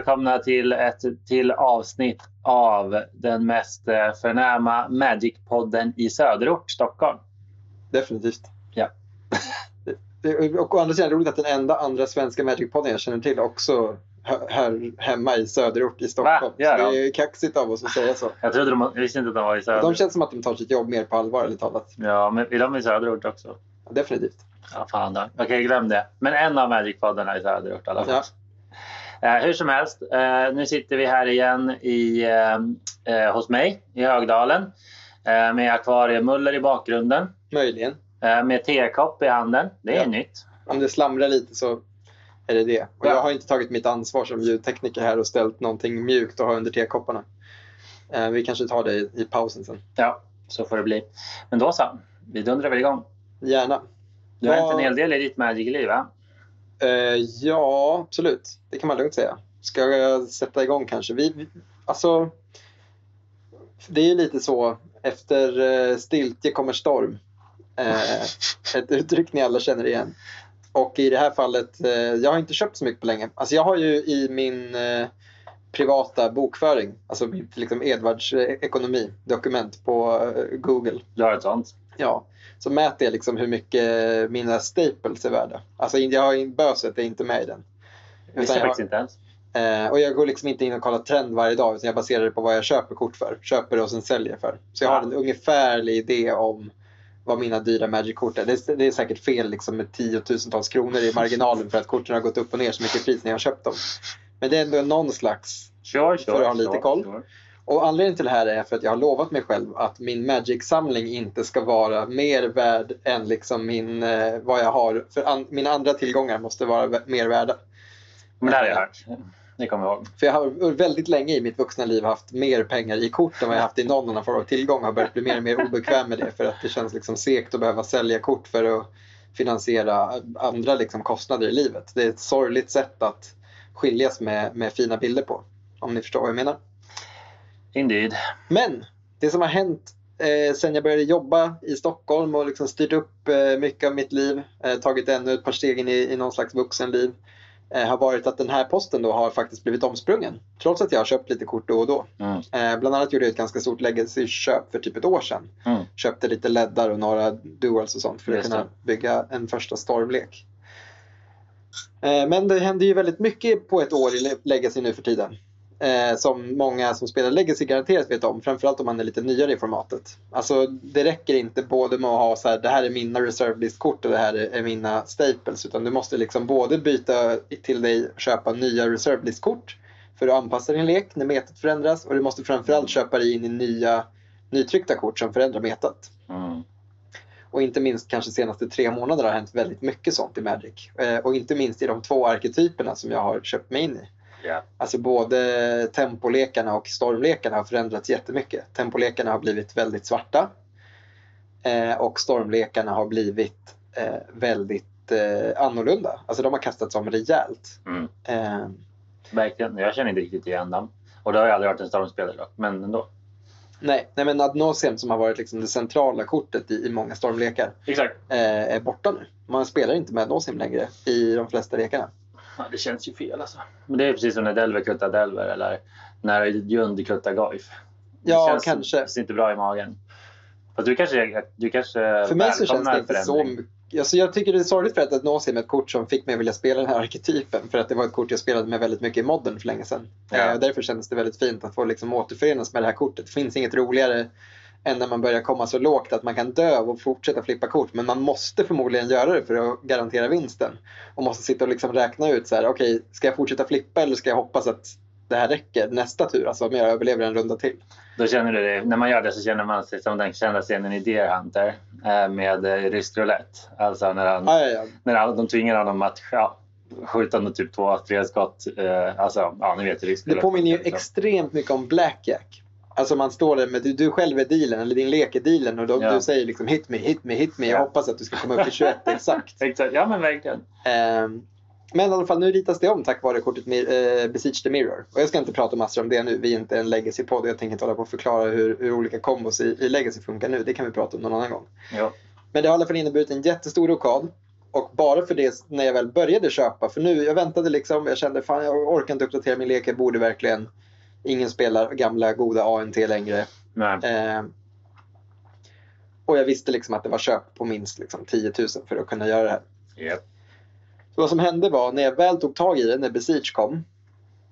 Välkomna till ett till avsnitt av den mest eh, förnäma Magic-podden i söderort, Stockholm. Definitivt. Ja. Och å andra sidan roligt att den enda andra svenska Magic-podden jag känner till också hör hemma i söderort i Stockholm. Va? Så de? det är kaxigt av oss att säga så. Jag trodde de, jag visste inte att de var i söder. De känns som att de tar sitt jobb mer på allvar, ärligt talat. Ja, men är de i söderort också? Definitivt. Ja, fan då. Okej, glöm det. Men en av Magic-poddarna i söderort i alla fall. Ja. Eh, hur som helst, eh, nu sitter vi här igen i, eh, hos mig i Högdalen med akvariemuller i bakgrunden, Möjligen. med tekopp i handen. Det är Ja. nytt. Om det slamrar lite så är det det. Och Ja. jag har inte tagit mitt ansvar som ljudtekniker här och ställt någonting mjukt att ha under tekopparna. Vi kanske tar det i, i pausen sen. Ja, så får det bli. Men då så, vi dundrar väl igång. Gärna. Du har Ja. hänt en hel del i ditt Magic-liv, va? Eh, ja, absolut. Det kan man lugnt säga. Ska jag sätta igång kanske? Vi, alltså, det är ju lite så. Efter eh, stiltje kommer storm. Eh, ett uttryck ni alla känner igen. Och i det här fallet, eh, jag har inte köpt så mycket på länge. Alltså jag har ju i min eh, privata bokföring, alltså mitt liksom Edvards eh, ekonomi-dokument på eh, Google. Du har ett sånt? Ja, så mäter jag liksom hur mycket mina staples är värda. Alltså jag har böset är inte med i den. Visste jag jag, faktiskt inte ens. eh, och jag går liksom inte in och kollar trend varje dag utan jag baserar det på vad jag köper kort för. Köper och sen säljer för. Så jag har Ja. en ungefärlig idé om vad mina dyra Magic-kort är. Det, är. det är säkert fel liksom med tiotusentals kronor i marginalen för att korten har gått upp och ner så mycket i pris när jag har köpt dem. Men det är ändå någon slags Sure, sure. För att ha lite sure, koll. sure. Och anledningen till det här är för att jag har lovat mig själv att min Magic-samling inte ska vara mer värd än liksom min, eh, vad jag har. För an, mina andra tillgångar måste vara mer värda. Men det här har jag hört. Det kommer jag ihåg. För jag har väldigt länge i mitt vuxna liv haft mer pengar i kort än vad jag haft i någon annan form av tillgång. Jag har börjat bli mer och mer obekväm med det för att det känns liksom segt att behöva sälja kort för att finansiera andra liksom kostnader i livet. Det är ett sorgligt sätt att skiljas med, med fina bilder på. Om ni förstår vad jag menar. Indeed. Men det som har hänt eh, sen jag började jobba i Stockholm och liksom styrt upp eh, mycket av mitt liv, eh, tagit ännu ett par steg in i, i någon slags vuxenliv, eh, har varit att den här posten då har faktiskt blivit omsprungen. Trots att jag har köpt lite kort då och då. Mm. Eh, bland annat gjorde jag ett ganska stort legacy-köp för typ ett år sedan. Mm. Köpte lite leddar och några duals och sånt för att kunna det. bygga en första stormlek. Eh, Men det händer ju väldigt mycket på ett år i Le- Legacy nu för tiden. Eh, som många som spelar Legacy garanterat vet om. Framförallt om man är lite nyare i formatet. Alltså det räcker inte både med att ha så här, det här är mina reserve list-kort och det här är mina staples. Utan du måste liksom både byta till dig köpa nya reserve list-kort. För att anpassa din lek när metat förändras. Och du måste framförallt köpa dig in i nya nytryckta kort som förändrar metat. Mm. Och inte minst kanske senaste tre månaderna har hänt väldigt mycket sånt i Magic. Eh, och inte minst i de två arketyperna som jag har köpt mig in i. Ja. Alltså både tempolekarna och stormlekarna har förändrats jättemycket. Tempolekarna har blivit väldigt svarta. Eh, och stormlekarna har blivit eh, väldigt eh, annorlunda. Alltså de har kastats om rejält. Mm. Eh, Verkligen. Jag känner inte riktigt igen dem. Och det har jag aldrig varit en stormspelare dock. Men ändå. nej, nej, men Ad Nauseam som har varit liksom det centrala kortet i, i många stormlekar eh, är borta nu. Man spelar inte med Ad Nauseam längre i de flesta lekarna. Ja, det känns ju fel alltså. Men det är precis som när Delver kuttar Delver eller när Jund kuttar Goif. Det Ja, känns, kanske. känns inte bra i magen. Fast du kanske, du kanske För mig så känns det inte så mycket. Alltså jag tycker det är sorgligt för att Nauseam är ett kort som fick mig att vilja spela den här arketypen. För att det var ett kort jag spelade med väldigt mycket i modern för länge sedan. Ja. Eh, och därför kändes det väldigt fint att få liksom återförenas med det här kortet. Det finns inget roligare än när man börjar komma så lågt att man kan dö och fortsätta flippa kort. Men man måste förmodligen göra det för att garantera vinsten. Och måste sitta och liksom räkna ut så här, okej, ska jag fortsätta flippa eller ska jag hoppas att det här räcker nästa tur? Alltså om jag överlever en runda till. Då känner du det, när man gör det så känner man sig som den kända scenen i Deer Hunter eh, med eh, rysk roulette. Alltså när, han, Ja, ja, ja. när han, de tvingar honom att ja, skjuta med typ två, tre skott. Eh, alltså, ja, ni vet rysk Det roulette. påminner ju extremt mycket om Blackjack. Alltså man står där med, du, du själv är dealen, eller din lek är dealen och de, Ja. du säger liksom hit me, hit me, hit me. Jag Ja. hoppas att du ska komma upp till 21 exakt. Exakt. Ja men verkligen. Ehm, men i alla fall nu ritas det om tack vare kortet eh, Besiege the Mirror. Och jag ska inte prata massor om det nu, vi är inte en legacy-podd. Jag tänker inte hålla på och förklara hur, hur olika kombos i, i legacy funkar nu. Det kan vi prata om någon annan gång. Ja. Men det har i alla fall inneburit en jättestor rokad. Och bara för det, när jag väl började köpa, för nu, jag väntade liksom, jag kände fan jag orkar inte uppdatera min lek, jag borde verkligen. Ingen spelar gamla goda ANT längre. Eh, och jag visste liksom att det var köp på minst liksom 10 000 för att kunna göra det här. Japp. Så vad som hände var när jag väl tog tag i det, när Besiege kom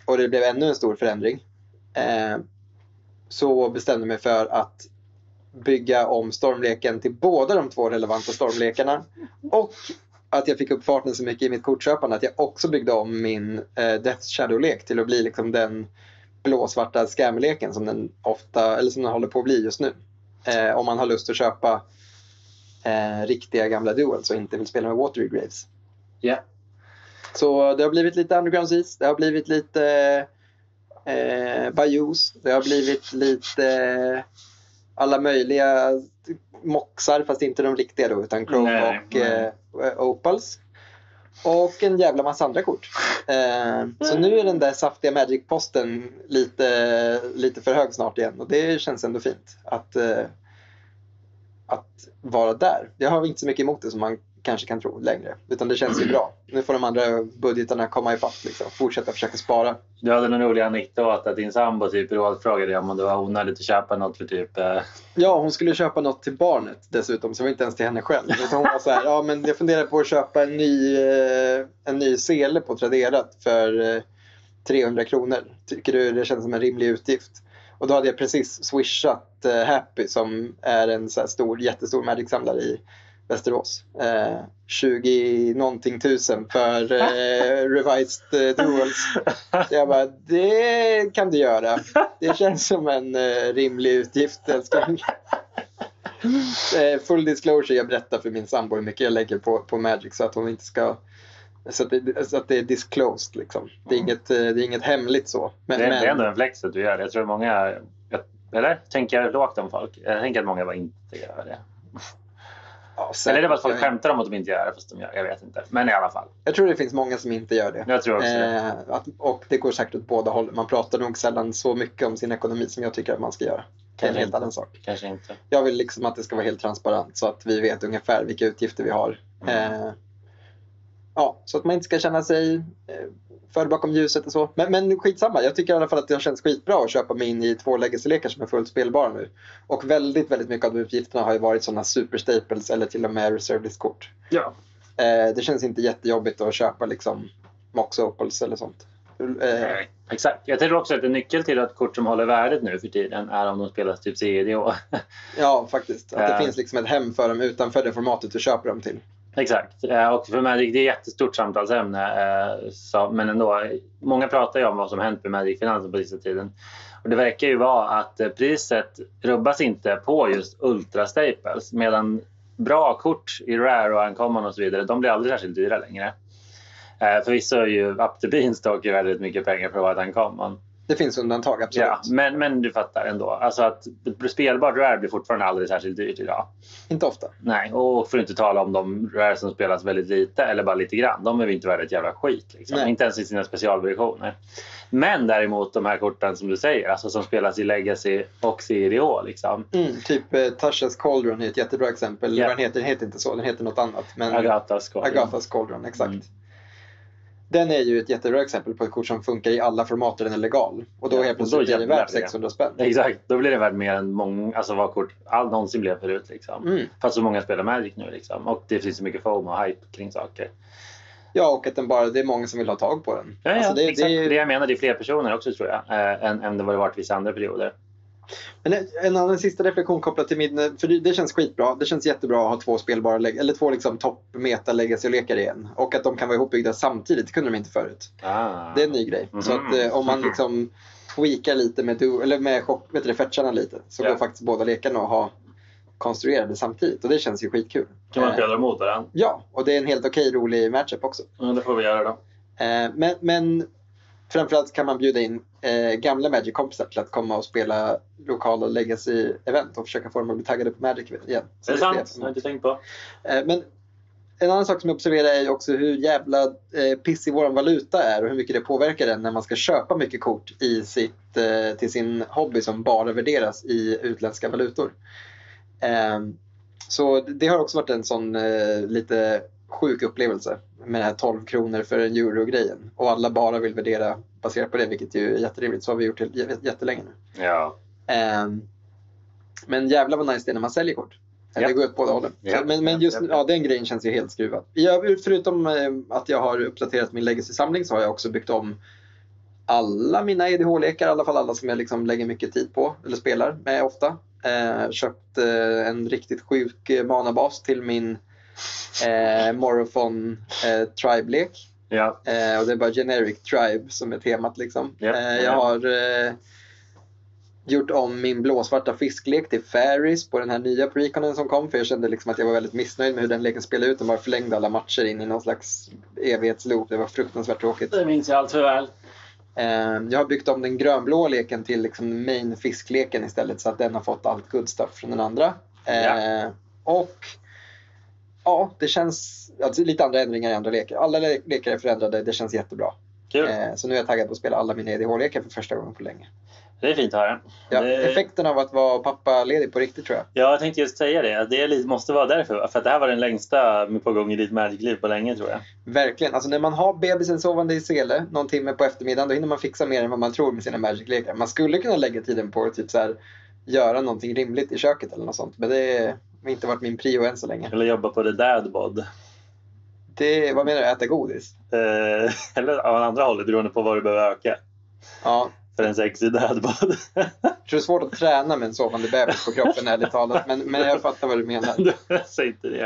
och det blev ännu en stor förändring. Eh, så bestämde jag mig för att bygga om stormleken till båda de två relevanta stormlekarna. Och att jag fick upp farten så mycket i mitt kortköpande att jag också byggde om min eh, Death Shadow-lek till att bli liksom den blåsvarta scam-leken som den ofta, eller som den håller på att bli just nu. Eh, om man har lust att köpa eh, riktiga gamla duels och inte vill spela med Watery Graves. Ja. Så det har blivit lite Underground Seas, det har blivit lite eh, Bayous, det har blivit lite eh, alla möjliga moxar fast inte de riktiga då utan Chrome och eh, Opals. Och en jävla massa andra kort. Eh, så nu är den där saftiga Magic-posten lite, lite för hög snart igen och det känns ändå fint att, eh, att vara där. Jag har inte så mycket emot det som man kanske kan tro längre. Utan det känns ju bra. Nu får de andra budgetarna komma ifatt. Liksom. Fortsätta försöka spara. Du hade en rolig anekdot att din sambo typ rådfrågade dig om det var onödigt att köpa något för typ... Eh, Ja, hon skulle köpa något till barnet dessutom. Så det var inte ens till henne själv. Utan hon var så här, ja men jag funderar på att köpa en ny, eh, en ny sele på Tradera för eh, 300 kronor. Tycker du det känns som en rimlig utgift? Och då hade jag precis swishat eh, Happy som är en så stor, jättestor Magic-samlare i Västerås. Eh, 20 någonting tusen för eh, revised eh, duels. Så jag bara, det kan du göra. Det känns som en eh, rimlig utgift älskling. Eh, full disclosure, jag berättar för min sambo hur mycket jag lägger på, på Magic så att hon inte ska så att, det, så att det är disclosed liksom. Det är inget, eh, det är inget hemligt så. Men, det, är- men- det är ändå en flex att du gör det. Jag tror många... jag- Eller? Tänker jag lågt om folk? Jag tänker att många bara inte gör det. Ja, Eller är det bara att folk skämtar om att de inte gör det fast de gör Jag vet inte. Men i alla fall. Jag tror det finns många som inte gör det. Jag tror också. Eh, att, och det går säkert åt båda håll. Man pratar nog sällan så mycket om sin ekonomi som jag tycker att man ska göra. Det är en Kanske helt inte. annan sak. Kanske inte. Jag vill liksom att det ska vara helt transparent så att vi vet ungefär vilka utgifter vi har. Mm. Eh, ja, så att man inte ska känna sig eh, förd bakom ljuset och så. Men, men skitsamma, jag tycker i alla fall att det har känts skitbra att köpa mig in i två legacy-lekar som är fullt spelbara nu. Och väldigt, väldigt mycket av de uppgifterna har ju varit sådana super staples eller till och med reserve list-kort. Ja. Eh, det känns inte jättejobbigt att köpa liksom Mox Opals eller sånt. Eh, Nej, Exakt. Jag tror också att en nyckel till att kort som håller värdet nu för tiden är om de spelas typ CDO. ja, faktiskt. Att det Eh. finns liksom ett hem för dem utanför det formatet du köper dem till. Exakt. Eh, och för Magic, det är ett jättestort samtalsämne. Eh, så- Men ändå, många pratar ju om vad som hänt med Magic-finansen på sista tiden. Och det verkar ju vara att eh, priset rubbas inte på just Ultra Staples. Medan bra kort i Rare och Uncommon och så vidare, de blir aldrig särskilt dyra längre. Förvisso är ju Up to Beanstalk väldigt mycket pengar för att vara ett Uncommon. Det finns undantag, absolut. Ja, men, men du fattar ändå. Alltså att spelbart Rare blir fortfarande aldrig särskilt dyrt idag. Inte ofta. Nej, och för att inte tala om de rare som spelas väldigt lite eller bara lite grann. De är ju inte värda ett jävla skit. Liksom. Inte ens i sina specialversioner. Men däremot de här korten som du säger, alltså som spelas i Legacy och CDO. Liksom. Mm, typ eh, Tasha's Cauldron är ett jättebra exempel. Ja. Den, heter, heter inte så, den heter något annat. Men Agathas kort. Agathas Cauldron, exakt. Mm. Den är ju ett jättebra exempel på ett kort som funkar i alla format där den är legal. Och då Ja, helt plötsligt blir det värt blir det. 600 spänn. Exakt, då blir det värt mer än många, alltså vad kort all någonsin blev förut. Liksom. Mm. Fast så många spelar Magic nu. Liksom. Och det finns så mycket foam och hype kring saker. Ja, och att den bara, det är många som vill ha tag på den. Ja, ja, Alltså, det, exakt. det är- Det jag menar, det är fler personer också tror jag. Eh, än, än det var det varit vissa andra perioder. Men en- annan sista reflektion kopplat till min, för det, känns skitbra. Det känns jättebra att ha två spelbara, eller två liksom topp meta legacy-lekar igen. Och att de kan vara ihopbyggda samtidigt, det kunde de inte förut. Ah. Det är en ny grej. Så Mhm. att eh, om man liksom tweakar lite med, du, eller med chock, vet du, det, fetcharna lite så Ja. går faktiskt båda lekarna att ha konstruerade samtidigt. Och det känns ju skitkul. Kan man Eh, spela mot varandra? Ja, och det är en helt okej rolig matchup också. Ja, det får vi göra då. Eh, men, men framförallt kan man bjuda in eh, gamla Magic-kompisar till att komma och spela lokala Legacy-event och försöka få dem att bli taggade på Magic igen. Så Det är jag sant. Jag har emot. inte tänkt på. Eh, Men en annan sak som jag observerar är också hur jävla eh, pissig vår valuta är och hur mycket det påverkar den när man ska köpa mycket kort i sitt, eh, till sin hobby som bara värderas i utländska valutor. Eh, Så det har också varit en sån eh, lite sjuk upplevelse med det här 12 kronor för en euro-grejen. Och alla bara vill värdera baserat på det, vilket ju är jätterimligt. Så har vi gjort det jättelänge nu. Ja. Ehm, men jävlar vad nice det är när man säljer kort. Ja. Det går åt båda hållen. Ja. Men, men just Ja. den grejen känns ju helt skruvad. Övrigt, förutom eh, att jag har uppdaterat min legacy-samling så har jag också byggt om alla mina EDH-lekar, i alla fall alla som jag liksom lägger mycket tid på eller spelar med ofta. Eh, köpt eh, en riktigt sjuk eh, manabas till min eh, Morophon eh, Tribe-lek. Ja. Eh, och det är bara generic tribe som är temat liksom. Ja. Eh, jag har eh, gjort om min blåsvarta fisklek till Fairies på den här nya preconen som kom. För jag kände liksom att jag var väldigt missnöjd med hur den leken spelade ut. De bara förlängde alla matcher in i någon slags evighetsloop. Det var fruktansvärt tråkigt. Det minns jag allt för väl. Eh, jag har byggt om den grönblå leken till liksom main fiskleken istället. Så att den har fått allt good stuff från den andra. Eh, Ja. Och ja, det känns alltså, lite andra ändringar i andra lekar. Alla le- lekar är förändrade. Det känns jättebra. Kul. Eh, så nu är jag taggad på att spela alla mina EDH-lekar för första gången på länge. Det är fint att höra. Ja, det... Effekten av att vara pappaledig på riktigt tror jag. Ja, jag tänkte just säga det. Det lite, måste vara därför. För att det här var den längsta på gång i ditt Magic-liv på länge tror jag. Verkligen. Alltså när man har bebisen sovande i sele någon timme på eftermiddagen då hinner man fixa mer än vad man tror med sina Magic-lekar. Man skulle kunna lägga tiden på att typ så här, göra någonting rimligt i köket eller något sånt. Men det har inte varit min prio än så länge. Eller jobba på the dad bod. Det, vad menar du? Äta godis? Eh, eller av andra hållet beroende på vad du behöver öka. Ja. För en sexig dad bod. Jag tror det är svårt att träna med en sovande bebis på kroppen ärligt talat. Men, men jag fattar vad du menar. Säg inte det.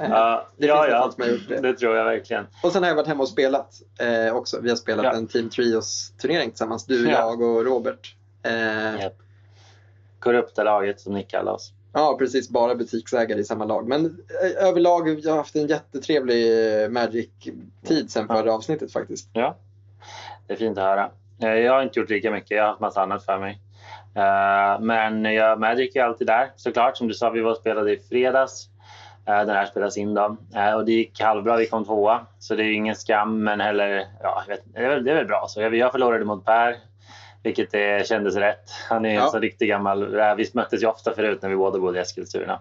Eh, Ja, det ja, finns ja. som har gjort det. det tror jag verkligen. Och sen har jag varit hemma och spelat eh, också. Vi har spelat Ja. en Team Trios turnering tillsammans. Du, Ja. jag och Robert. Eh, Japp. Korrupta laget som ni kallar oss. Ja, precis. Bara butiksägare i samma lag. Men eh, överlag jag har haft en jättetrevlig eh, Magic-tid sen förra avsnittet faktiskt. Ja, det är fint att höra. Eh, Jag har inte gjort lika mycket, jag har haft massa annat för mig. Men jag, Magic är alltid där såklart. Som du sa, vi var och spelade i fredags. Den här spelas in då. Och det gick halvbra, vi kom tvåa. Så det är ingen skam, men heller... Ja, vet, det, är väl, det är väl bra. Så jag, jag förlorade mot Per, vilket det kändes rätt. Han är en Ja. så riktig gammal... räv. Vi möttes ju ofta förut när vi båda bodde i Eskilstuna.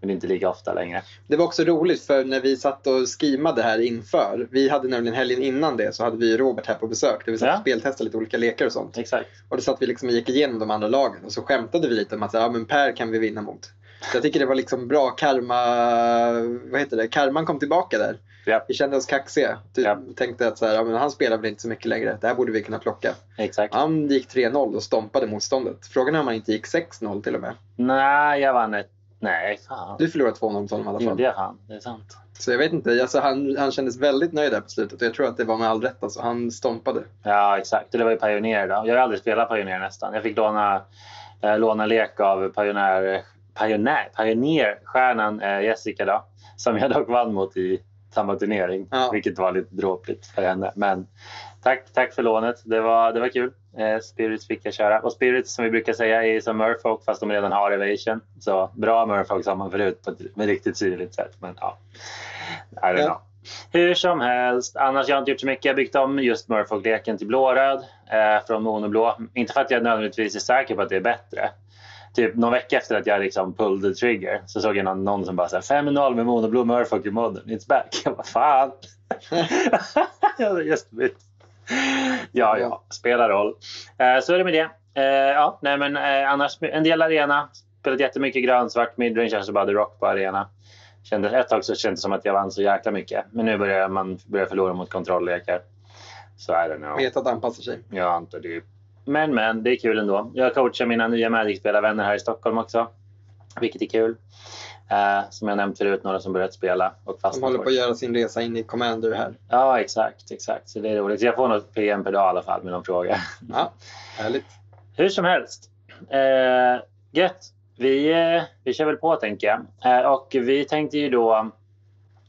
Men inte lika ofta längre. Det var också roligt för när vi satt och skimade här inför. Vi hade nämligen helgen innan det så hade vi Robert här på besök. Där vi satt Ja. och speltestade lite olika lekar och sånt. Exakt. Och då satt vi liksom och gick igenom de andra lagen och så skämtade vi lite om att ja, men Per kan vi vinna mot. Så jag tycker det var liksom bra karma, vad heter det, karman kom tillbaka där. Ja, Vi kände oss kaxiga. Du Ja. tänkte att så här, ja, men han spelar väl inte så mycket längre. Det här borde vi kunna plocka. exakt. Han gick 3-0 och stompade motståndet. Frågan är om han inte gick 6-0 till och med. Nej, jag vann ett... Nej, fan. Du förlorade 2-0 mot honom i alla fall. Gjorde jag fan? Det är sant. Så jag vet inte, alltså han, han kändes väldigt nöjd där på slutet och jag tror att det var med all rätt. Alltså. Han stompade. Ja, exakt. Det var ju Pioneer då. Jag har aldrig spelat Pioneer nästan. Jag fick låna, eh, låna lek av Pioneer, Pioneer, Pioneer-stjärnan eh, Jessica då. Som jag dock vann mot i samma turnering. Ja. Vilket var lite dråpligt för henne. Men tack, tack för lånet. Det var, det var kul. Eh, Spirits fick jag köra. Och Spirits som vi brukar säga är som Murfolk fast de redan har Evasion. Så bra Murfolk sa man förut på ett med riktigt syrligt sätt. Men ja, I don't Ja. know. Hur som helst, annars jag har inte gjort så mycket. Jag byggt om just Murfolk-leken till blåröd eh, från monoblå. Inte för att jag nödvändigtvis är säker på att det är bättre. Typ någon vecka efter att jag liksom pulled the trigger så såg jag någon, någon som bara så här 5-0 med monoblå Murfolk i modden. It's back. Jag bara fan. just bytt. Ja, ja, spelar roll. Eh, så är det med det. Eh, ja, nej, men eh, annars en del arena. Spelat jättemycket grön-svart midrange, alltså bara the rock på arena. Kändes, ett tag så kändes det som att jag vann så jäkla mycket. Men nu börjar man börjar förlora mot kontrolllekar. Så I don't know. Vet att anpassa sig. Jag antar det. Men men, det är kul ändå. Jag coachar mina nya Magic-spelarvänner här i Stockholm också. Vilket är kul. Eh, som jag nämnt förut, några som börjat spela och De fastnat håller hårt. på att göra sin resa in i Commander här. Ja, exakt, exakt. Så det är roligt. Så jag får något PM per dag i alla fall med någon fråga. Ja, härligt. Hur som helst. Eh, gött. Vi, eh, vi kör väl på tänker jag. Eh, och vi tänkte ju då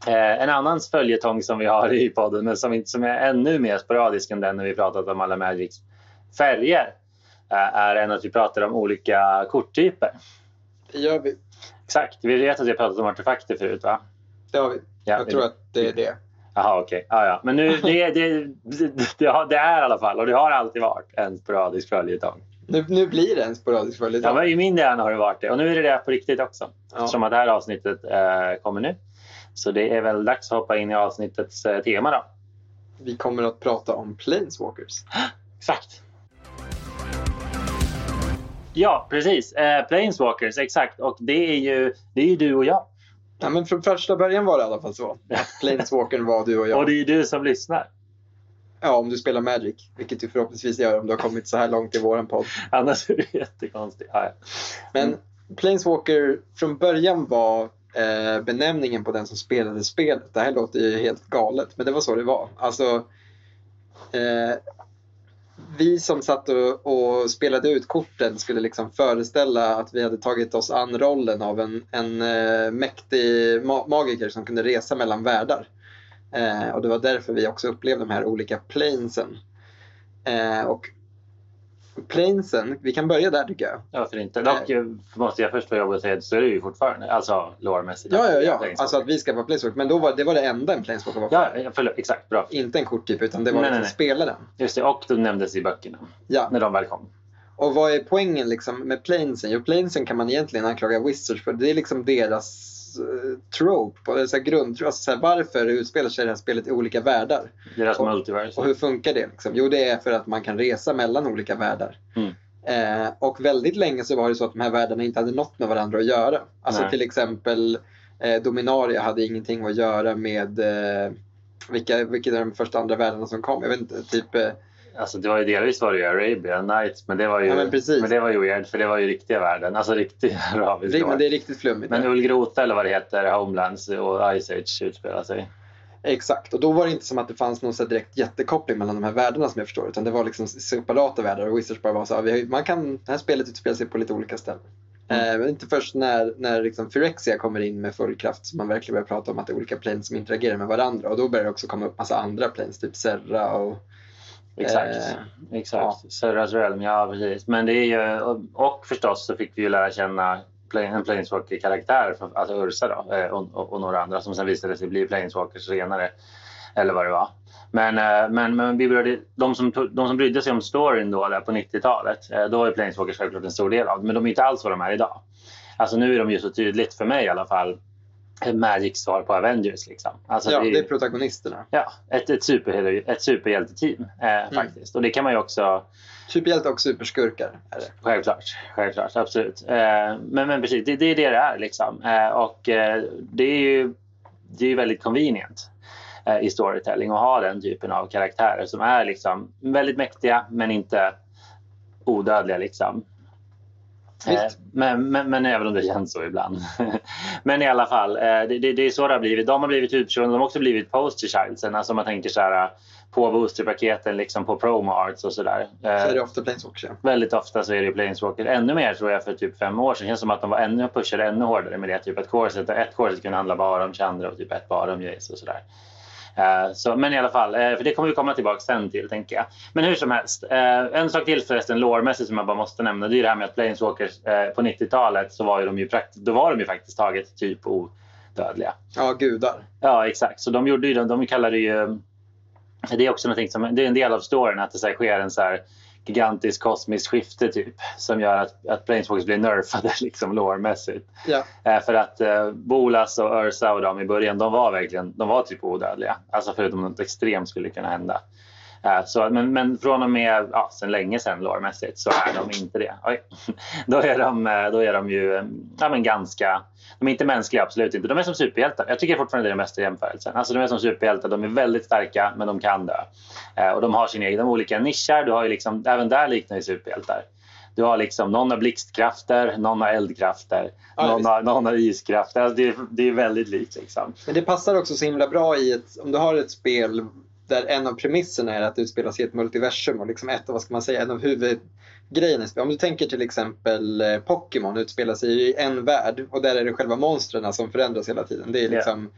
en annan följetong som vi har i podden, men som, som är ännu mer sporadisk än den när vi pratat om alla Magics färger, eh, är en att vi pratar om olika korttyper. Det gör vi. Exakt. Vi vet att vi har pratat om artefakter förut, va? Det har vi. Ja, Jag tror att det är det. Jaha, okej. Ja, ja. Men nu, det, det, det, har- det är i alla fall, och det har alltid varit, en sporadisk följetong. Nu, nu blir det en sporadisk följetong. Ja, I min hjärna har det varit det. Och nu är det det på riktigt också. Ja. Eftersom att det här avsnittet eh, kommer nu. Så det är väl dags att hoppa in i avsnittets eh, tema då. Vi kommer att prata om Planeswalkers. Exakt. Ja, precis. Eh, Planeswalkers, exakt. Och det är ju, det är ju du och jag. Ja, men från första början var det i alla fall så. Planeswalkern var du och Och jag. det är ju du som lyssnar. Ja, om du spelar Magic. Vilket du förhoppningsvis gör om du har kommit så här långt i våran podd. Annars är det jättekonstigt. Ja, ja. Men Planeswalker från början var eh, benämningen på den som spelade spelet. Det här låter ju helt galet, men det var så det var. Alltså, eh, vi som satt och, och spelade ut korten skulle liksom föreställa att vi hade tagit oss an rollen av en, en eh, mäktig ma- magiker som kunde resa mellan världar. Eh, och det var därför vi också upplevde de här olika planesen. Eh, och planesen, vi kan börja där tycker jag. Varför inte? Dock eh, måste jag först få jobba och säga så är det ju fortfarande, alltså lårmässigt. Ja, ja, ja. Alltså att vi ska vara Planeswalker. Men då var, det var det enda en Planeswalker var. Ja, förlåt. Exakt. Bra. Inte en korttyp utan det var Nej, liksom nej, nej. spelaren. Just det. Och de nämndes i böckerna Ja. när de väl kom. Och vad är poängen liksom med Planesen? Jo, Planesen kan man egentligen anklaga Wizards för. Det är liksom deras trope, är så här grund, alltså så här, varför utspelar sig det här spelet i olika världar? Deras Och- multiverse. Och hur funkar det? Liksom? Jo, det är för att man kan resa mellan olika världar. Mm. Eh, och väldigt länge så var det så att de här världarna inte hade något med varandra att göra. Alltså Nej. till exempel eh, Dominaria hade ingenting att göra med eh, vilka, vilka är de första andra världarna som kom? Jag vet inte, typ eh, Alltså det var ju delvis var det ju Arabian Nights, men det var ju, Ja, men precis. det var ju weird för det var ju riktiga världen. Alltså riktiga arabiska men det är riktigt flummigt. Men Ulgrota eller vad det heter, Homelands och Ice Age utspelar sig. Exakt, och då var det inte som att det fanns någon så direkt jättekoppling mellan de här världarna som jag förstår utan det var liksom separata världar och Wizards bara var så här, man kan, det här spelet utspelar sig på lite olika ställen. Mm. Eh, men inte först när, när liksom Phyrexia kommer in med full kraft som man verkligen börjar prata om att det är olika planes som interagerar med varandra och då börjar det också komma upp massa andra planes, typ Serra och Exakt. Eh, Exakt. Serras Realm, ja precis. Men det är ju, och, förstås så fick vi ju lära känna en Planeswalker-karaktär, alltså Ursa då, eh, och, och, några andra som sen visade sig bli Planeswalkers senare. Eller vad det var. Men, eh, men, men vi började, de, som, de som brydde sig om storyn då där på 90-talet, eh, då var ju Planeswalkers självklart en stor del av det. Men de är inte alls vad de är idag. Alltså nu är de ju så tydligt, för mig i alla fall, Magic svar på Avengers. Liksom. Alltså, ja, det är- det är protagonisterna. Ja, ett, ett, superhero, ett superhjälteteam eh, faktiskt. Och det kan man ju också, Superhjälte och superskurkar är det. självklart, självklart absolut. Eh, men, men precis, det, det är det det är liksom. Eh, och eh, det är ju det är ju väldigt convenient eh, i storytelling att ha den typen av karaktärer som är liksom väldigt mäktiga men inte odödliga liksom. Eh, men, men, men även om det känns så ibland. men i alla fall, eh, det, det, det är så det har blivit. De har blivit huvudpersoner, de har också blivit poster childsen. Alltså man tänker så här på boosterpaketen, liksom på promo arts och sådär. Så är Eh, det ofta Planeswalkers ja. väldigt ofta så är det ju Planeswalker. Ännu mer tror jag för typ fem år sedan. Det känns som att de var ännu pushade ännu hårdare med det. Typ att corset, ett corset kunde handla bara om Chandra och typ ett bara om Jace och sådär. Eh, så, men i alla fall, eh, för det kommer vi komma tillbaka sen till tänker jag. Men hur som helst. eh, en sak till förresten lårmässigt som jag bara måste nämna. Det är det här med att Planeswalkers på 90-talet så var ju de ju, då var de ju faktiskt taget typ odödliga. Ja, gudar. Ja, exakt. Så de gjorde ju, de, de kallade ju... Det är också någonting som, det är en del av storyn att det så sker en så här gigantisk kosmisk skifte typ. Som gör att, att Planeswalkers blir nerfade liksom lårmässigt. Ja. Eh, för att eh, Bolas och Ursa och de i början, de var verkligen, de var typ odödliga. Alltså förutom något extremt skulle kunna hända. Eh, så, men, men från och med, ja, sen länge sedan lårmässigt så är de inte det. Oj. Då, är de, eh, då är de ju eh, ja, men ganska, de är inte mänskliga absolut inte. De är som superhjältar. Jag tycker fortfarande det är den bästa jämförelsen. Alltså de är som superhjältar, de är väldigt starka men de kan dö. Och de har sina egna olika nischer. Du har ju liksom, även där liknar ju superhjältar. Du har liksom, någon har blixtkrafter, någon har eldkrafter, Ja, någon, har, någon har iskrafter. Alltså det, är- det är väldigt likt. Liksom. Men det passar också så himla bra i ett, om du har ett spel där en av premisserna är att det utspelas i ett multiversum och liksom ett av, vad ska man säga, en av huvudgrejerna. Om du tänker till exempel eh, Pokémon utspelar sig i en värld och där är det själva monstren som förändras hela tiden. Det är liksom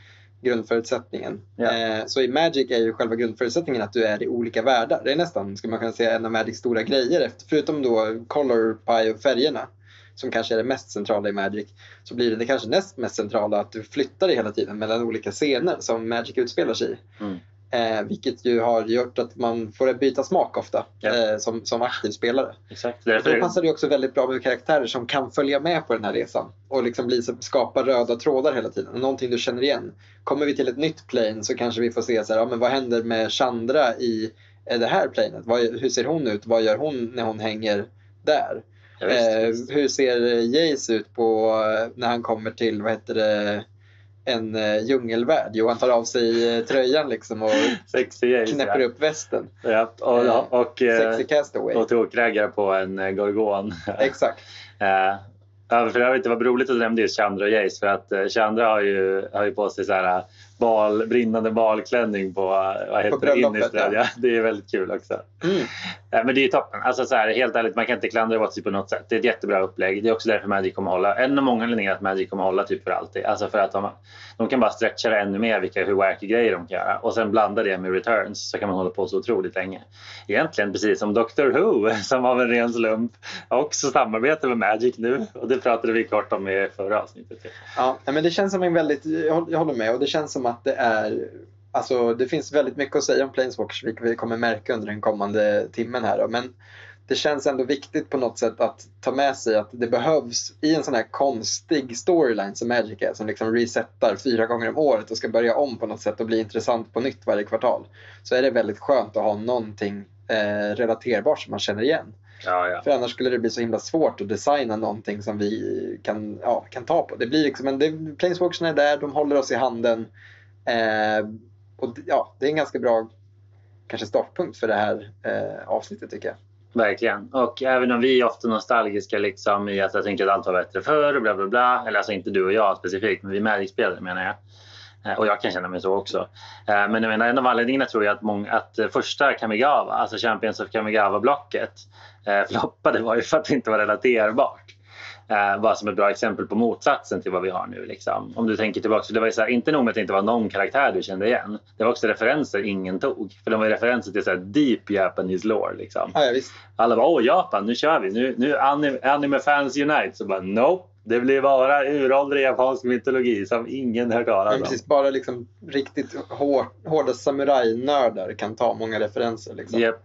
grundförutsättningen. Ja. Eh, så i Magic är ju själva grundförutsättningen att du är i olika världar. Det är nästan, skulle man kunna säga, en av Magics stora grejer. Efter, förutom då color pie och färgerna, som kanske är det mest centrala i Magic, så blir det, det kanske näst mest centrala att du flyttar dig hela tiden mellan olika scener som Magic utspelar sig i. Mm. Eh, vilket ju har gjort att man får byta smak ofta Ja. eh, som, som aktiv spelare. Exakt. Då passar det också väldigt bra med karaktärer som kan följa med på den här resan och liksom bli, skapa röda trådar hela tiden. Någonting du känner igen. Kommer vi till ett nytt plane så kanske vi får se så här, ja, men vad händer med Chandra i eh, det här planet? Vad, hur ser hon ut? Vad gör hon när hon hänger där? ja, visst. Eh, hur ser Jace ut på eh, när han kommer till, vad heter det, en eh, djungelvärld? Jo, han tar av sig eh, tröjan liksom och Sexy knäpper ja. upp västen. Ja, och, Eh, och, eh, Sexy castaway. och tokraggar på en gorgon. Exakt. Ja, för övrigt, det var roligt att du nämnde just Chandra och Jace för att Chandra har ju, har ju på sig så här bal, brinnande balklänning på, vad heter det, bröllopet, Innistrad. ja. Det är väldigt kul också. Mm. Eh, Men det är toppen. Alltså så här, helt ärligt, man kan inte klandra Watsy på något sätt. Det är ett jättebra upplägg. Det är också därför Magic kommer hålla. En av många anledningar att Magic kommer hålla typ för alltid. Alltså för att de, de kan bara stretcha det ännu mer vilka, hur wacky grejer de kan göra. Och sen blanda det med returns så kan man hålla på så otroligt länge. Egentligen precis som Doctor Who som av en ren slump också samarbetar med Magic nu. Och det pratade vi kort om i förra avsnittet. Ja, men det känns som en väldigt, jag håller med och det känns som att det är Alltså det finns väldigt mycket att säga om Planeswalkers vilket vi kommer märka under den kommande timmen här då. Men det känns ändå viktigt på något sätt att ta med sig att det behövs i en sån här konstig storyline som Magic är som liksom resetar fyra gånger om året och ska börja om på något sätt och bli intressant på nytt varje kvartal. Så är det väldigt skönt att ha någonting eh, relaterbart som man känner igen. Ja, ja. För annars skulle det bli så himla svårt att designa någonting som vi kan, ja, kan ta på. Det blir liksom en, det, Planeswalkersen är där, de håller oss i handen. Eh, och ja, det är en ganska bra kanske startpunkt för det här eh, avsnittet tycker jag. Verkligen. Och även om vi är ofta nostalgiska liksom i att jag tänker att allt var bättre förr och bla bla bla. Eller alltså inte du och jag specifikt, men vi Magic-spelare menar jag. Eh, och jag kan känna mig så också. Eh, men jag menar, en av anledningarna tror jag att, många, att eh, första Kamigawa, alltså Champions of Kamigawa-blocket, floppade var ju för att det inte var relaterbart. Eh, bara som ett bra exempel på motsatsen till vad vi har nu. Liksom. Om du tänker tillbaka, det var så här, inte nog med att det inte var någon karaktär du kände igen. Det var också referenser ingen tog. För de var ju referenser till så här deep Japanese lore. Liksom. Ja, ja. Alla bara åh Japan, nu kör vi. Nu, nu anime, anime fans unite. Så bara nope. Det blir bara uråldrig japansk mytologi som ingen hört talas om. precis, bara liksom riktigt hår, hårda samurajnördar kan ta många referenser. Liksom. Japp.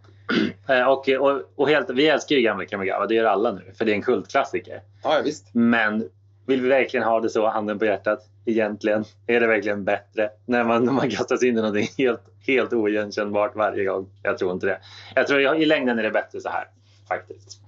Eh, och, och, och helt, vi älskar ju gamla Kamigawa, det gör alla nu. För det är en kultklassiker. Ja, ja, visst. Men vill vi verkligen ha det så, handen på hjärtat? Egentligen, är det verkligen bättre när man, när man kastas in i någonting helt, helt oigenkännbart varje gång? Jag tror inte det. Jag tror i längden är det bättre så här, faktiskt.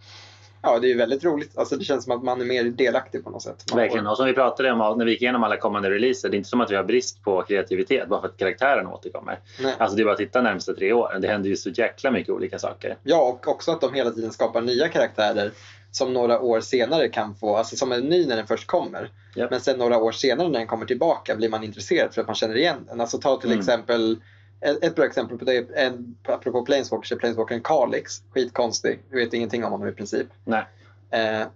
Ja, det är väldigt roligt. Alltså, det känns som att man är mer delaktig på något sätt. Man får- Verkligen. Och som vi pratade om när vi gick igenom alla kommande releaser, det är inte som att vi har brist på kreativitet bara för att karaktären återkommer. Nej. Alltså det är bara att titta närmsta tre åren. Det händer ju så jäkla mycket olika saker. Ja, och också att de hela tiden skapar nya karaktärer som några år senare kan få, alltså som är ny när den först kommer. Japp. Men sen några år senare när den kommer tillbaka blir man intresserad för att man känner igen den. Alltså ta till Mm. exempel, ett, ett bra exempel på det, är en, apropå Planeswalkers, är Planeswalkern Kalix. Skitkonstig, vi vet ingenting om honom i princip. Nej. Eh,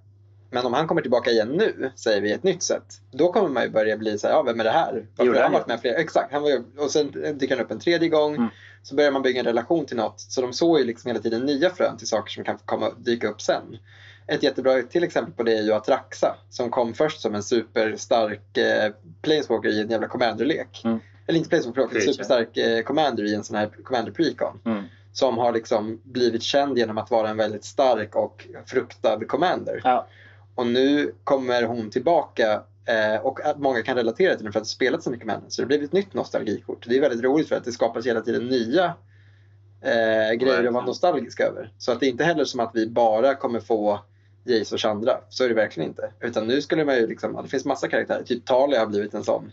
men om han kommer tillbaka igen nu, säger vi, ett nytt sätt. Då kommer man ju börja bli så här, ja vem är det här? Varför har han varit med fler? Exakt, han var ju, och sen dyker han upp en tredje gång. Mm. Så börjar man bygga en relation till något. Så de såg ju liksom hela tiden nya frön till saker som kan komma, dyka upp sen. Ett jättebra till exempel på det är ju Atraxa som kom först som en superstark eh, Planeswalker i en jävla commanderlek. Mm. Eller inte Planeswalker, en Creature. superstark eh, commander i en sån här commander precon. Mm. Som har liksom blivit känd genom att vara en väldigt stark och fruktad commander. Ja. Och nu kommer hon tillbaka eh, och många kan relatera till den för att ha spelat så mycket med henne. Så det blir ett nytt nostalgikort. Det är väldigt roligt för att det skapas hela tiden nya eh, grejer att vara nostalgisk över. Så att det är inte heller som att vi bara kommer få Jace och Chandra. Så är det verkligen inte. Utan nu skulle man ju liksom, det finns massa karaktärer. Typ Talia har blivit en sån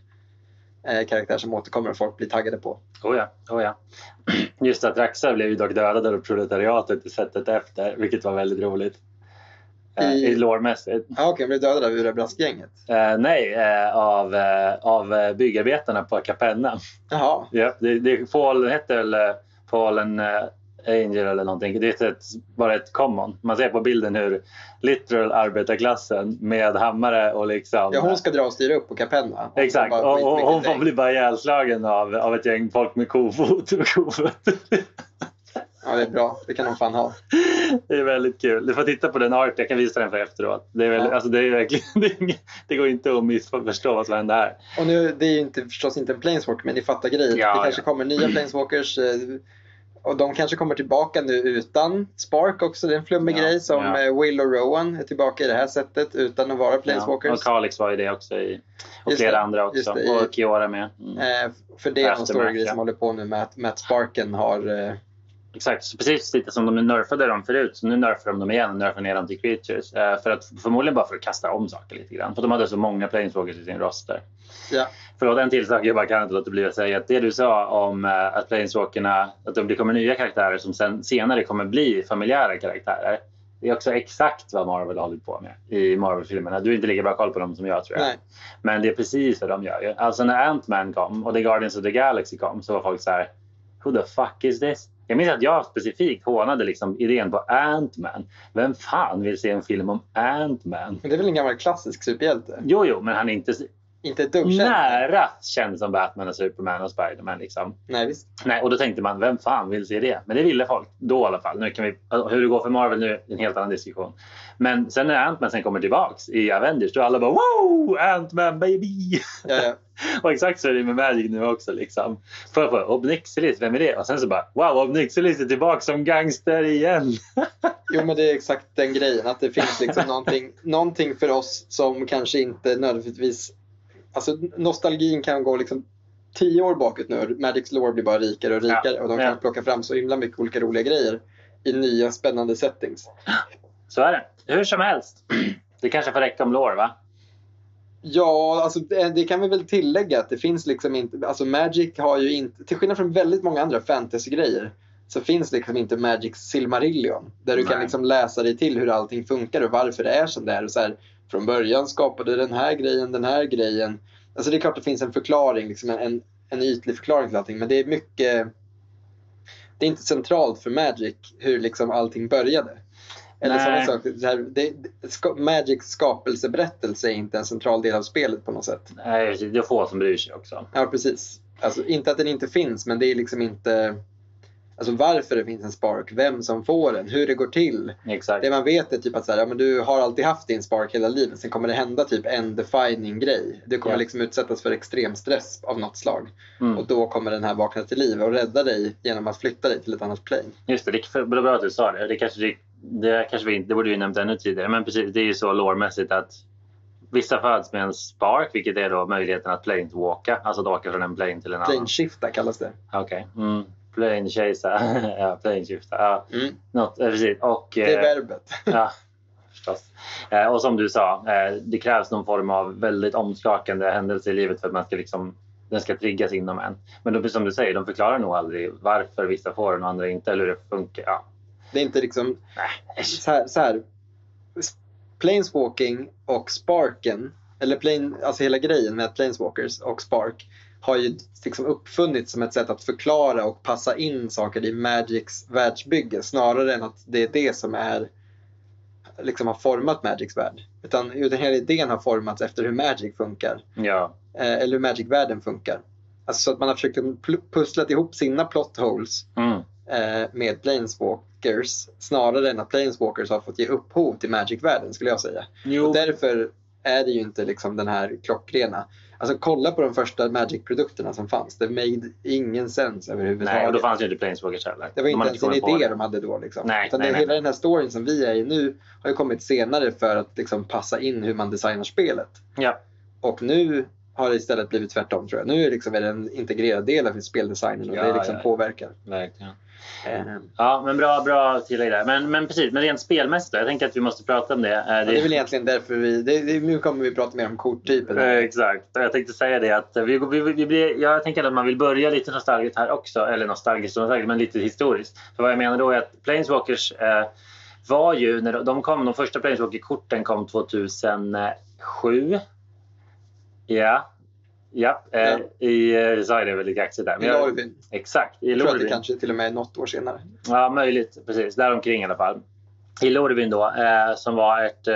eh, karaktär som återkommer och folk blir taggade på. Oh ja, oh ja. Just att Raxa blev ju dock dödad av proletariatet i sättet efter, vilket var väldigt roligt. Eh, I- I lårmässigt. Ja, okej, okay, blev dödad av Urabrask-gänget. Eh, nej, eh, av, eh, av eh, byggarbetarna på Capenna. Jaha, Ja, det, det, Fallen hette väl Fallen, eh, Angel eller någonting. Det är ett, bara ett common. Man ser på bilden hur literal arbetarklassen med hammare och liksom... Ja, hon ska dra och styra upp på Capenna. Exakt, och, och hon får bli bara ihjälslagen av, av ett gäng folk med kofot. kofot. Ja, det är bra. Det kan hon fan ha. Det är väldigt kul. Du får titta på den art. Jag kan visa den för efteråt. Det, är väldigt, Ja. alltså, det, är verkligen, det, går inte att missförstå vad som händer här. Och nu, det är ju inte, förstås inte en planeswalker, men ni fattar grejen. Ja, det kanske ja. kommer nya planeswalkers. Eh, Och de kanske kommer tillbaka nu utan Spark också. Det är en flummig Ja, grej som ja. eh, Will och Rowan är tillbaka i det här sättet utan att vara planeswalkers. Ja, och Kalix var ju det också. I, och Just flera det, andra också. det, och Kiora med. Mm. Eh, för det är en stor grej som håller på nu med att Matt Sparken har... Exakt, så precis lite som de nerfade dem förut. Så nu nerfar de dem igen och nerfar ner dem till creatures. Eh, för att, förmodligen bara för att kasta om saker lite grann. För de hade så många planeswalkers i sin roster. ja, Förlåt, en till sak jag bara kan inte låta bli att säga. Att det du sa om eh, att planeswalkerna, att det kommer nya karaktärer som sen, senare kommer bli familjära karaktärer. Det är också exakt vad Marvel har hållit på med i Marvel-filmerna. Du har inte lika bra koll på dem som jag tror jag. nej. Men det är precis vad de gör ju. Alltså när Ant-Man kom och The Guardians of the Galaxy kom så var folk så här Who the fuck is this? Jag minns att jag specifikt hånade liksom idén på Ant-Man. Vem fan vill se en film om Ant-Man? Men det är väl en gammal klassisk superhjälte? Jo, jo, men han är inte Inte ett dugg känd. nära känd som Batman och Superman och Spiderman. Liksom. Nej, visst. Nej, och då tänkte man, vem fan vill se det? Men det ville folk då i alla fall. Nu kan vi, alltså, hur det går för Marvel nu är en helt annan diskussion. Men sen när Ant-Man sen kommer tillbaks i Avengers, då alla bara wow! Ant-Man baby! Ja, ja. Och exakt så är det med Magic nu också. Liksom. För, för, Obnixilis, vem är det? Och sen så bara, wow, Obnixilis är tillbaka som gangster igen. Jo, men det är exakt den grejen. Att det finns liksom någonting, någonting för oss som kanske inte nödvändigtvis... Alltså nostalgin kan gå liksom tio år bakåt nu. Magics lore blir bara rikare och rikare och de kan ja. plocka fram så himla mycket olika roliga grejer i nya spännande settings. Så är det. Hur som helst. Det kanske får räcka om lore, va? Ja, alltså det, det kan vi väl tillägga att det finns liksom inte, alltså Magic har ju inte, till skillnad från väldigt många andra fantasy-grejer, så finns liksom inte Magics Silmarillion. Där du kan Nej. liksom läsa dig till hur allting funkar och varför det är som det är. Och så här, från början skapade den här grejen den här grejen. Alltså det är klart det finns en förklaring, liksom en, en, en ytlig förklaring till allting, men det är mycket det är inte centralt för Magic hur liksom allting började. Eller Nej. saker. Så här, det, ska, Magics skapelseberättelse är inte en central del av spelet på något sätt. Nej, det är få som bryr sig också. Ja, precis. Alltså, inte att den inte finns, men det är liksom inte... Alltså varför det finns en spark, vem som får den, hur det går till. Exakt. Det man vet är typ att så här, ja, men du har alltid haft din spark hela livet. Sen kommer det hända typ en defining grej. Du kommer Ja. liksom utsättas för extrem stress av något slag. Mm. Och då kommer den här vakna till liv och rädda dig genom att flytta dig till ett annat plane. Just det, det är bra att du sa det. Det, kanske, det, kanske vi, inte- det borde vi nämnt ännu tidigare. Men precis, det är ju så lårmässigt att vissa föds med en spark, vilket är då möjligheten att planewalka. Alltså att åka från en plane till en annan. Plane shifta kallas det. Okej. Mm. Plane chasa. ja, plane shifta. Ja, Mm. något, eh, precis. Och, Det är eh, verbet. Ja, förstås. Eh, och som du sa, det krävs någon form av väldigt omskakande händelse i livet för att man ska liksom, den ska triggas inom en. Men då, som du säger, de förklarar nog aldrig varför vissa får den och andra inte, eller hur det funkar. Ja. Det är inte liksom... Nej. Så här, så här. Planeswalking och Sparken, eller plane, alltså hela grejen med Planeswalkers och Spark har ju liksom uppfunnits som ett sätt att förklara och passa in saker i Magics världsbygge snarare än att det är det som är liksom har format Magics värld. Utan, utan hela idén har formats efter hur Magic funkar. Ja, Eh, eller hur Magic-världen funkar. Alltså så att man har försökt pusslat ihop sina plot holes mm. eh, med Planeswalkers snarare än att Planeswalkers har fått ge upphov till Magic-världen skulle jag säga. Jo. Och därför är det ju inte liksom den här klockrena. Alltså kolla på de första Magic-produkterna som fanns. Det made ingen sens överhuvudtaget. Nej, och då fanns ju inte Planeswalkers heller. det var De inte ens en idé det. de hade då. Liksom. Nej, Utan nej, det, nej. hela den här storyn som vi är i nu har ju kommit senare för att liksom passa in hur man designar spelet. Ja, Och nu har det istället blivit tvärtom tror jag. Nu är det, liksom, är det en integrerad del av speldesignen och Ja, det liksom ja. påverkar. verkligen. Eh, Ja, men bra, bra tillägg där. Men, men precis, men rent spelmässigt då? Jag tänker att vi måste prata om det. Ja, det är väl egentligen därför vi... Det, det, nu kommer vi prata mer om korttypen. Eh, Exakt. Jag tänkte säga det att vi, vi, vi blir, jag tänker att man vill börja lite nostalgiskt här också. Eller nostalgiskt, och nostalgiskt men lite historiskt. För vad jag menar då är att Planeswalkers eh, var ju, när de- de kom, de första Planeswalker-korten kom 2007. Ja. Ja, eh, Ja. i eh, USA är det väldigt kaxigt där. I jag- Lorvin. Exakt, i Jag tror att det Lorvin. kanske till och med är något år senare. Ja, möjligt. Precis, däromkring i alla fall. I Lorvin då, eh, som var ett, eh,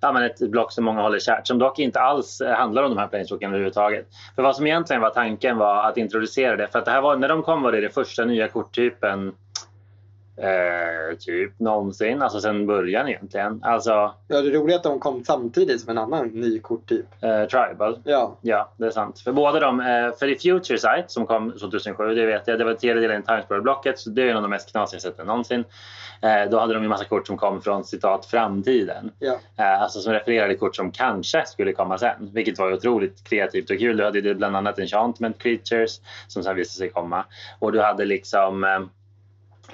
ja, men ett block som många håller kärt. Som dock inte alls handlar om de här planeswalkerna överhuvudtaget. För vad som egentligen var tanken var att introducera det. För att det här var, när de kom var det det första nya korttypen eh, typ någonsin. Alltså sen början egentligen. Alltså Ja, det roliga är att de kom samtidigt som en annan ny korttyp. eh, Tribal. Ja, Ja, det är sant. För båda de, eh, för i Future Sight som kom 2007, det vet jag, det var tredjedelen i Timesboro-blocket, så det är en av de mest knasiga sätten någonsin. Eh, då hade de ju massa kort som kom från citat framtiden. ja. Eh, alltså som refererade kort som kanske skulle komma sen, vilket var otroligt kreativt och kul. Du hade bland annat Enchantment Creatures som sen visade sig komma. Och du hade liksom eh,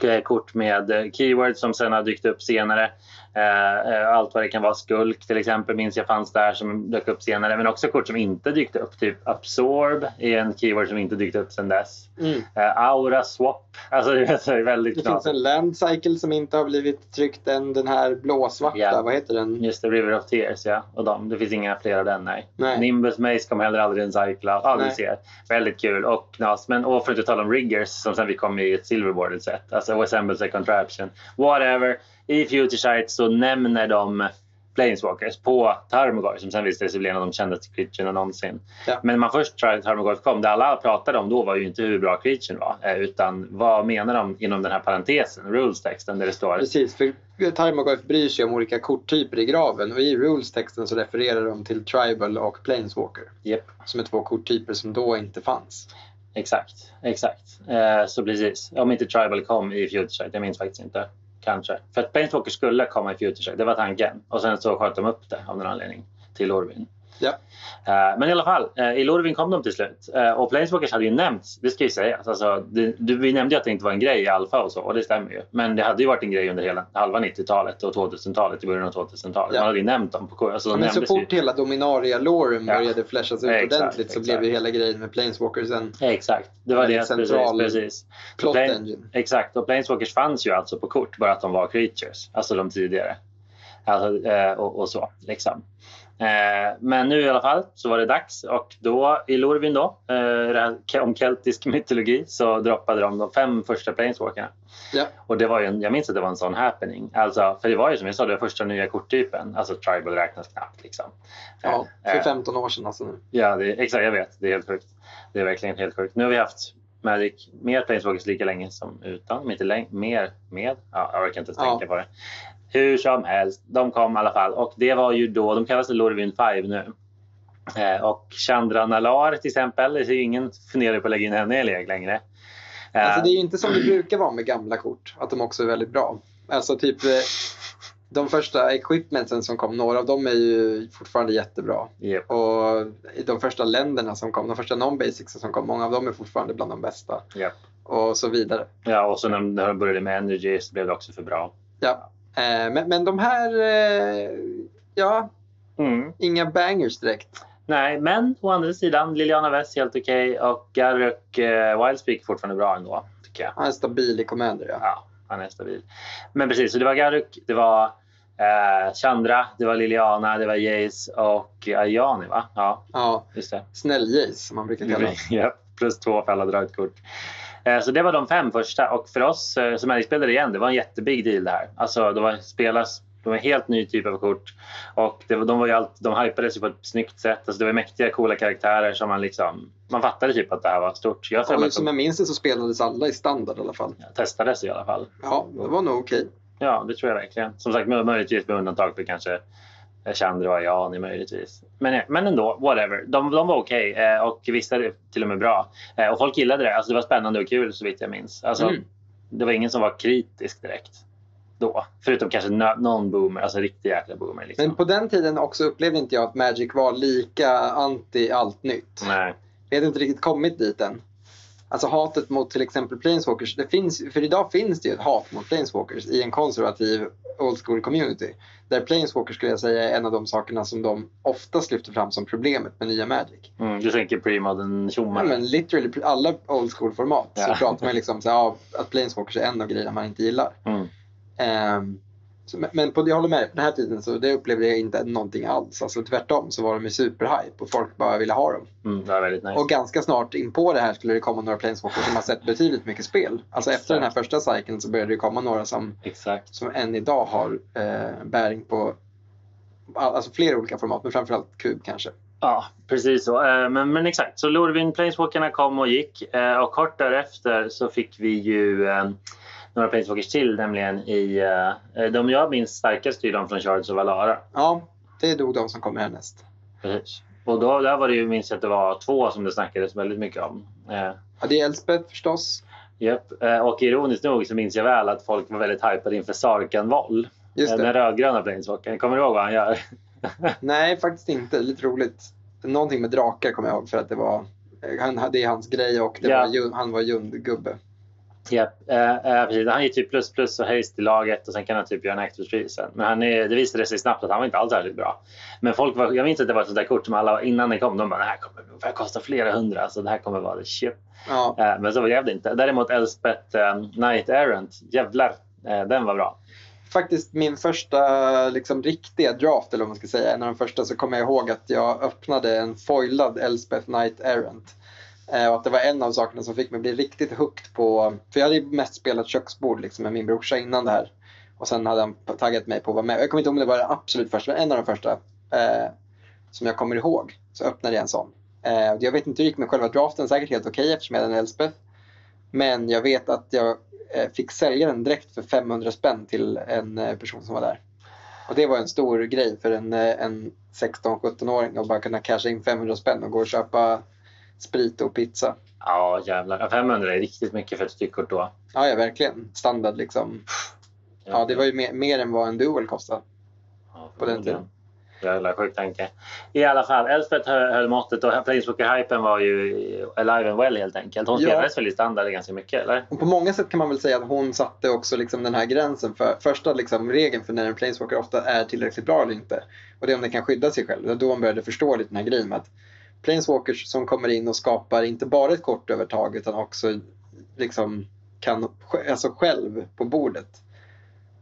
Eh, kort med eh, keywords som sen har dykt upp senare. Eh, eh, allt vad det kan vara. Skulk till exempel minns jag fanns där som dök upp senare. Men också kort som inte dykt upp. Typ Absorb är en keyword som inte dykt upp sen dess. Mm. Eh, Aura Swap. Alltså det är väldigt Det finns knasigt. en Land Cycle som inte har blivit tryckt än. Den här blåsvarta, Ja. vad heter den? Just det, River of Tears ja. Och de, det finns inga fler av den nej. Nej. Nimbus Maze kom heller aldrig en. Ja, du Nej. ser. Väldigt kul och knas. Men och för att inte tala om Riggers som sen vi kom i ett silverboarded set. Alltså Assembles a Contraption. Whatever. I Future Sight så nämner de Planeswalkers på Tarmogoyf som sen visade sig bli en av de kändaste creaturena någonsin. Ja. Men man först tror jag Tarmogoyf kom, det alla pratade om då var ju inte hur bra creaturen var. eh, Utan vad menar de inom den här parentesen, rules-texten där det står Precis, för Tarmogoyf bryr sig om olika korttyper i graven och i rules-texten så refererar de till Tribal och Planeswalker. Japp. Som är två korttyper som då inte fanns. Exakt, exakt. Eh, så precis. Om inte Tribal kom i Future jag minns faktiskt inte. Kanske. För att Planeswalker skulle komma i Future Shock, det var tanken. Och sen så sköt de upp det av någon anledning till Orvin. Ja. Eh, men i alla fall, eh, i Lorvin kom de till slut. Eh, och Planeswalkers hade ju nämnts, det ska ju sägas. Alltså, det, du, vi nämnde ju att det inte var en grej i Alfa och så, och det stämmer ju. Men det hade ju varit en grej under hela halva 90-talet och 2000-talet, i början av 2000-talet. Ja. Man hade ju nämnt dem. På, alltså, Men så nämndes ju. fort hela Dominaria-loren Ja. började flashas ut Exakt, ordentligt så exakt. blev ju hela grejen med Planeswalkers en Exakt, det var det. Precis, central precis. plot Plane- engine. Exakt, och Planeswalkers fanns ju alltså på kort, bara att de var creatures. Alltså de tidigare. Alltså, och, och så, liksom. Eh, men nu i alla fall så var det dags och då i Lorvin då, eh, om keltisk mytologi, så droppade de de fem första Planeswalkerna. Ja. Och det var en, jag minns att det var en sån happening. Alltså, för det var ju som jag sa, det första nya korttypen. Alltså tribal räknas knappt liksom. Ja, Eh, för eh, 15 år sedan alltså nu. Ja, det, exakt. Jag vet. Det är helt sjukt. Det är verkligen helt sjukt. Nu har vi haft Magic mer Planeswalkers lika länge som utan. Men inte läng- mer med. Ja, jag orkar inte ens Ja. tänka på det. Hur som helst, de kom i alla fall. Och det var ju då, de kallas Lorvin 5 nu. Eh, och Chandra Nalar till exempel, det är ingen funderar på att lägga in henne i lek längre. Eh, Alltså det är ju inte som det brukar vara med gamla kort, att de också är väldigt bra. Alltså typ eh, de första equipmentsen som kom, några av dem är ju fortfarande jättebra. Japp, Och de första länderna som kom, de första non-basics som kom, många av dem är fortfarande bland de bästa. japp. Och så vidare. Ja, och så när de började med Energy så blev det också för bra. Ja. Eh, men, men de här, eh, ja, Mm. inga bangers direkt. Nej, men å andra sidan, Liliana West helt okej och Garruk eh, Wildspeak fortfarande bra ändå, tycker jag. Han är stabil i Commander ja. Ja, han är stabil. Men precis, så det var Garruk, det var eh, Chandra, det var Liliana, det var Jace och Ayani va? Ja, Ja, just det. snäll-Jace som man brukar kalla honom. ja, plus två för alla dragkort. Eh, Så det var de fem första och för oss eh, som Magic-spelare igen, det var en jättebig deal det här. Alltså det var spelas det var en helt ny typ av kort och det de, var ju allt, de hypades ju på ett snyggt sätt. Alltså det var mäktiga, coola karaktärer som man liksom... Man fattade typ att det här var stort. Jag att som de jag minns det så spelades alla i standard i alla fall. testades i alla fall. Ja, det var nog okej. Ja, det tror jag verkligen. Som sagt, möjligtvis med undantag för kanske Chandra och Ayani möjligtvis. Men, men ändå, whatever. De, de var okej eh, och vissa till och med bra. Eh, och folk gillade det. Alltså, det var spännande och kul så vitt jag minns. Alltså, Mm. Det var ingen som var kritisk direkt då. Förutom kanske någon boomer, alltså riktig jäkla boomer. Liksom. Men på den tiden också upplevde inte jag att Magic var lika anti allt nytt. Nej. Vi hade inte riktigt kommit dit än. Alltså hatet mot till exempel Planeswalkers. Det finns, för idag finns det ju ett hat mot Planeswalkers i en konservativ old school community. Där Planeswalkers skulle jag säga är en av de sakerna som de oftast lyfter fram som problemet med nya Magic. Mm, du tänker premodern Ja, tjommar? men literally alla old school format så Ja. pratar man liksom så, ja, att Planeswalkers är en av grejerna man inte gillar. Mm. Så, men- på, jag håller med, på den här tiden så det upplevde jag inte någonting alls. Alltså tvärtom så var de ju superhype och folk bara ville ha dem. Mm, det var väldigt nice. Och ganska snart in på det här skulle det komma några Planeswalkers som har sett betydligt mycket spel. Alltså efter den här första cykeln så började det komma några som, Exakt. som än idag har eh, bäring på all- alltså flera olika format, men framförallt kub kanske. Ja, precis så. Eh, Men, men exakt, så Lorvin Planeswalkerna kom och gick eh, och kort därefter så fick vi ju eh, några Planeswalkers till, nämligen i... eh, De jag minns starkast är de från Shards of Valara. Ja, det är nog de som kommer härnäst. Precis. Och då där var det ju, minns jag att det var två som det snackades väldigt mycket om. Eh, Ja, det är Elspeth förstås. Japp. Eh, Och ironiskt nog så minns jag väl att folk var väldigt hypade inför Sarkan Voll. Den rödgröna Planeswalkern. Kommer du ihåg vad han gör? Nej, faktiskt inte. Lite roligt. Någonting med drakar kommer jag ihåg för att det var eh, han, det är hans grej och det Ja. var, Jun- han var Jund-gubbe. Japp, eh, eh, precis. Han ger typ plus plus och haste i laget och sen kan han typ göra en free sen. Men han är, det visade sig snabbt att han var inte alls särskilt bra. Men folk var, jag minns att det var ett sånt där kort som alla innan det kom, de bara det här kommer kostar flera hundra så det här kommer vara det shit. Ja, Eh, men så var det inte. Däremot Elspeth eh, Knight Errant, jävlar, eh, den var bra. faktiskt min första liksom, riktiga draft, eller vad man ska säga, en av de första, så kommer jag ihåg att jag öppnade en foilad Elspeth Knight Errant. Eh, och att det var en av sakerna som fick mig bli riktigt hooked på, för jag hade ju mest spelat köksbord liksom, med min brorsa innan det här. Och sen hade han taggat mig på att vara med. Jag kommer inte ihåg om det var det absolut första, men en av de första eh, som jag kommer ihåg. Så öppnade jag en sån. Eh, jag vet inte hur det gick med själva draften, säkert helt okej eftersom jag hade en Elspeth. Men jag vet att jag eh, fick sälja den direkt för 500 spänn till en eh, person som var där. Och det var en stor grej för en, eh, en 16-17-åring att bara kunna casha in 500 spänn och gå och köpa sprit och pizza. Ja jävlar, Ja, 500 är riktigt mycket för ett styckkort då. Ja, ja verkligen. Standard liksom. Ja, det var ju mer, mer än vad en duel kostade. Ja, på den tiden. Jävla sjuk tanke. I alla fall, Elspeth höll, höll måttet och Planeswalker-hypen var ju alive and well helt enkelt. Hon Ja. spelades väl i standard ganska mycket, eller? Och på många sätt kan man väl säga att hon satte också liksom den här gränsen för första liksom regeln för när en planeswalker ofta är tillräckligt bra eller inte. Och det är om den kan skydda sig själv. Det var då man började förstå lite den här grejen med att planeswalkers som kommer in och skapar inte bara ett kortövertag utan också liksom kan alltså själv på bordet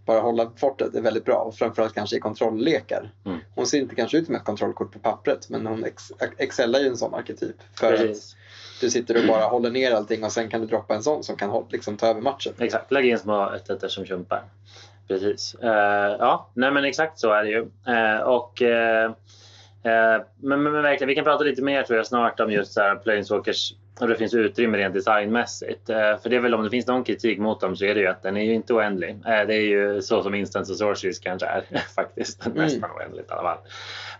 bara hålla fortet är väldigt bra och framförallt kanske i kontrolllekar. Mm. Hon ser inte kanske ut som ett kontrollkort på pappret men hon ex- excellar ju en sån arketyp. För att Precis. du sitter och bara håller ner allting och sen kan du droppa en sån som kan liksom ta över matchen. Exakt, lägg in små ettor som kämpar. Precis. Eh, ja, nej men exakt så är det ju. Eh, och, eh, men, men, men verkligen, vi kan prata lite mer tror jag snart om just så här Planeswalkers och det finns utrymme rent designmässigt. Eh, för det är väl om det finns någon kritik mot dem så är det ju att den är ju inte oändlig. Eh, det är ju så som Instance och Sorceries kanske är faktiskt. Mm. Nästan oändligt i alla fall.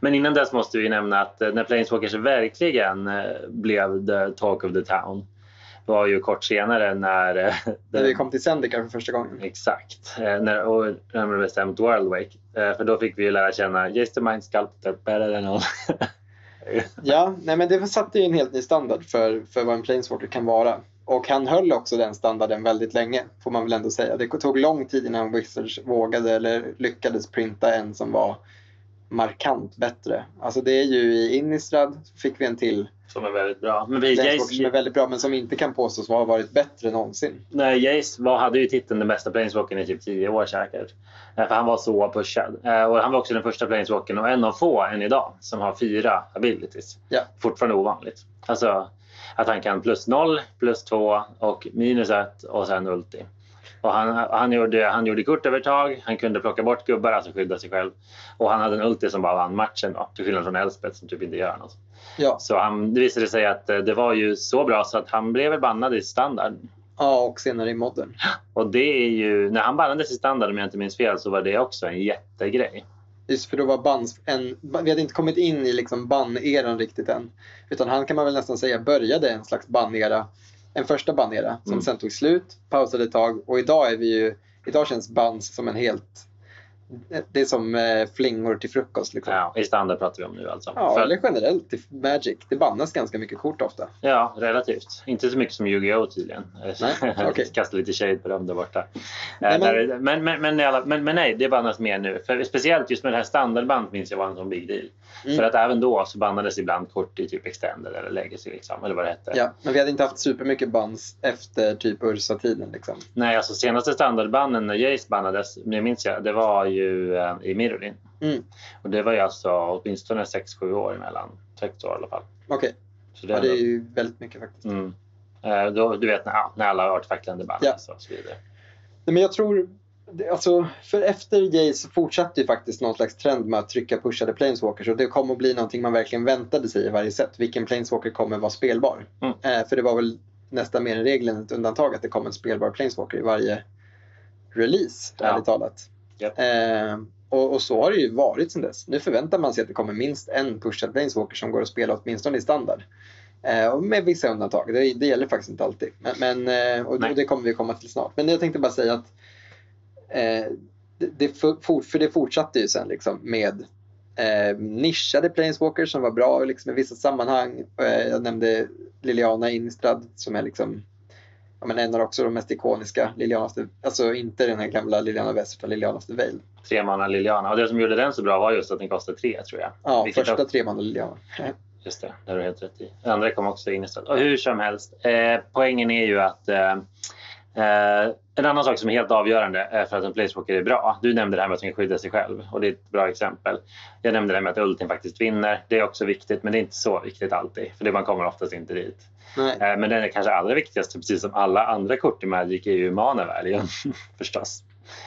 Men innan dess måste vi nämna att eh, när Planeswalkers verkligen eh, blev the talk of the town var ju kort senare när eh, När vi kom till Zendikar för första gången. Exakt. Eh, när, och närmare bestämt Worldwake. Eh, för då fick vi ju lära känna Just the Mind Sculpted better than all. Ja, nej men det satte ju en helt ny standard för, för vad en planeswalker kan vara. Och han höll också den standarden väldigt länge, får man väl ändå säga. Det tog lång tid innan Wizards vågade eller lyckades printa en som var markant bättre. Alltså det är ju i Innistrad fick vi en till Som är väldigt bra. Men vi, planeswalker som är Jace, väldigt bra men som inte kan påstås ha varit bättre någonsin. nej, Jace var, hade ju titeln den bästa Planeswalkern i typ 10 år säkert. Eh, för han var så pushad. Eh, och han var också den första Planeswalkern och en av få än idag som har fyra abilities. Ja. Fortfarande ovanligt. Alltså att han kan plus 0, plus 2 och minus 1 och sen ulti. Och han, han, gjorde, han gjorde kortövertag, han kunde plocka bort gubbar, alltså skydda sig själv. Och han hade en ulti som bara vann matchen då, till skillnad från Elspeth som typ inte gör något. Ja, Så han, det visade sig att eh, det var ju så bra så att han blev bannad i standard. ja och senare i modern. Och det är ju, när han bannades i standard om jag inte minns fel så var det också en jättegrej. Just för då var bans, en, vi hade inte kommit in i liksom ban-eran riktigt än. Utan han kan man väl nästan säga började en slags ban-era. En första ban-era som Mm. sen tog slut, pausade ett tag och idag är vi ju, idag känns bans som en helt, det är som eh, flingor till frukost liksom. Ja, Ja, I standard pratar vi om nu alltså. För- eller generellt i Magic. Det bannas ganska mycket kort ofta. Ja, relativt. Inte så mycket som Yu-Gi-Oh tydligen. Nej, okej. Kasta lite shade på dem där borta. Nej, Eh, men- men, men, men, men, men nej, det bannas mer nu. För speciellt just med det här standardband minns jag var en sån big deal. Mm. För att även då så bannades ibland kort i typ extended eller legacy liksom, eller vad det hette. Ja, men vi hade inte haft supermycket bans efter typ Ursa-tiden liksom. Nej, alltså senaste standardbanden när Jace bannades, det minns jag, det var ju eh, i Mirrodin. Mm. Och det var ju alltså åtminstone 6-7 år emellan. 6 år i alla fall. Okej, Så det ja, det är ju väldigt mycket faktiskt. mm. Eh, då, du vet när, när alla har varit facklande band Ja. och så vidare. Nej, men jag tror, alltså, för efter Jace så fortsatte ju faktiskt någon slags trend med att trycka pushade planeswalkers och det kommer att bli någonting man verkligen väntade sig i varje set. Vilken planeswalker kommer vara spelbar? Mm. Eh, för det var väl nästan mer en regel än ett undantag att det kom en spelbar planeswalker i varje release, Ja. ärligt talat. Eh, och, och så har det ju varit sedan dess. Nu förväntar man sig att det kommer minst en pushad planeswalker som går att spela åtminstone i standard. Eh, och med vissa undantag. Det, det gäller faktiskt inte alltid. Men, men, eh, och, och det kommer vi komma till snart. Men jag tänkte bara säga att eh, det, det, for, för det fortsatte ju sen liksom med eh, nischade planeswalkers som var bra liksom, i vissa sammanhang. Eh, jag nämnde Liliana Innistrad som är liksom ja, men en av också de mest ikoniska Liliana of the, Alltså inte den här gamla Liliana West utan Liliana of the Veil. Tre manna Liliana. Och det som gjorde den så bra var just att den kostade tre tror jag. Ja, Vilket första av- tre man Liliana. Just det, det har du helt rätt i. Andra kom också in istället. Och hur som helst, eh, poängen är ju att eh, eh, en annan sak som är helt avgörande för att en placewalker är bra. Du nämnde det här med att den kan skydda sig själv och det är ett bra exempel. Jag nämnde det här med att ultin faktiskt vinner. Det är också viktigt men det är inte så viktigt alltid för det man kommer oftast inte dit. Nej. Eh, men den är kanske allra viktigaste, precis som alla andra kort i Magic, är ju mana value förstås.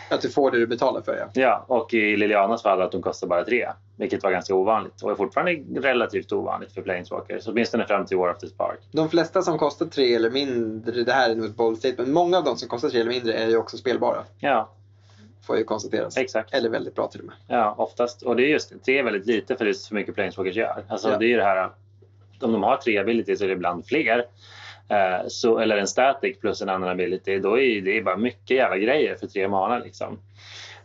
Att du får det du betalar för ja. Ja, och i Lilianas fall att de kostar bara tre. Vilket var ganska ovanligt och är fortfarande relativt ovanligt för Planeswalkers. Åtminstone fram till War of the Spark. De flesta som kostar tre eller mindre, det här är nog ett bold statement, många av de som kostar tre eller mindre är ju också spelbara. Ja, Får ju konstateras. exakt. Eller väldigt bra till och med. Ja, oftast. Och det är just det. Tre är väldigt lite för det är så mycket Planeswalkers gör. Alltså Ja. det är ju det här. Om de har tre abilities så är det ibland fler. Eh, så, eller en static plus en annan ability. Då är det bara mycket jävla grejer för tre mana liksom. Eh.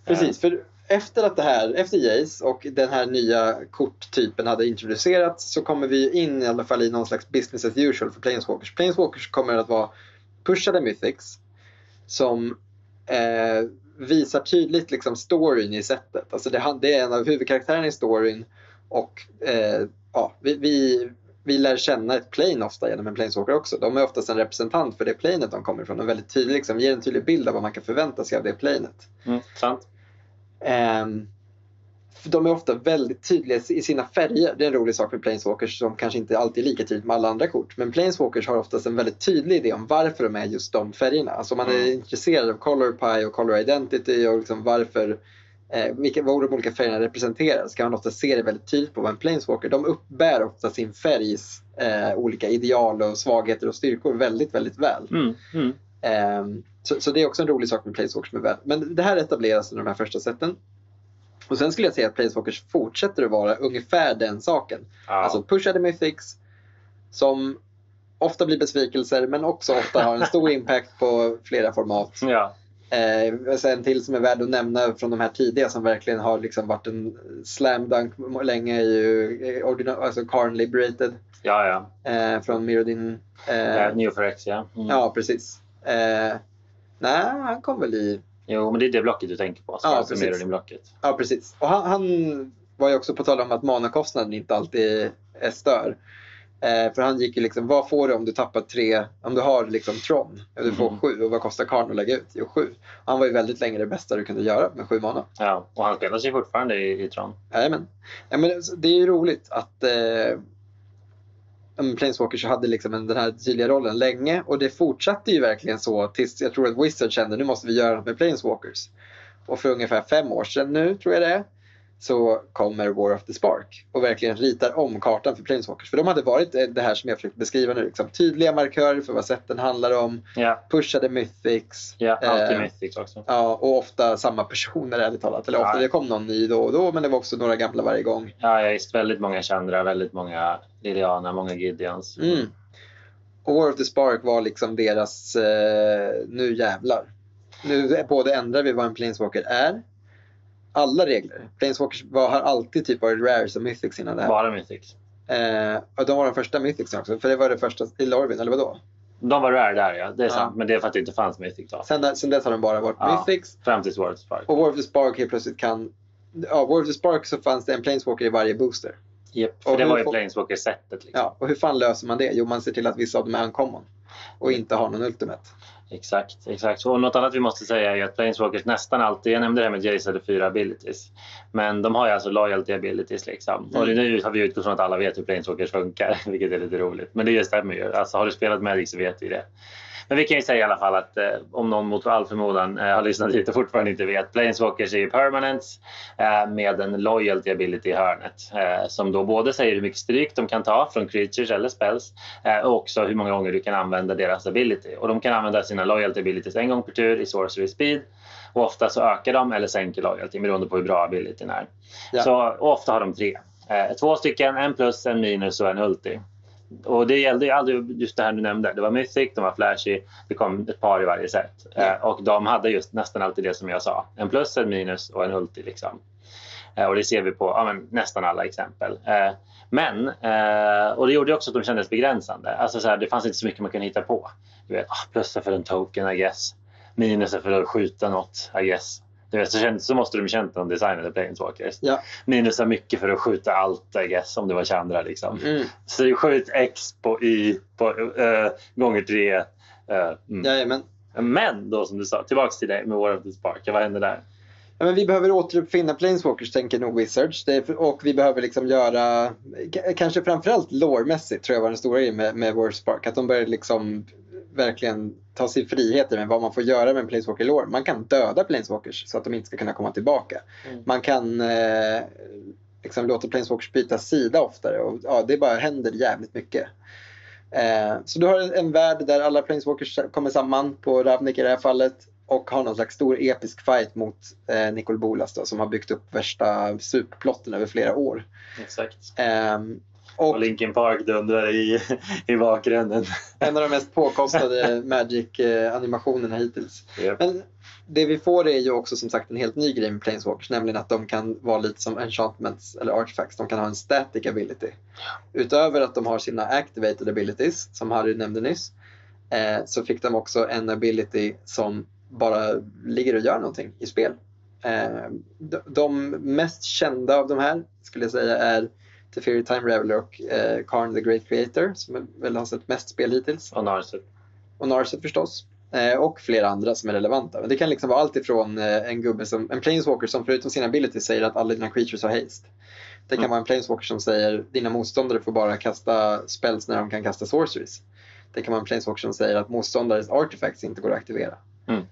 Precis, för efter att det här, efter Jace och den här nya korttypen hade introducerats så kommer vi in i alla fall i någon slags business as usual för Planeswalkers. Planeswalkers kommer att vara pushade mythics som eh, visar tydligt liksom storyn i sättet. Alltså det, det är en av huvudkaraktärerna i storyn och eh, ja, vi, vi, vi lär känna ett plane ofta genom en planeswalker också. De är oftast en representant för det planet de kommer ifrån och väldigt tydlig, liksom, ger en tydlig bild av vad man kan förvänta sig av det planet. Mm, sant? För de är ofta väldigt tydliga i sina färger. Det är en rolig sak med Planeswalkers som kanske inte alltid är lika tydligt med alla andra kort. Men Planeswalkers har oftast en väldigt tydlig idé om varför de är just de färgerna. Alltså man är Mm. intresserad av color pie och color identity och liksom varför eh, vilka, vad de olika färgerna representerar så kan man ofta se det väldigt tydligt på vad en Planeswalker. De uppbär ofta sin färgs eh, olika ideal och svagheter och styrkor väldigt, väldigt väl. Mm, mm. Ehm, så, så det är också en rolig sak med Planeswalkers med väl. Men det här etableras under de här första sätten. Och sen skulle jag säga att Planeswalkers fortsätter att vara ungefär den saken. Ja. Alltså pushade mythics som ofta blir besvikelser men också ofta har en stor impact på flera format. ja. Eh, sen en till som är värd att nämna från de här tidiga som verkligen har liksom varit en slam dunk länge är ju eh, alltså Karn Liberated ja, ja. eh, från Mirrodin. Eh, Eh, Neo Forex, ja. Mm. Ja, precis. Eh, nej, han kom väl i... Jo, men det är det blocket du tänker på. Så Ja, alltså precis. Mirrodin-blocket. Ja, precis. Och han, han var ju också på tal om att manakostnaden inte alltid är stör. Eh, för han gick ju liksom, vad får du om du tappar tre, om du har liksom Tron, du får Mm. sju och vad kostar karn att lägga ut? Jo, sju. Han var ju väldigt länge det bästa du kunde göra med sju mana. Ja, och han spelar sig fortfarande i, i Tron. Jajamän. Ja, men alltså, det är ju roligt att eh, Planeswalkers hade liksom en, den här tydliga rollen länge och det fortsatte ju verkligen så tills jag tror att Wizard kände nu måste vi göra något med Planeswalkers. Och för ungefär fem år sedan nu, tror jag det är, så kommer War of the Spark och verkligen ritar om kartan för Planeswalkers. För de hade varit eh, det här som jag försökt beskriva nu, liksom, tydliga markörer för vad sätten handlar om, Ja, pushade mythics. ja alltid eh, Mythics också. Ja, och ofta samma personer ärligt talat. Eller ofta, Ja. det kom någon ny då och då, men det var också några gamla varje gång. Ja, ja, visst. Väldigt många Chandra, väldigt många Liliana, många Gideons. Mm. Och War of the Spark var liksom deras, eh, nu jävlar. Nu både ändrar vi vad en Planeswalker är, alla regler. Planeswalkers var, har alltid typ varit rares och mythics innan det här. Bara Mythics. Eh, och de var de första mythics också, för det var det första i Lorvin, eller vadå? De var rare där ja, det är Ja. sant. Men det är för att det inte fanns Mythics då. Sen, sen dess har de bara varit Ja. mythics. Fram till Sword Spark. Och War of the Spark helt plötsligt kan... Ja, War of the Spark så fanns det en Planeswalker i varje booster. Yep. Och För det hur var ju Planeswalker-sättet. Liksom. Ja, och hur fan löser man det? Jo, man ser till att vissa av dem är uncommon. och inte har någon Ultimate. Exakt, exakt. Och något annat vi måste säga är att Planeswalkers nästan alltid, jag nämnde det här med hade fyra abilities. Men de har ju alltså loyalty abilities liksom. Mm. Och nu har vi utgått från att alla vet hur Planeswalkers funkar, vilket är lite roligt. Men det stämmer ju. Alltså har du spelat Magic så vet vi det. Men vi kan ju säga i alla fall att eh, om någon mot all förmodan eh, har lyssnat hit och fortfarande inte vet. Planeswalkers är ju permanents eh, med en loyalty ability i hörnet. Eh, som då både säger hur mycket stryk de kan ta från creatures eller spells eh, och också hur många gånger du kan använda deras ability. Och de kan använda sina loyalty abilities en gång per tur i sorcery speed. Och ofta så ökar de eller sänker loyalty beroende på hur bra abilityn är. Ja. Så, ofta har de tre. Eh, två stycken, en plus, en minus och en ulti. Och det gällde ju aldrig just det här du nämnde. Det var Mythic, de var flashy, det kom ett par i varje set. Eh, och de hade just nästan alltid det som jag sa. En plus, en minus och en ulti. Liksom. Eh, och det ser vi på ja, nästan alla exempel. Eh, men, eh, och det gjorde också att de kändes begränsande. Alltså, så här, det fanns inte så mycket man kunde hitta på. Du vet, ah, plus är för en token, I guess. Minus är för att skjuta något, I guess. Du vet, så, kändes, så måste de känt de designade Planeswalkers. Ja. Minus är mycket för att skjuta allt, I guess, om det var Chandra. Liksom. Mm. Så skjut X på Y på, eh, gånger tre. eh, mm. Jajamän. Men då som du sa, tillbaks till dig med War of the Spark. Vad hände där? Ja, men vi behöver återuppfinna Planeswalkers tänker nog Wizards. Är, och vi behöver liksom göra, kanske framförallt lore-mässigt tror jag var den stora grejen med, med War Spark. Att de började liksom verkligen ta sig friheter med vad man får göra med en Planeswalker lore. Man kan döda Planeswalkers så att de inte ska kunna komma tillbaka. Mm. Man kan eh, liksom låta Planeswalkers byta sida oftare och ja, det bara händer jävligt mycket. Eh, så du har en, värld där alla Planeswalkers kommer samman på Ravnik i det här fallet och har någon slags stor episk fight mot eh, Nicol Bolas då, som har byggt upp värsta superplotten över flera år. Exakt. Ehm, Och Linkin Park dundrar i, i bakgrunden. en av de mest påkostade Magic-animationerna hittills. Japp. Men det vi får är ju också som sagt en helt ny grej med Planeswalkers, nämligen att de kan vara lite som enchantments eller artifacts. De kan ha en static ability. Utöver att de har sina activated abilities, som Harry nämnde nyss, eh, så fick de också en ability som bara ligger och gör någonting i spel. Eh, de, de mest kända av de här skulle jag säga är Teferi Time Raveler och eh, Karn the Great Creator som väl har sett mest spel hittills Och Narset. och Narset förstås. Eh, och flera andra som är relevanta. Men det kan liksom vara allt ifrån eh, en gubbe som, en planeswalker som förutom sina abilities säger att alla dina creatures har haste. Det kan Mm. vara en planeswalker som säger dina motståndare får bara kasta spells när de kan kasta sorceries. Det kan vara en planeswalker som säger att motståndares artifacts inte går att aktivera. Mm.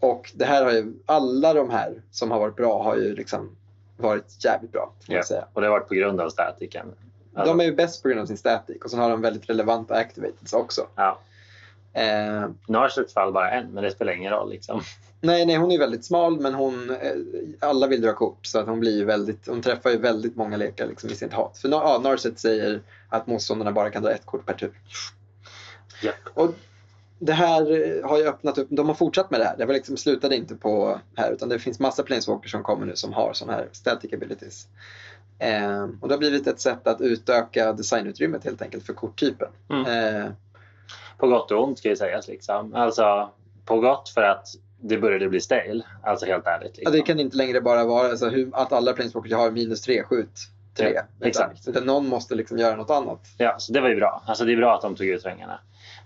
Och det här har ju, alla de här som har varit bra har ju liksom varit jävligt bra. Får Ja. säga. Och det har varit på grund av statiken. Alltså, De är ju bäst på grund av sin static och sen har de väldigt relevanta activateds också. ja. Eh, Narsets fall bara en, men det spelar ingen roll. Liksom. Nej, nej, hon är väldigt smal men hon, eh, alla vill dra kort så att hon blir väldigt, hon träffar ju väldigt många lekar liksom i sitt hat. För ja, Narset säger att motståndarna bara kan dra ett kort per tur. Japp. Och det här eh, har ju öppnat upp, de har fortsatt med det här. Det var liksom, slutade inte på här utan det finns massa planeswalkers som kommer nu som har sådana här static abilities. Eh, och det har blivit ett sätt att utöka designutrymmet helt enkelt för korttypen. Mm. Eh, På gott och ont ska ju sägas. Liksom. Alltså, på gott för att det började bli stale. Alltså helt ärligt. Ja, Liksom. det kan inte längre bara vara alltså, hur, att alla planeswalkers har minus 3, skjut 3. Ja, exakt. Utan någon måste liksom göra något annat. Ja, så det var ju bra. Alltså, det är bra att de tog ut svängarna.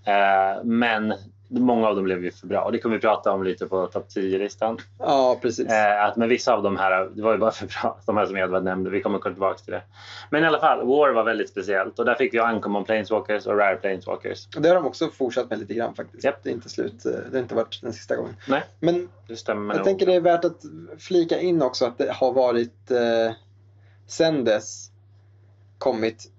Eh, men många av dem blev ju för bra. Och det kommer vi prata om lite på topp 10-listan. Ja, precis. Eh, att med vissa av de här, det var ju bara för bra. De här som Edvard nämnde. Vi kommer komma tillbaka till det. Men i alla fall, War var väldigt speciellt. Och där fick vi Uncommon Planeswalkers och Rare Planeswalkers. Och Det har de också fortsatt med lite grann faktiskt. Japp. Det är inte slut. eh, Det har inte varit den sista gången. Nej, Men det stämmer jag nog. tänker det är värt att flika in också att det har varit eh, sen dess kommit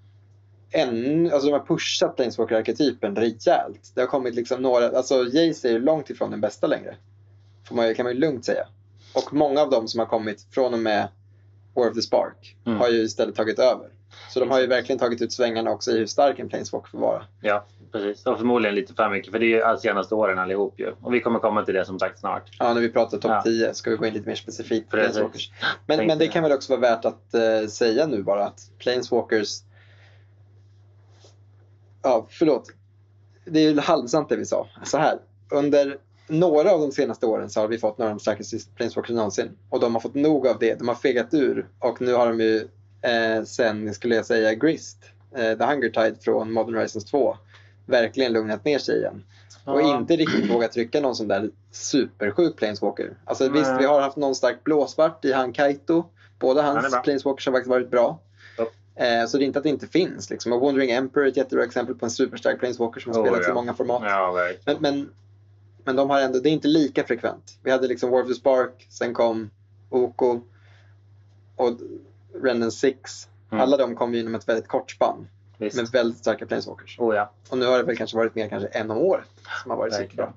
en, alltså de har pushat Planeswalker-arketypen rejält. Det har kommit liksom några, alltså Jace är ju långt ifrån den bästa längre. Får man, kan man ju lugnt säga. Och många av dem som har kommit från och med War of the Spark Mm. har ju istället tagit över. Så de har ju verkligen tagit ut svängarna också i hur stark en Planeswalker får vara. Ja, precis. Och förmodligen lite för mycket. För det är ju de senaste åren allihop ju. Och vi kommer komma till det som sagt snart. Ja, när vi pratar topp Ja. 10 ska vi gå in lite mer specifikt på. Planeswalkers. Men, men det det. kan väl också vara värt att eh, säga nu bara att Planeswalkers... Ja, förlåt. Det är ju halvsant det vi sa. Så här. Under några av de senaste åren så har vi fått några av de starkaste Planeswalkers någonsin. Och de har fått nog av det. De har fegat ur. Och nu har de ju eh, sen, skulle jag säga, Grist, eh, The Hunger Tide från Modern Horizons 2. verkligen lugnat ner sig igen. Och Ja. inte riktigt vågat trycka någon sån där supersjuk planeswalker. Alltså Nej. visst, vi har haft någon stark blåsvart i han Kaito. Båda hans planeswalkers har faktiskt varit bra. Eh, så det är inte att det inte finns. Liksom. Och Wandering Emperor är ett jättebra exempel på en superstark planeswalker som har Oh, spelats ja. i många format. Ja. Men, men, men de har ändå, det är inte lika frekvent. Vi hade liksom War of the Spark, sen kom Oko och Rennen 6. Mm. Alla de kom ju inom ett väldigt kort spann Visst. med väldigt starka planeswalkers. Oh, ja. Och nu har det väl kanske varit mer kanske en om året som har varit superbra.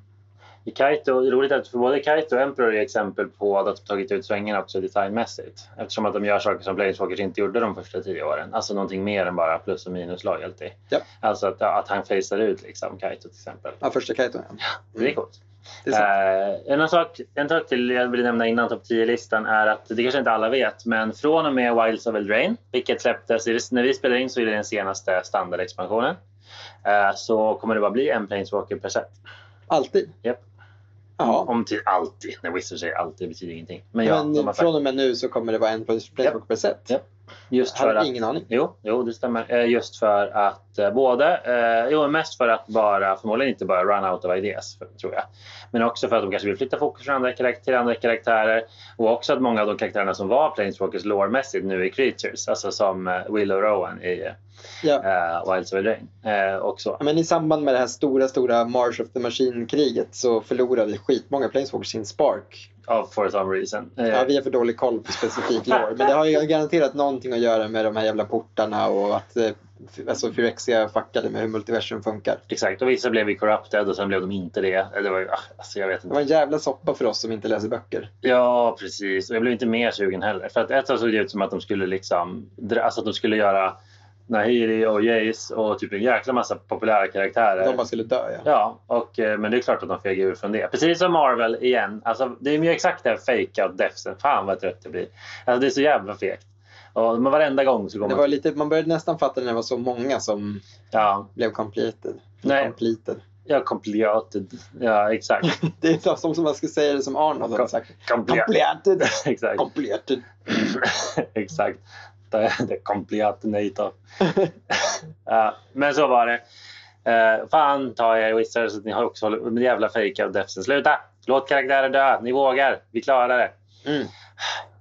I Kaito, roligt att för både Kaito och Emperor är exempel på att de tagit ut svängarna också designmässigt. Eftersom att de gör saker som Planeswalkers inte gjorde de första tio åren. Alltså någonting mer än bara plus och minus loyalty. Ja. Alltså att, att han facear ut liksom Kaito till exempel. Ja, första Kaito. Ja. Det är coolt. Det är. Eh, en, sak, en sak till jag vill nämna innan topp 10-listan är att det kanske inte alla vet, men från och med Wilds of Eldraine, vilket släpptes när vi spelar in så är det den senaste standardexpansionen, eh, så kommer det bara bli en Planeswalker per set. Alltid? Japp. Jaha. Om till alltid. När Wizards säger alltid betyder ingenting. Men ja, Men de har från och med nu så kommer det vara en planeswalker per set. Japp. Just för att ingen aning. Jo, jo, det stämmer. Eh, Just för att eh, både, eh, jo mest för att bara, förmodligen inte bara run out of ideas, för, tror jag. Men också för att de kanske vill flytta fokus från andra till andra karaktärer. Och också att många av de karaktärerna som var Planeswalkers lore-mässigt nu är creatures. Alltså som eh, Willow Rowan i Ja. eh, Wilds of. Eh, och så. Men i samband med det här stora, stora March of the Machine-kriget så förlorade skitmånga planeswalkers sin spark. Of for some reason. Eh, Ja, vi har för dålig koll på specifik lore. Men det har ju garanterat någonting att göra med de här jävla portarna och att eh, alltså, Phyrexia fuckade med hur multiversum funkar. Exakt, och vissa blev ju corrupted och sen blev de inte det. Eh, Det var ju, ah, alltså jag vet Det inte. var en jävla soppa för oss som inte läser böcker. Ja, precis. Och jag blev inte mer sugen heller. För att ett tag såg det ut som att de skulle liksom, alltså att de skulle göra Nahiri och Jace och typ en jäkla massa populära karaktärer. De bara skulle dö ja. Ja, och, eh, men det är klart att de fegar ur från det. Precis som Marvel igen. Alltså, det är ju exakt det här fake out defsen. Fan vad trött det blir. Alltså, det är så jävla fegt. Och, men varenda gång så går Det man... var lite, man började nästan fatta när det var så många som Ja, blev completed. Nej. completed. ja, completed. Ja, exakt. Det är som som man skulle säga det som Arnold hade sagt. Comple- Completed. exakt. completed. Exakt. Completionator. ja, men så var det. Uh, fan ta er Wizards att ni har också hållit med jävla fake out defsen. Sluta! Låt karaktärer dö. Ni vågar. Vi klarar det. Mm.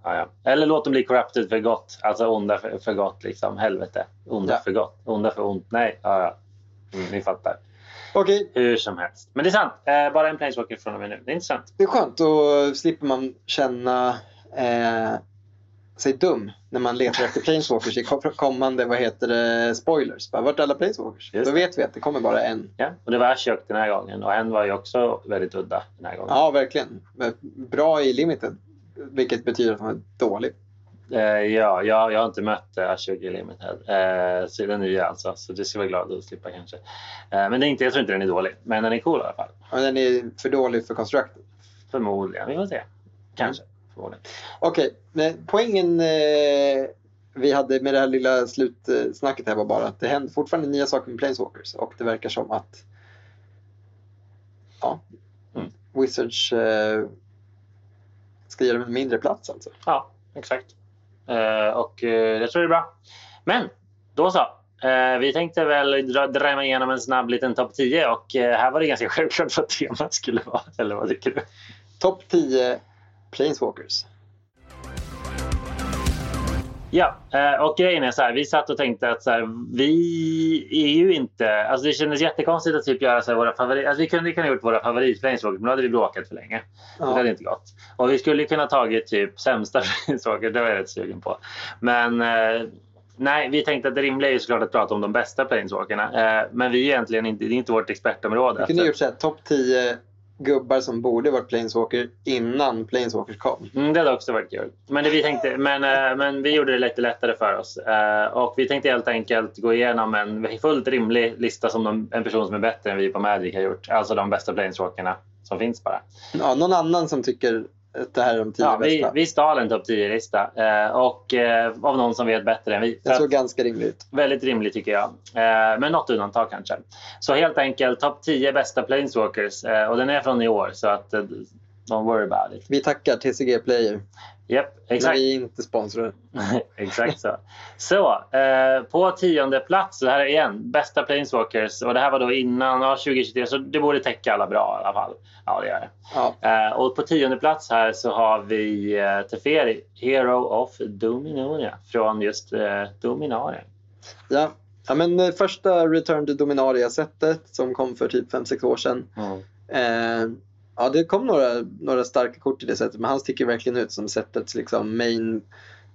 Ja, ja. Eller låt dem bli corrupted för gott. Alltså onda för, för gott. Liksom. Helvete. Onda Ja. för gott. Onda för ont. Nej. Ja, ja. Mm, ni fattar. Okej, Hur som helst. Men det är sant. Eh, bara en planeswalker från och med nu. Det är intressant. det är skönt. Då slipper man känna eh, sig dum när man letar efter planeswalkers i kom- kommande vad heter det, spoilers. Bara, vart är alla planeswalkers? Just Då vet vi att det kommer bara en. Ja. Och det var Ashok den här gången. Och en var ju också väldigt udda den här gången. Ja, verkligen. Bra i limited. Vilket betyder att han är dålig. Eh, ja, jag, jag har inte mött uh, Ashok i Limited. Uh, så den nya alltså. Så det ska vara glad att slippa kanske. Eh, men det är inte, jag tror inte den är dålig. Men den är cool i alla fall. Men den är för dålig för constructed. Förmodligen. Vi får se. Kanske. Förmodligen. Okej, men poängen eh, vi hade med det här lilla slutsnacket här var bara att det händer fortfarande nya saker med Planeswalkers och det verkar som att ja, Mm. Wizards eh, ska ge dem en mindre plats alltså. Ja, exakt. Eh, och uh, jag tror det är bra. Men då så. Eh, vi tänkte väl dra, drämma igenom en snabb liten topp 10 och eh, här var det ganska självklart vad temat skulle vara. Eller vad tycker du? Topp 10 Planeswalkers. Ja, eh, och grejen är så här. Vi satt och tänkte att så här, vi är ju inte... Alltså det kändes jättekonstigt att typ göra så här, våra favorit... Alltså vi kunde kunna gjort våra favoritplaneswalkers men då hade vi bråkat för länge. Det Ja. hade inte gått. Och vi skulle kunna tagit typ sämsta planeswalkers. Det var jag rätt sugen på. Men eh, nej, vi tänkte att det rimliga är ju såklart att prata om de bästa planeswalkerna. Eh, men vi är egentligen inte... Det är inte vårt expertområde. Vi kunde Så- gjort så här, topp 10 gubbar som borde varit Planeswalker innan Planeswalkers kom. Mm, det hade också varit kul. Men, det vi tänkte, men, eh, men vi gjorde det lite lättare för oss. Eh, och vi tänkte helt enkelt gå igenom en fullt rimlig lista som de, en person som är bättre än vi på Magic har gjort. Alltså de bästa planeswalkerna som finns bara. Ja, någon annan som tycker det här är de 10 Ja, vi, bästa. vi stal en topp 10-lista eh, och eh, av någon som vet bättre än vi. Det såg ganska rimligt. Väldigt rimligt tycker jag. Eh, men något undantag kanske. Så helt enkelt topp 10 bästa planeswalkers. Eh, och den är från i år så att eh, Don't worry about it. Vi tackar TCG Player. Men exakt. vi är inte sponsrade. Exakt så. Så, eh, på tionde plats, så här är igen, bästa Planeswalkers. Och det här var då innan ja, 2023, så det borde täcka alla bra i alla fall. Ja, det gör det. Ja. Eh, och på tionde plats här så har vi eh, Teferi, Hero of Dominaria, från just eh, Dominaria. Ja. ja, men eh, första Return to Dominaria-sättet som kom för typ 5-6 år sedan. Eh, ja, det kom några, några starka kort i det sättet, men han sticker verkligen ut som sättets liksom main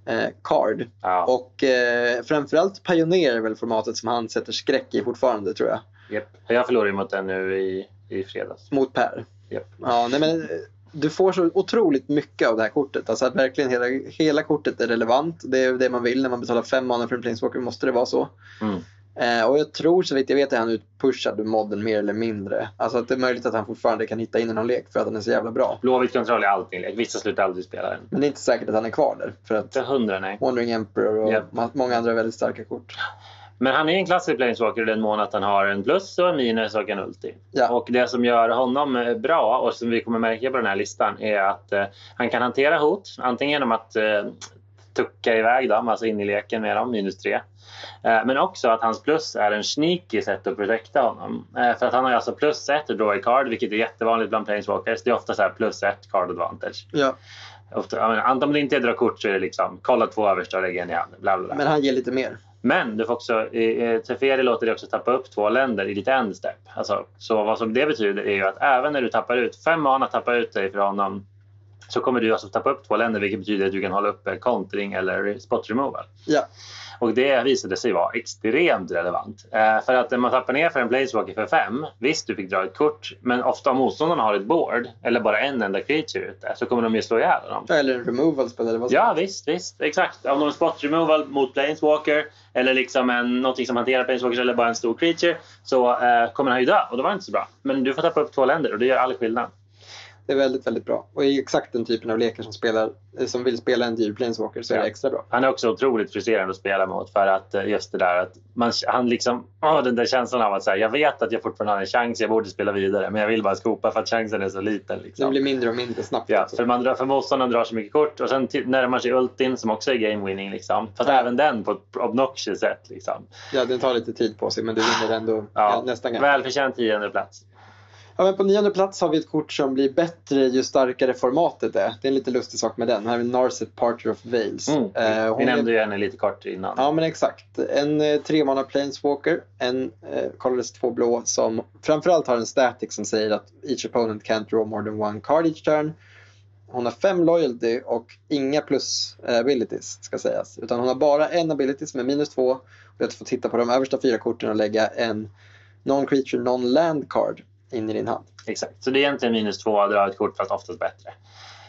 eh, card. Ja, Och eh, framförallt Pioneer är väl formatet som han sätter skräck i fortfarande tror jag. japp. Jag förlorade mot den nu i, i fredags. Mot Per. Japp. Ja, nej, men eh, du får så otroligt mycket av det här kortet. Alltså att verkligen hela, hela kortet är relevant. Det är det man vill när man betalar fem mana för en Planeswalker. måste det vara så. Mm. Eh, och jag tror så vitt jag vet är han utpushad ur modden mer eller mindre. Alltså att det är möjligt att han fortfarande kan hitta in i någon lek för att han är så jävla bra. Blåvitt kontroll är allting lek. Vissa slutar aldrig spela den. Men det är inte säkert att han är kvar där. För att Inte hundra, nej. Wandering Emperor och ma- många andra väldigt starka kort. Men han är en klassisk Planeswalker i den mån att han har en plus och en minus och en ulti. Ja. Och det som gör honom eh, bra och som vi kommer märka på den här listan är att eh, han kan hantera hot. Antingen genom att eh, tucka iväg dem, alltså in i leken med dem, minus tre. Eh, men också att hans plus är en sneaky sätt att protecta honom. Eh, för att han har alltså plus ett draw a card, vilket är jättevanligt bland Planeswalkers. Det är ofta så plus ett card advantage. Ja, Ofta, menar, om det inte är dra kort så är det liksom kolla två översta och lägga en i handen. Bla, bla, bla. men han ger lite mer. Men du får också, Teferi låter det också tappa upp två länder i ditt end step. Alltså, så vad som det betyder är ju att även när du tappar ut fem mana tappar ut dig för honom så kommer du alltså tappa upp två länder vilket betyder att du kan hålla uppe kontring eller spot removal. Ja, Och det visade sig vara extremt relevant. Eh, för att när man tappar ner för en Planeswalker för fem, visst du fick dra ett kort, men ofta om motståndarna har ett board eller bara en enda creature ute så kommer de ju slå ihjäl dem. eller removal spel eller vad som Ja visst, visst, exakt. Om de har spot removal mot Planeswalker eller liksom en, någonting som hanterar Planeswalkers eller bara en stor creature så eh, kommer han ju dö och det var inte så bra. Men du får tappa upp två länder och det gör all skillnad. Det är väldigt, väldigt bra. Och i exakt den typen av lekar som, spelar, eh, som vill spela en dyr Planeswalker så är Ja. det extra bra. Han är också otroligt frustrerande att spela mot för att eh, just det där att man, han liksom, åh, den där känslan av att säga jag vet att jag fortfarande har en chans, jag borde spela vidare men jag vill bara skopa för att chansen är så liten. Det Liksom. blir mindre och mindre snabbt. Ja, också. för, man drar, för motståndaren drar så mycket kort och sen till, närmar sig ultin som också är game winning. Liksom. Fast även den på ett obnoxious sätt. Liksom. ja, den tar lite tid på sig men du vinner ändå ja. Ja, nästan. Välförtjänt tionde plats. Ja, men på nionde plats har vi ett kort som blir bättre ju starkare formatet är. Det är en lite lustig sak med den. Här har vi Narset Parter of Vales. Mm. Eh, Vi nämnde är, ju henne lite kort innan. Ja men exakt. En eh, tremana Planeswalker, en eh, colorless två blå som framförallt har en static som säger att each opponent can't draw more than one card each turn. Hon har fem loyalty och inga plus eh, abilities ska sägas. Utan hon har bara en ability som är minus två. Och jag får titta på de översta fyra korten och lägga en non-creature, non-land card in i din hand. Exakt. Så det är egentligen minus två att dra ett kort fast oftast bättre.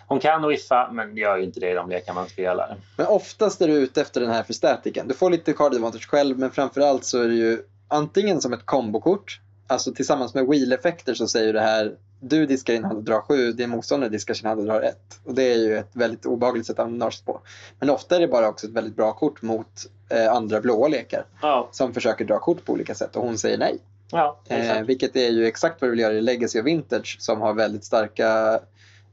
Hon kan whiffa men gör ju inte det i de lekar man spelar. Men oftast är du ute efter den här för statiken. Du får lite card advantage själv men framförallt så är det ju antingen som ett kombokort. Alltså tillsammans med wheel-effekter så säger det här du diskar din hand och drar sju, din motståndare diskar sin hand och drar ett. Och det är ju ett väldigt obehagligt sätt att använda på. Men ofta är det bara också ett väldigt bra kort mot eh, andra blåa lekar Ja, som försöker dra kort på olika sätt och hon säger nej. Ja Eh, vilket är ju exakt vad du vill göra i Legacy och Vintage som har väldigt starka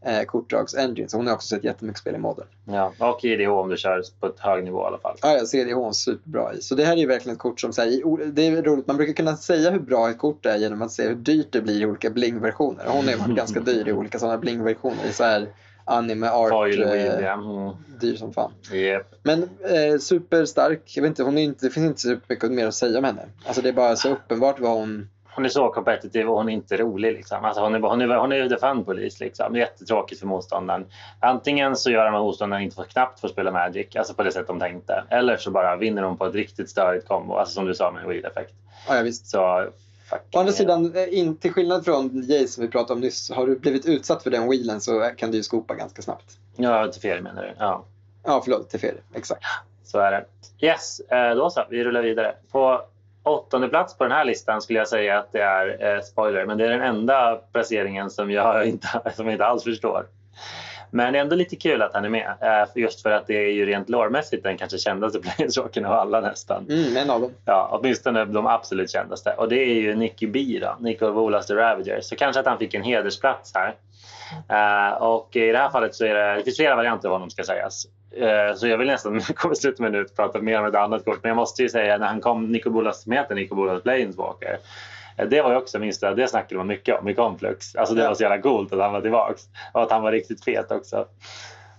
eh, kortdrags-engines. Hon har också sett jättemycket spel i modern. Ja. Och IDH om du kör på ett hög nivå i alla fall. Ja, jag ser det hon superbra i. Så det här är ju verkligen ett kort som säger, det är roligt, man brukar kunna säga hur bra ett kort är genom att se hur dyrt det blir i olika bling-versioner. Hon har varit ganska dyr i olika sådana bling-versioner. I så här anime art, Foil eh, William. Mm. dyr som fan. Yep. Men eh, superstark, jag vet inte, hon är inte, det finns inte supermycket mer att säga om henne. Alltså det är bara så uppenbart vad hon Hon är så kompetitiv och hon är inte rolig. Liksom. Alltså hon, är, hon, är, hon är police. Liksom. Det är jättetråkigt för motståndaren. Antingen så gör de att motståndaren inte får, knappt får spela Magic, alltså på det sätt de tänkte. Eller så bara vinner de på ett riktigt störigt kombo, alltså som du sa med Wheel Effect. Ja, ja visst. Så, Å andra sidan, eh, in, till skillnad från Jay som vi pratade om nyss, har du blivit utsatt för den wheelen så kan du ju skopa ganska snabbt. Ja, till fel menar du? Ja, Ja, förlåt, till fel. Exakt. så är det. Yes, eh, då så. Vi rullar vidare. På åttonde plats på den här listan skulle jag säga att det är eh, spoiler, men det är den enda placeringen som jag inte, som jag inte alls förstår. Men ändå lite kul att han är med. eh, Just för att det är ju rent lårmässigt den kanske kändaste Planeswalkern av alla nästan. Mm, en av dem. Ja, åtminstone de absolut kändaste. Och det är ju Nicky B då, Nicol Bolas the Ravager. Så kanske att han fick en hedersplats här. Eh, och i det här fallet så är det, det finns flera varianter av honom ska sägas. Eh, så jag vill nästan, nu kommer sluta med nu att prata mer om ett annat kort. Men jag måste ju säga när han kom, Nicol Bolas som heter Nicol Bolas Planeswalker. Eh, Det var ju också, minst det, det snackade man mycket om i Conflux. Alltså det var så jävla coolt att han var tillbaks. Och att han var riktigt fet också.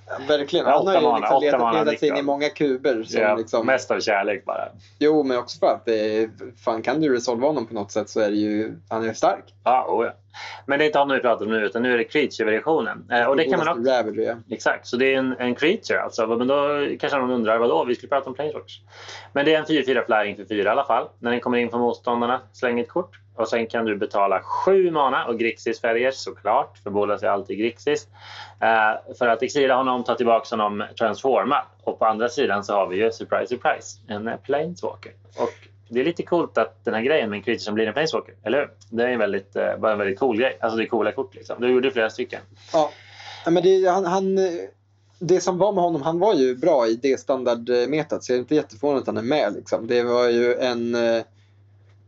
Ja, verkligen. Han har ju mana, liksom letat, letat sig in i många kuber. Som Ja, liksom, Mest av kärlek bara. Jo, men också för att det är, fan, kan du resolva honom på något sätt så är det ju, han är stark. Ja, oh ja. Men det är inte honom vi pratar om nu utan nu är det Creature-versionen. Eh, och det kan man också... Ja. Exakt, så det är en, en creature alltså. Men då kanske någon undrar, vadå? Vi skulle prata om Planeswalkers. Men det är en 4-4 flying för 4 i alla fall. När den kommer in från motståndarna, släng ett kort. Och sen kan du betala 7 mana och Grixis färger såklart. För båda är alltid Grixis. Eh, för att exila honom, ta tillbaka honom, transforma. Och på andra sidan så har vi ju, surprise surprise, en Planeswalker. Och det är lite coolt att den här grejen med en creature som blir en Planeswalker, eller hur? Det är en väldigt, eh, bara en väldigt cool grej. Alltså det är coola kort liksom. Du gjorde flera stycken. Ja, men det, han, han, det som var med honom, han var ju bra i det standardmetat så jag är inte jätteförvånad att han är med. Liksom. Det var ju en... Eh,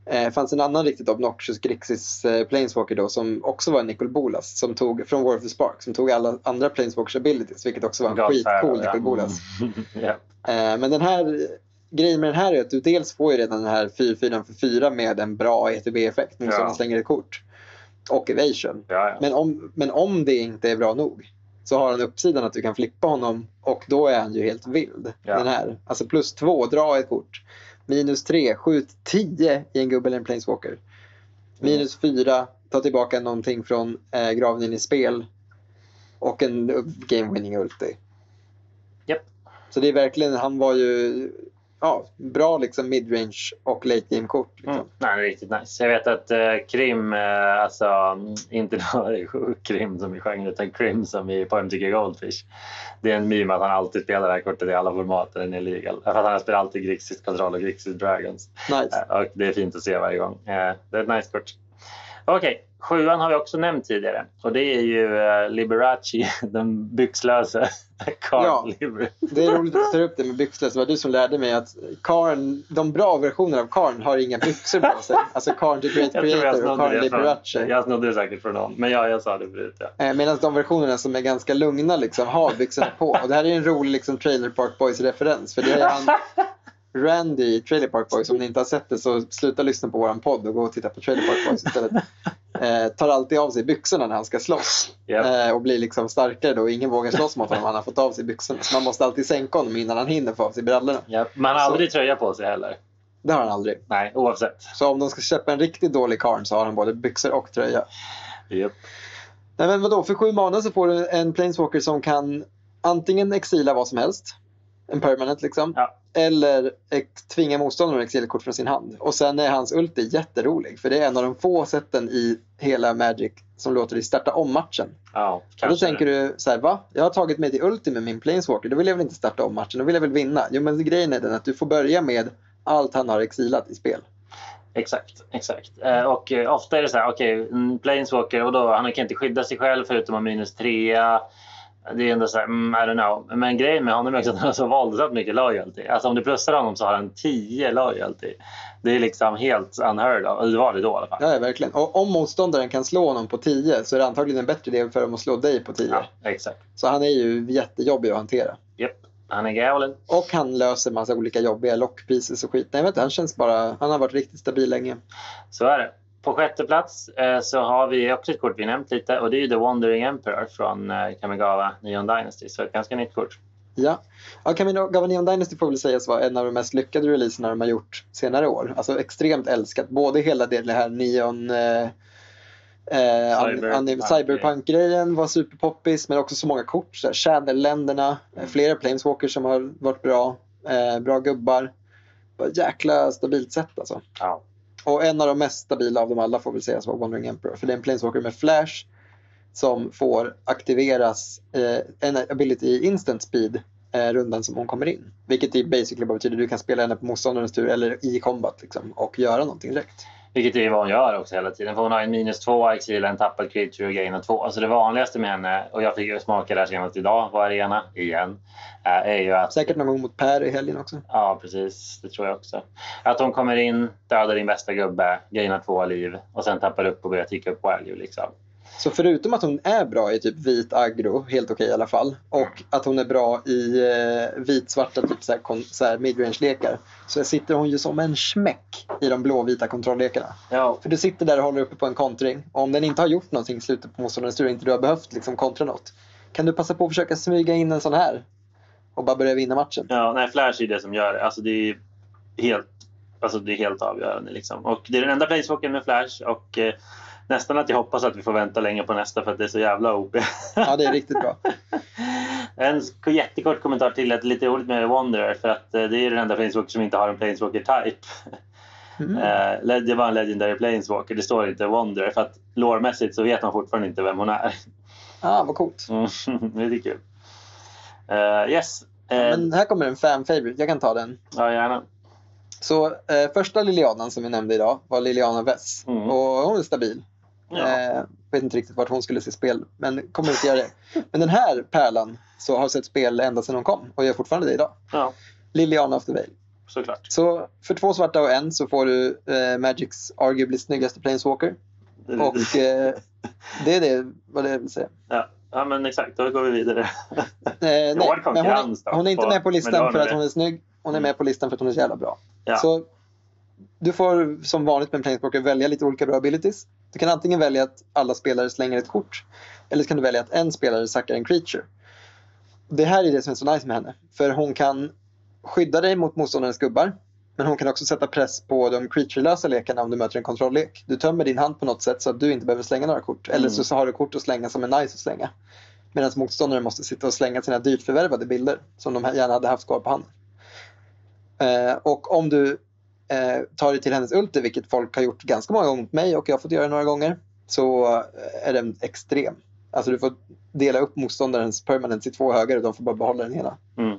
eh, fanns en annan riktigt obnoxious Grixis eh, Planeswalker då som också var en Nicol Bolas som tog, från War of the Spark som tog alla andra Planeswalkers abilities vilket också var en Godfire, skitcool ja. Nicol Bolas. ja. Eh, men den här grejen med den här är att du dels får ju redan den här 4-4 för 4 med en bra ETB-effekt. Nu Ja. slänger ett kort. Och evasion. Ja, ja. Men om, men om det inte är bra nog så har han uppsidan att du kan flippa honom och då är han ju helt vild. Den här. Alltså plus två, dra ett kort. Minus tre, skjut 10 i en gubbe eller en planeswalker. Minus fyra, ta tillbaka någonting från eh, graven in i spel. Och en game winning ulti. Japp. Så det är verkligen, han var ju ja, bra liksom midrange och late game kort. Liksom. Mm. Nej, det är riktigt nice. Jag vet att eh, Krim, eh, alltså mm, inte Krim som i genren utan Krim som i Poem to Goldfish. Det är en meme att han alltid spelar det här kortet i alla format där den är legal. För att han spelar alltid Grixis Control och Grixis Dragons. Nice. Eh, och det är fint att se varje gång. Eh, det är ett nice kort. Okej, sjuan har vi också nämnt tidigare. Och det är ju eh, Liberace, den byxlöse Carl Ja. Liber. Det är roligt att du tar upp det med byxlös. Det var du som lärde mig att Karn, de bra versionerna av Karn har inga byxor på sig. Alltså Karn the Great Creator och Karn Liberace. jag snodde det säkert från någon. Men ja, jag sa det förut. Ja. Eh, Medan de versionerna som är ganska lugna liksom, har byxorna på. Och det här är en rolig liksom, Trailer Park Boys-referens. För det är han Randy i Trailer Park Boys. Om ni inte har sett det så sluta lyssna på våran podd och gå och titta på Trailer Park Boys istället. Eh, tar alltid av sig byxorna när han ska slåss. Japp. Eh, och blir liksom starkare då. Ingen vågar slåss mot honom. Han har fått av sig byxorna. Så man måste alltid sänka honom innan han hinner få av sig brallorna. Ja, man har Så- aldrig tröja på sig heller. Det har han aldrig. Nej, oavsett. Så om de ska köpa en riktigt dålig karn så har han både byxor och tröja. Japp. Nej men vadå, för sju mana så får du en Planeswalker som kan antingen exila vad som helst. En permanent liksom. Ja. Eller tvinga motståndaren att exila ett kort från sin hand. Och sen är hans ulti jätterolig. För det är en av de få sätten i hela Magic som låter dig starta om matchen. Ja, Och då tänker du så här, va? Jag har tagit mig till ulti med min Planeswalker. Då vill jag väl inte starta om matchen. Då vill jag väl vinna. Jo men grejen är den att du får börja med allt han har exilat i spel. Exakt, exakt. Eh, och eh, ofta är det så här, okej, okay, Planeswalker och då, han kan inte skydda sig själv förutom att minus trea. Det är ändå så här, mm, I don't know. Men grejen med honom är också att han har så våldsamt mycket loyalty. Alltså om du plussar honom så har han 10 loyalty. Det är liksom helt unheard of. Det var det då i alla fall. Ja, verkligen. Och om motståndaren kan slå honom på 10 så är det antagligen en bättre idé för dem att slå dig på 10. Ja, exakt. Så han är ju jättejobbig att hantera. Japp. Han är galen. Och han löser massa olika jobbiga lock pieces och skit. Nej, vet han känns bara... Han har varit riktigt stabil länge. Så är det. På sjätte plats eh, så har vi också ett kort vi nämnt lite och det är The Wandering Emperor från eh, Kamigawa Neon Dynasty. Så ett ganska nytt kort. Ja. ja Camino Neon Dynasty får väl sägas vara en av de mest lyckade releaserna de har gjort senare år. Alltså extremt älskat. Både hela det här Neon... Eh, eh, Cyberpunk. Cyberpunk-grejen var superpoppis men också så många kort. Så Channel-länderna, eh, flera Planeswalkers som har varit bra. Eh, bra gubbar. Bara Jäkla stabilt sätt alltså. Ja. Och en av de mest stabila av dem alla får väl sägas vara Wandering Emperor. För det är en Planeswalker med Flash som får aktiveras eh, en ability i instant speed eh, rundan som hon kommer in. Vilket i basically bara betyder att du kan spela henne på motståndarens tur eller i combat liksom, och göra någonting direkt. Vilket är vad hon gör också hela tiden. För hon har en minus två, exila, en tappad creature och gain två. Alltså det vanligaste med henne, och jag fick ju smaka det här senast idag på arena igen, eh, är ju att... Säkert någon gång mot Per i helgen också. Ja, precis. Det tror jag också. Att hon kommer in, dödar din bästa gubbe, gainar två liv och sen tappar upp och börjar ticka upp value liksom. Så förutom att hon är bra i typ vit aggro, helt okej i alla fall, och att hon är bra i eh, vitsvarta typ så här, kon- så här midrange-lekar, så sitter hon ju som en smäck i de blåvita kontrolllekarna. Ja, För du sitter där och håller uppe på en kontring och om den inte har gjort någonting i slutet på motståndarens tur och inte du har behövt liksom kontra något, kan du passa på att försöka smyga in en sån här och bara börja vinna matchen. ja nej, Flash är det som gör det. Alltså det är helt, alltså det är helt avgörande. Liksom. Och det är den enda placewalken med Flash och eh, nästan att jag hoppas att vi får vänta länge på nästa för att det är så jävla OP. Ja, det är riktigt bra. En jättekort kommentar till att det är lite roligt med Wanderer för att eh, det är den enda Planeswalker som inte har en Planeswalker type. Mm. Eh, det var en Legendary Planeswalker, det står inte Wanderer för att lårmässigt så vet man fortfarande inte vem hon är. Ah, vad coolt. Mm, det är kul. Eh, yes. Men här kommer en fan favorite, jag kan ta den. Ja, gärna. Så eh, första Lilianan som vi nämnde idag var Liliana Vess. Mm. Och hon är stabil. Ja. Eh, vet inte riktigt vart hon skulle se spel, men kommer inte göra det. Men den här pärlan så har sett spel ända sedan hon kom och gör fortfarande det idag. ja, Liliana of the Veil. såklart. Så för två svarta och en så får du eh, Magics arguably snyggaste Planeswalker. Och eh, det är det vad det jag vill säga. Ja. ja, men exakt. Då går vi vidare. Eh, nej, men hon, är, hon är inte med på listan för att hon är snygg. Hon är Mm. med på listan för att hon är så jävla bra. Ja. Så du får som vanligt med en Planeswalker välja lite olika bra abilities. Du kan antingen välja att alla spelare slänger ett kort. Eller så kan du välja att en spelare sackar en creature. Det här är det som är så nice med henne. För hon kan skydda dig mot motståndarens gubbar. Men hon kan också sätta press på de creaturelösa lekarna om du möter en kontrolllek. Du tömmer din hand på något sätt så att du inte behöver slänga några kort. Eller så, så har du kort att slänga som är nice att slänga. Medan motståndaren måste sitta och slänga sina dyrt förvärvade bilder som de gärna hade haft kvar på handen. Eh, och om du tar dig till hennes ulti, vilket folk har gjort ganska många gånger mot mig och jag har fått göra det några gånger, så eh, är den extrem. Alltså du får dela upp motståndarens permanents i två högar och de får bara behålla den hela. Mm.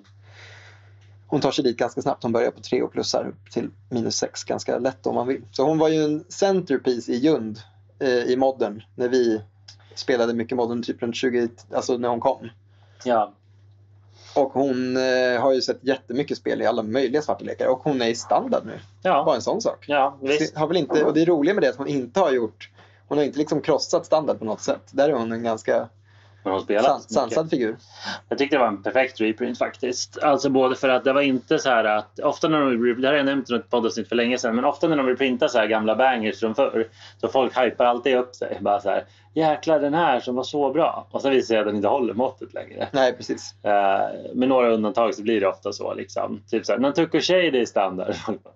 Hon tar sig dit ganska snabbt. Hon börjar på tre och plussar upp till minus sex ganska lätt om man vill. Så hon var ju en centerpiece i Jund eh, i modern när vi spelade mycket modern typ runt 20, alltså när hon kom. Ja. Och hon eh, har ju sett jättemycket spel i alla möjliga svarta lekar och hon är i standard nu. Ja. Bara en sån sak. ja, visst. Har väl inte, och det roliga med det är att hon inte har gjort hon har inte liksom krossat standard på något sätt. Där är hon en ganska Men hon spelar san, mycket. sansad figur. Jag tyckte det var en perfekt reprint faktiskt. Alltså både för att det var inte så här att ofta när de, det här har jag nämnt i något poddavsnitt för länge sedan, men ofta när de reprintar så här gamla bangers från förr så folk hypar alltid upp sig. Bara så här, jäklar den här som var så bra. Och så visar det sig att den inte håller måttet längre. Nej, precis. Eh, med några undantag så blir det ofta så liksom. Typ så här, Nantuko Shade är standard.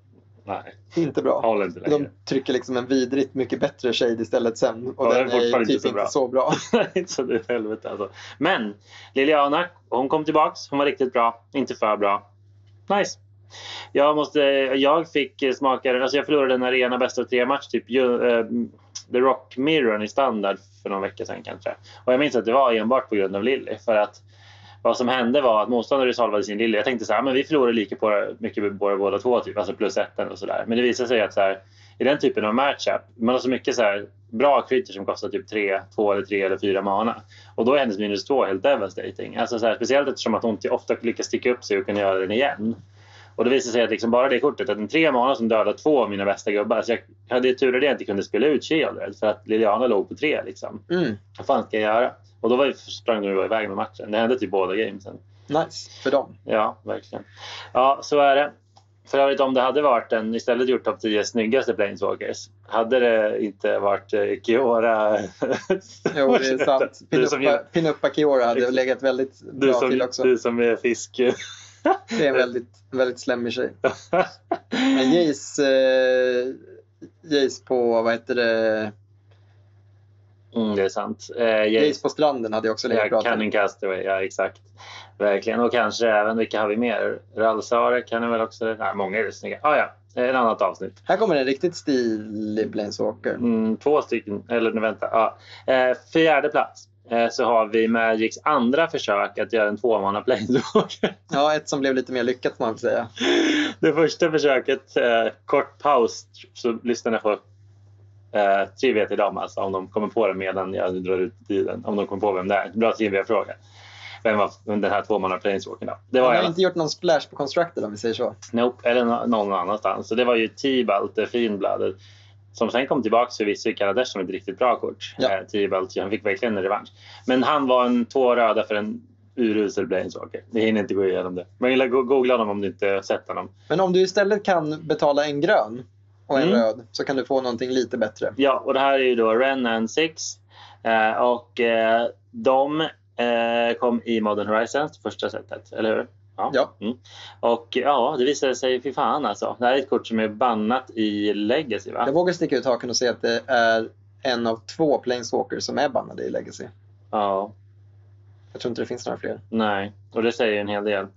Nej, Inte bra. håller inte längre. De trycker liksom en vidrigt mycket bättre shade istället sen. Och Ja, den den är är typ inte så inte bra. så bra. så det är helvete alltså. Men Liliana, hon kom tillbaks. Hon var riktigt bra. Inte för bra. Nice. Jag, måste, jag fick smaka alltså jag förlorade en arena bäst av tre match, typ eh, The Rock Mirror i standard för någon vecka sedan kanske. Och jag minns att det var enbart på grund av Lilly. För att vad som hände var att motståndare salvade sin Lilly. Jag tänkte så här, men vi förlorade lika på mycket med båda, båda två, typ, alltså plus etten och sådär. Men det visade sig att så här, i den typen av matchup, man har så mycket så här, bra creatures som kostar typ tre, två eller tre eller fyra mana. Och då är hennes minus två helt devastating. Alltså så här, speciellt eftersom att hon ofta lyckas sticka upp sig och kunna göra den igen. Och det visade sig att liksom bara det kortet, att en tre mana som dödar två av mina bästa gubbar. Alltså jag hade tur att jag inte kunde spela ut Shieldred för att Liliana låg på tre. Liksom. Mm. Vad fan ska jag göra? Och då var, sprang de iväg med matchen. Det hände typ båda gamesen. Nice för dem. Ja, verkligen. Ja, så är det. För övrigt om det hade varit en, istället gjort topp 10 snyggaste Planeswalkers, hade det inte varit eh, Kiora... Jo, det är sant. Pinuppa, Pinuppa Kiora hade legat väldigt bra till som, också. du som är fisk. Det är en väldigt, väldigt slemmig tjej. Men Jace, eh, Jace på, vad heter det, mm, det är sant. Eh, Jace på stranden hade jag också legat bra. Cunning Castaway, ja exakt. Verkligen. Och kanske även, vilka har vi mer? Ralsare kan jag väl också... Nej, många är snygga. Ah, ja, ett annat avsnitt. Här kommer en riktigt stilig Planeswalker. Mm, två stycken, eller nu vänta. Ja. Eh, fjärde plats eh, så har vi Magics andra försök att göra en tvåmanna planeswalker. Ja, ett som blev lite mer lyckat får man säga. Det första försöket, eh, kort paus så lyssnarna får Eh, trivia till dem alltså, om de kommer på det medan jag drar ut tiden. Om de kommer på vem det är. Bra trivia-fråga. Vem var den här tvåmanna planeswalken då? Det var i har inte gjort någon splash på Constructed om vi säger så. Nope, eller nå- någon annanstans. Så det var ju Tibalt, det finbladet. Som sen kom tillbaka förvisso i Kaladesh som ett riktigt bra kort. Ja. Eh, Tibalt, han fick verkligen en revansch. Men han var en två röda för en urusel Planeswalker. Vi hinner inte gå igenom det. Men googla honom om du inte sett honom. Men om du istället kan betala en grön och en Mm. röd så kan du få någonting lite bättre. Ja, och det här är ju då Ren and Six. Eh, och eh, de eh, kom i Modern Horizons, första sättet, eller hur? Ja. Mm. Och ja, det visade sig, fy fan alltså. Det här är ett kort som är bannat i Legacy va? Jag vågar sticka ut haken och säga att det är en av två Planeswalkers som är bannade i Legacy. Ja, Jag tror inte det finns några fler. nej. Och det säger en hel del.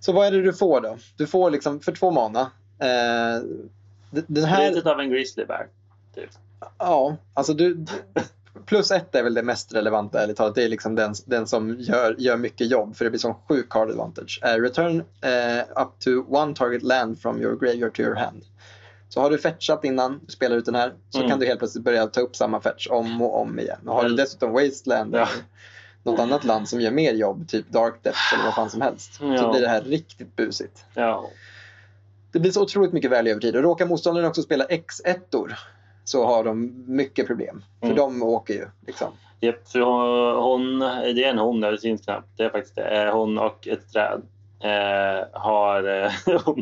Så vad är det du får då? Du får liksom för två mana. Eh, den här, Lite av en grizzly bear. Typ. ja, alltså du, plus ett är väl det mest relevanta ärligt talat. Det är liksom den, den som gör, gör mycket jobb för det blir sån sjuk card advantage. Eh, return eh, up to one target land from your graveyard to your hand. Så har du fetchat innan du spelar ut den här så Mm. kan du helt plötsligt börja ta upp samma fetch om och om igen. Och har du Eller- dessutom Wasteland Ja. något annat land som gör mer jobb, typ Dark Depths eller vad fan som helst, så Ja. blir det här riktigt busigt. Ja. Det blir så otroligt mycket värde över tid. Och råkar motståndaren också spela X1-or så har de mycket problem. För Mm. de åker ju. Liksom. Japp, för hon, hon, det är en hon det syns knappt. Det är faktiskt det. Eh, Hon och ett träd. Eh, har... Eh, och.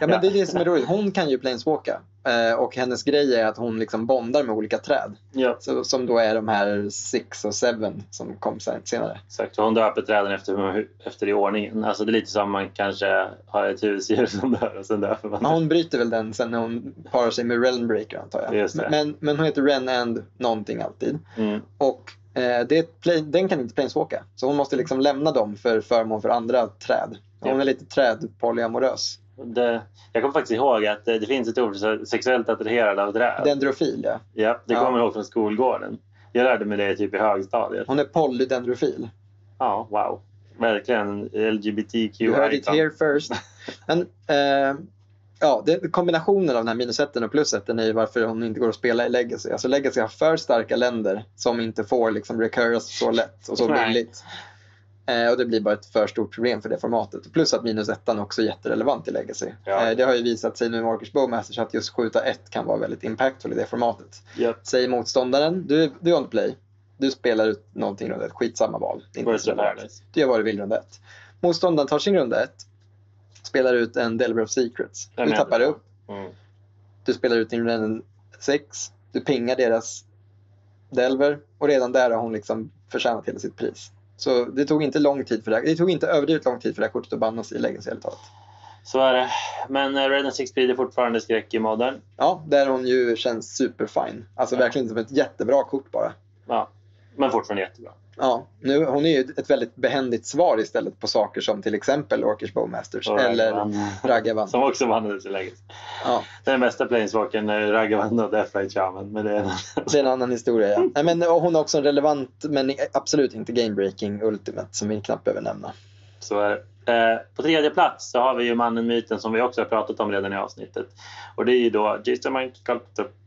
Ja, men Det är det som är roligt. Hon kan ju planeswalka. Eh, och hennes grej är att hon liksom bondar med olika träd. Ja, Så, som då är de här Six och Seven som kom sen, senare. exakt. Så hon döper träden efter, efter i ordningen. Alltså det är lite som man kanske har ett husdjur som dör och sen döper man Men hon bryter väl den sen när hon parar sig med Realmbreaker antar jag. Men, men hon heter Ren and någonting alltid. Mm. Och det ett play, den kan inte planeswalka. Så hon måste liksom lämna dem för förmån för andra träd. Hon Ja. är lite trädpolyamorös. Det, jag kommer faktiskt ihåg att det, det finns ett ord för sexuellt attraherad av träd. Dendrofil, ja. Ja, det Ja. kommer jag ihåg från skolgården. Jag lärde mig det typ i högstadiet. Hon är polydendrofil. Ja, wow. Verkligen LGBTQ. You heard it here first. Men eh, ja, det, kombinationen av den här minusetten och plusetten är ju varför hon inte går att spela i Legacy. Alltså Legacy har för starka länder som inte får liksom recurras så lätt och så Nej. billigt. Eh, och det blir bara ett för stort problem för det formatet. Plus att minus ettan också är jätterelevant i Legacy. Ja. Eh, det har ju visat sig nu i Marcus Bowmasters att just skjuta ett kan vara väldigt impactful i det formatet. Japp. Säger motståndaren, du, du är on play. Du spelar ut någonting runda ett, skitsamma val. Det är inte så. Paradise. Du gör vad du vill runda ett. Motståndaren tar sin runda ett, spelar ut en Delver of Secrets. Den Du tappar upp, Mm. du spelar ut din runda 6, du pingar deras Delver och redan där har hon liksom förtjänat hela sitt pris. Så det tog inte lång tid för det. Det tog inte överdrivet lång tid för det här kortet att bannas i Legacy helt talat. Så är det. Men uh, Red and Six sprider fortfarande skräck i modern. Ja, där hon ju känns superfine. Alltså Ja. verkligen som ett jättebra kort bara. Ja. Men fortfarande jättebra. Ja, nu, hon är ju ett väldigt behändigt svar istället på saker som till exempel Orkish Bowmasters Och eller Ragavan. Som också vann läget. Ja. Den bästa planeswalkern är Ragavan och Deathlight Shaman. Men det är en annan. Det är en annan historia. Ja. Nej, men, och hon har också en relevant men absolut inte game-breaking ultimate som vi knappt behöver nämna. Så är det. Eh, på tredje plats så har vi ju mannen myten som vi också har pratat om redan i avsnittet. Och det är ju då Jason Michael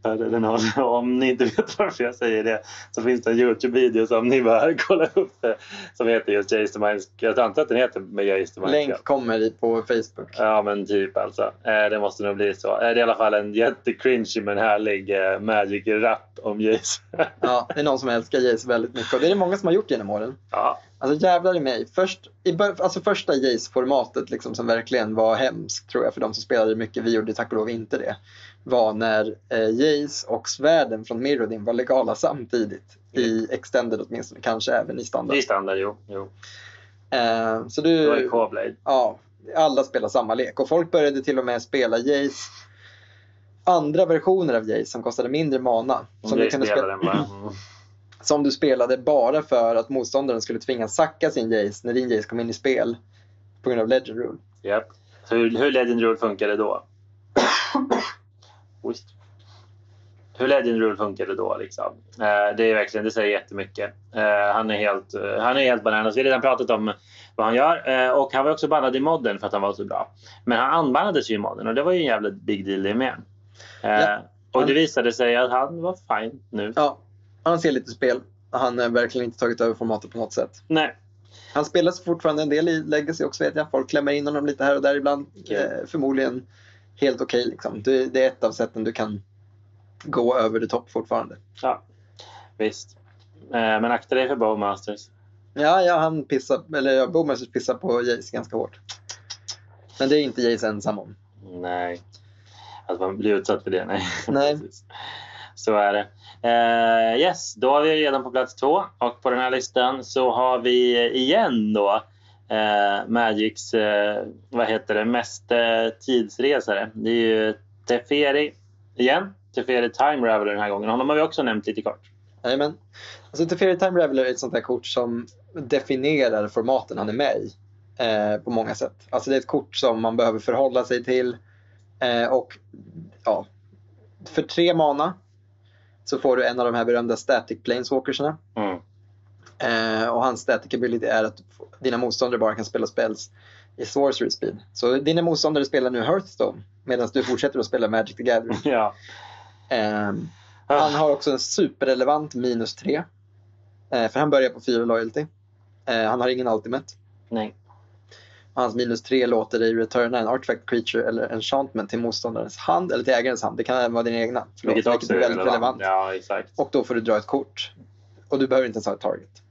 den har, Om ni inte vet varför jag säger det så finns det en Youtube-video som ni bör kolla upp. eh, Som heter just Jason Michael. Jag antar att den heter med Michael. Länk kommer på Facebook. Ja men typ alltså. Eh, det måste nog bli så. Eh, det är i alla fall en jättecringy men härlig Magic-rap om Jason. Ja, det är någon som älskar Jace väldigt mycket och det är det många som har gjort genom åren. ja. Alltså jävlar i mig. Först, i, alltså första Jace-formatet liksom, som verkligen var hemskt tror jag för de som spelade mycket, vi gjorde tack och lov inte det, var när eh, Jace och svärden från Mirrodin var legala samtidigt. I extended åtminstone, kanske även i standard. Är standard jo. jo. Eh, så Det var du, ju K-Blade. ja, alla spelar samma lek och folk började till och med spela Jace andra versioner av Jace som kostade mindre mana. Om Som du, Jace kunde spelar spela, bara. Mm. som du spelade bara för att motståndaren skulle tvingas sacka sin Jace när din Jace kom in i spel på grund av Legend Rule. Så hur, hur Legend Rule funkade då? Ost. Hur Legend Rule funkade då liksom. Eh, det är verkligen, det säger jättemycket. Eh, han är helt, eh, han är helt bananas. Vi har redan pratat om vad han gör. Eh, och han var också bannad i modden för att han var så bra. Men han anbannades ju i modden och det var ju en jävla big deal det med. Ja. Och det visade sig att han var fine nu. Ja, han ser lite spel. Han har verkligen inte tagit över formatet på något sätt. Nej. Han spelas fortfarande en del i Legacy också vet jag. Folk klämmer in honom lite här och där ibland. Kul. Eh, förmodligen helt okej. liksom. det, det är ett av sätten du kan gå över the top fortfarande. Ja, visst. Eh, Men akta dig för Bowmasters. Ja, ja han pissar, eller ja, Bowmasters pissar på Jace ganska hårt. Men det är inte Jace ensam om. Nej. Att man blir utsatt för det, nej. Nej. Så är det. Eh, yes, då har vi redan på plats två. Och på den här listan så har vi igen då eh, Magics, eh, vad heter det, mest eh, tidsresare. Det är ju Teferi igen. Teferi Time Raveler den här gången. Honom har vi också nämnt lite kort. Jajamän. Alltså Teferi Time Raveler är ett sånt där kort som definierar formaten han är med i. Eh, på många sätt. Alltså det är ett kort som man behöver förhålla sig till. Eh, och ja, för tre mana så får du en av de här berömda static planeswalkersarna. Mm. Eh, och hans static ability är att dina motståndare bara kan spela spells i sorcery speed. Så dina motståndare spelar nu Hearthstone medan du fortsätter att spela Magic the Gathering. Ja. Ehm, han har också en superrelevant minus 3. Eh, för han börjar på 4 loyalty. Eh, han har ingen ultimate. Nej. Hans minus 3 låter dig returna en artifact creature eller enchantment till motståndarens hand eller till ägarens hand. Det kan även vara din egna. Förlåt, Vilket också är väldigt relevant. relevant. Ja, exakt. Och då får du dra ett kort. Och du behöver inte ens ha ett target.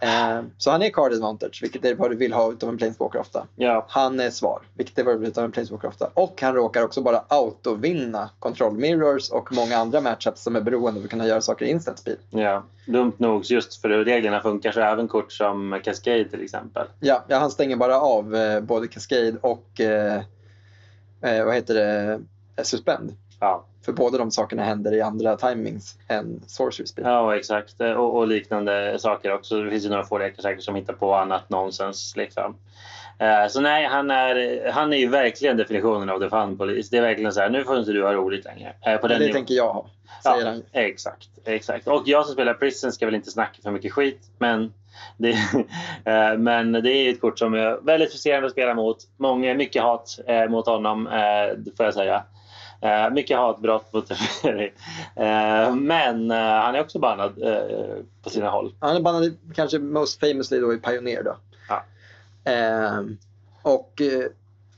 Eh, så han är card advantage, vilket är vad du vill ha utav en planeswalker ofta. Ja, Han är svar, vilket är vad du vill ha utav en planeswalker ofta. Och han råkar också bara autovinna control mirrors och många andra matchups som är beroende av att kunna göra saker i instant speed. ja. Dumt nog, just för hur reglerna funkar så även kort som Cascade till exempel. Ja, ja han stänger bara av eh, både Cascade och eh, eh, vad heter det, Suspend. Ja, För båda de sakerna händer i andra timings än Sorcery Speed. ja exakt. Och, och liknande saker också. Det finns ju några få lekar säkert som hittar på annat nonsens. Liksom. Eh, Så nej, han är, han är ju verkligen definitionen av the fun police. Det är verkligen så här, nu får inte du ha roligt längre. Eh, På den det nivån. tänker jag ha, säger Ja, han. exakt, exakt. Och jag som spelar Prison ska väl inte snacka för mycket skit. Men det, eh, men det är ett kort som är väldigt frustrerande att spela mot. Många, mycket hat eh, mot honom, eh, får jag säga. Eh, mycket hatbrott mot Teferi. Eh, men eh, han är också bannad eh, på sina håll. Han är bannad kanske most famously då i Pioneer då. Ja. Ehm, och eh,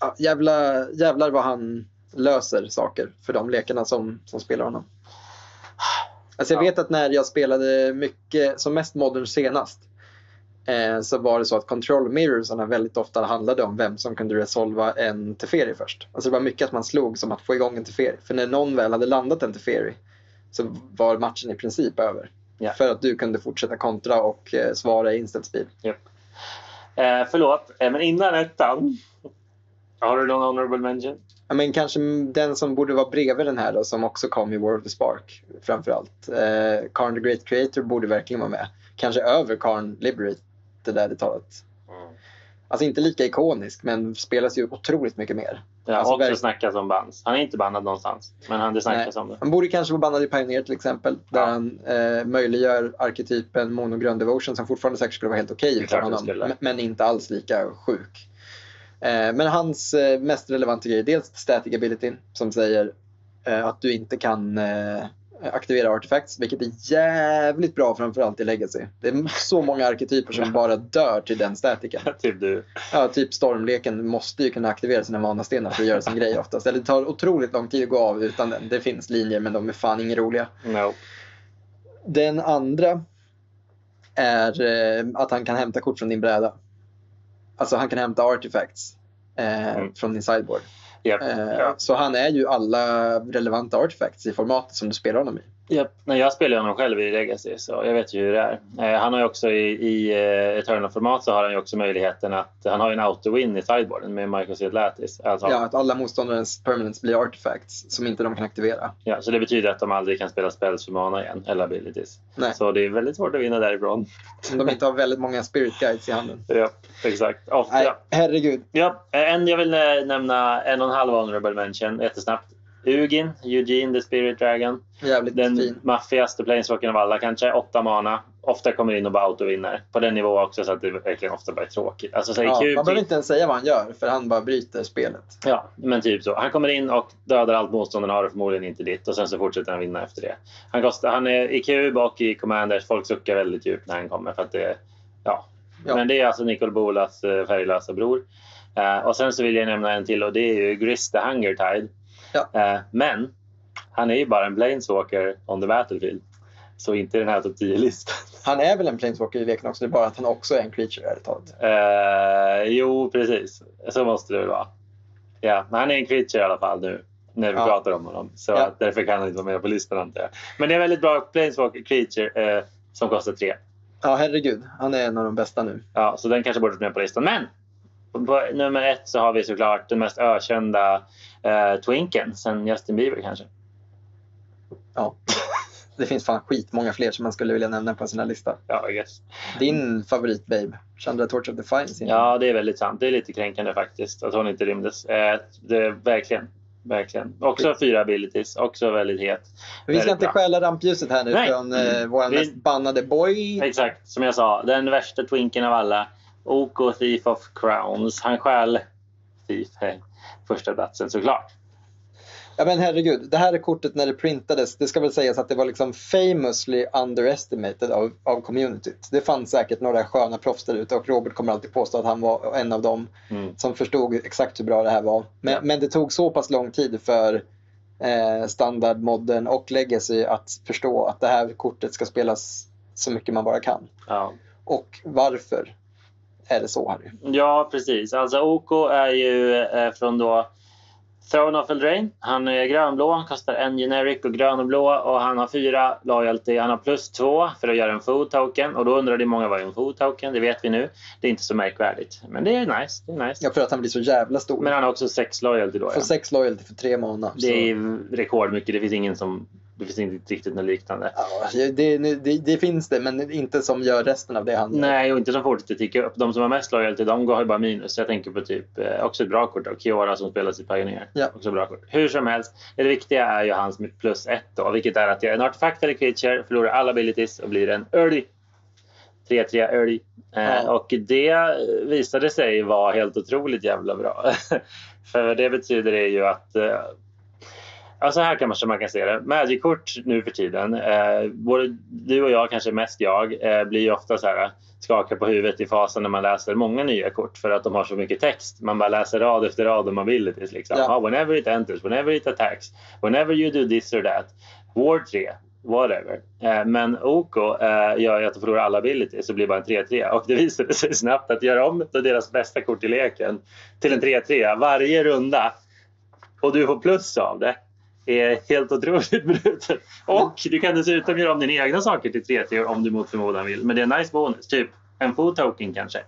ja, jävla, jävlar vad han löser saker för de lekarna som, som spelar honom. Alltså jag Ja. vet att när jag spelade mycket, som mest modern senast, eh, så var det så att control mirrorsarna väldigt ofta handlade om vem som kunde resolva en Teferi först. Alltså det var mycket att man slog som att få igång en Teferi. För när någon väl hade landat en Teferi så var matchen i princip över. Ja. För att du kunde fortsätta kontra och eh, svara i instant speed. Japp. Eh, förlåt, eh, men innan ettan. Har du någon honorable mention? Ja, men kanske den som borde vara bredvid den här då, som också kom i War of the Spark framförallt. Eh, Karn the Great Creator borde verkligen vara med. Kanske över Karn Liberate, det där det talet. Alltså inte lika ikonisk, men spelas ju otroligt mycket mer. Ja, Alltså, också verk- snackas om bans. Han är inte bannad någonstans, men han, det snackas om det. Han borde kanske vara bannad i Pioneer till exempel. Där Ja. han eh, möjliggör arketypen monogrön devotion som fortfarande säkert skulle vara helt okej Det det honom. men inte alls lika sjuk. Eh, men hans eh, mest relevanta grej är dels static ability som säger eh, att du inte kan eh, aktivera artifacts, vilket är jävligt bra framförallt i Legacy. Det är så många arketyper som bara dör till den statiken. typ du. Ja, typ stormleken måste ju kunna aktivera sina manastenar för att göra sin grej oftast. Eller det tar otroligt lång tid att gå av utan den. Det finns linjer men de är fan inga roliga. No. Den andra är eh, att han kan hämta kort från din bräda. Alltså han kan hämta artifacts eh, Mm. från din sideboard. Yep. Eh, Ja. Så han är ju alla relevanta artifacts i formatet som du spelar honom i. Japp. Nej, jag spelar honom själv i Legacy, så jag vet ju hur det är. Eh, han har ju också i, i eh, Eternal-format så har han ju också möjligheten att... Han har ju en auto-win i sideboarden med Michael Seed Lattis. Alltså, Ja, att alla motståndarens permanents blir artifacts som inte de kan aktivera. ja, så det betyder att de aldrig kan spela spells för mana igen, eller abilities. Nej. Så det är väldigt svårt att vinna därifrån. Om de inte har väldigt många spirit guides i handen. Ja, exakt. Ofta. Nej, herregud. Ja, en jag vill eh, nämna en och en halv honorable mention jättesnabbt. Ugin, Eugene the Spirit Dragon. Jävligt Den fin. maffigaste planeswalkern av alla kanske. Åtta mana. ofta kommer in och bara autovinner. På den nivån också så att det verkligen ofta bara är tråkigt. Alltså, så Ja, man behöver inte ens säga vad han gör för han bara bryter spelet. Ja, men typ så. Han kommer in och dödar allt motståndarna har och förmodligen inte ditt och sen så fortsätter han vinna efter det. Han, kostar, han är i Cube och i Commanders. Folk suckar väldigt djupt när han kommer för att det ja. Ja. Men det är alltså Nicol Bolas eh, färglösa bror. Eh, och sen så vill jag nämna en till och det är ju Gris the Hungertide. Ja. Eh, men han är ju bara en Planeswalker on the battlefield. Så inte i den här topp 10-listan. Han är väl en planeswalker i leken också, det är bara att han också är en creature ärligt talat. Eh, jo, precis. Så måste det väl vara. Ja, men han är en creature i alla fall nu när vi Ja. pratar om honom. Så Ja. därför kan han inte vara med på listan antar jag. Men det är en väldigt bra Planeswalker creature eh, som kostar tre. Ja, herregud. Han är en av de bästa nu. Ja, så den kanske borde vara med på listan. Men på nummer ett så har vi såklart den mest ökända eh, Twinken sen Justin Bieber kanske. Ja. Det finns fan skitmånga fler som man skulle vilja nämna på sina lista. Ja, guess. Din favorit babe, Chandra Torch of Defiance. ja, det är väldigt sant. Det är lite kränkande faktiskt att hon inte rymdes. Eh, det, verkligen. Verkligen. Också fyra abilities. Också väldigt het. Vi ska inte bra. stjäla rampljuset här nu Nej. från eh, vår Vi- mest bannade boy. Exakt, som jag sa. Den värsta twinken av alla. OK Thief of Crowns. Han stjäl Thief. Första platsen såklart. Ja men herregud, det här är kortet när det printades. Det ska väl sägas att det var liksom famously underestimated av, av communityt. Det fanns säkert några sköna proffs där ute och Robert kommer alltid påstå att han var en av dem Mm. som förstod exakt hur bra det här var. Men, Ja. men det tog så pass lång tid för eh, standard, modern och legacy att förstå att det här kortet ska spelas så mycket man bara kan. Ja. Och varför är det så Harry? ja, precis. Alltså OK är ju eh, från då Throne of Eldraine. Han är grönblå, han kostar en generic och grön och blå och han har fyra loyalty. Han har plus två för att göra en food token och då undrade många vad är en food token? Det vet vi nu. Det är inte så märkvärdigt, men det är nice. Det är nice. Ja, för att han blir så jävla stor. Men han har också sex loyalty då. Får Ja. sex loyalty för tre mana. Det är rekordmycket. Det finns ingen som... Det finns inte riktigt något liknande. Ja, det, det, det finns det, men inte som gör resten av det han gör. Nej, och inte som fortsätter ticka upp. De som har mest loyalty, de går ju bara minus. Jag tänker på typ, eh, också ett bra kort då. Kiora som spelas i Pioneer. Ja. Också bra kort. Hur som helst, det viktiga är ju hans plus ett då. Vilket är att jag är en artefakt eller creature, förlorar alla abilities och blir en early. 3-3 early. Eh, Ja. Och det visade sig vara helt otroligt jävla bra. För det betyder det ju att eh, Ja, så här kan man, man kan se det. Magic-kort nu för tiden, eh, både du och jag, kanske mest jag, eh, blir ofta så här skakar på huvudet i fasen när man läser många nya kort för att de har så mycket text. Man bara läser rad efter rad om abilities. Liksom. Ja. Ah, whenever it enters, whenever it attacks, whenever you do this or that. Ward 3, whatever. Eh, men OK eh, gör ju att de förlorar alla abilities så blir bara en 3-3. Och det visade sig snabbt att göra om ett av deras bästa kort i leken till en 3-3 varje runda och du får plus av det är helt otroligt brutet. Och du kan dessutom göra om dina egna saker till 3-3 om du mot förmodan vill. Men det är en nice bonus. Typ en food token kanske.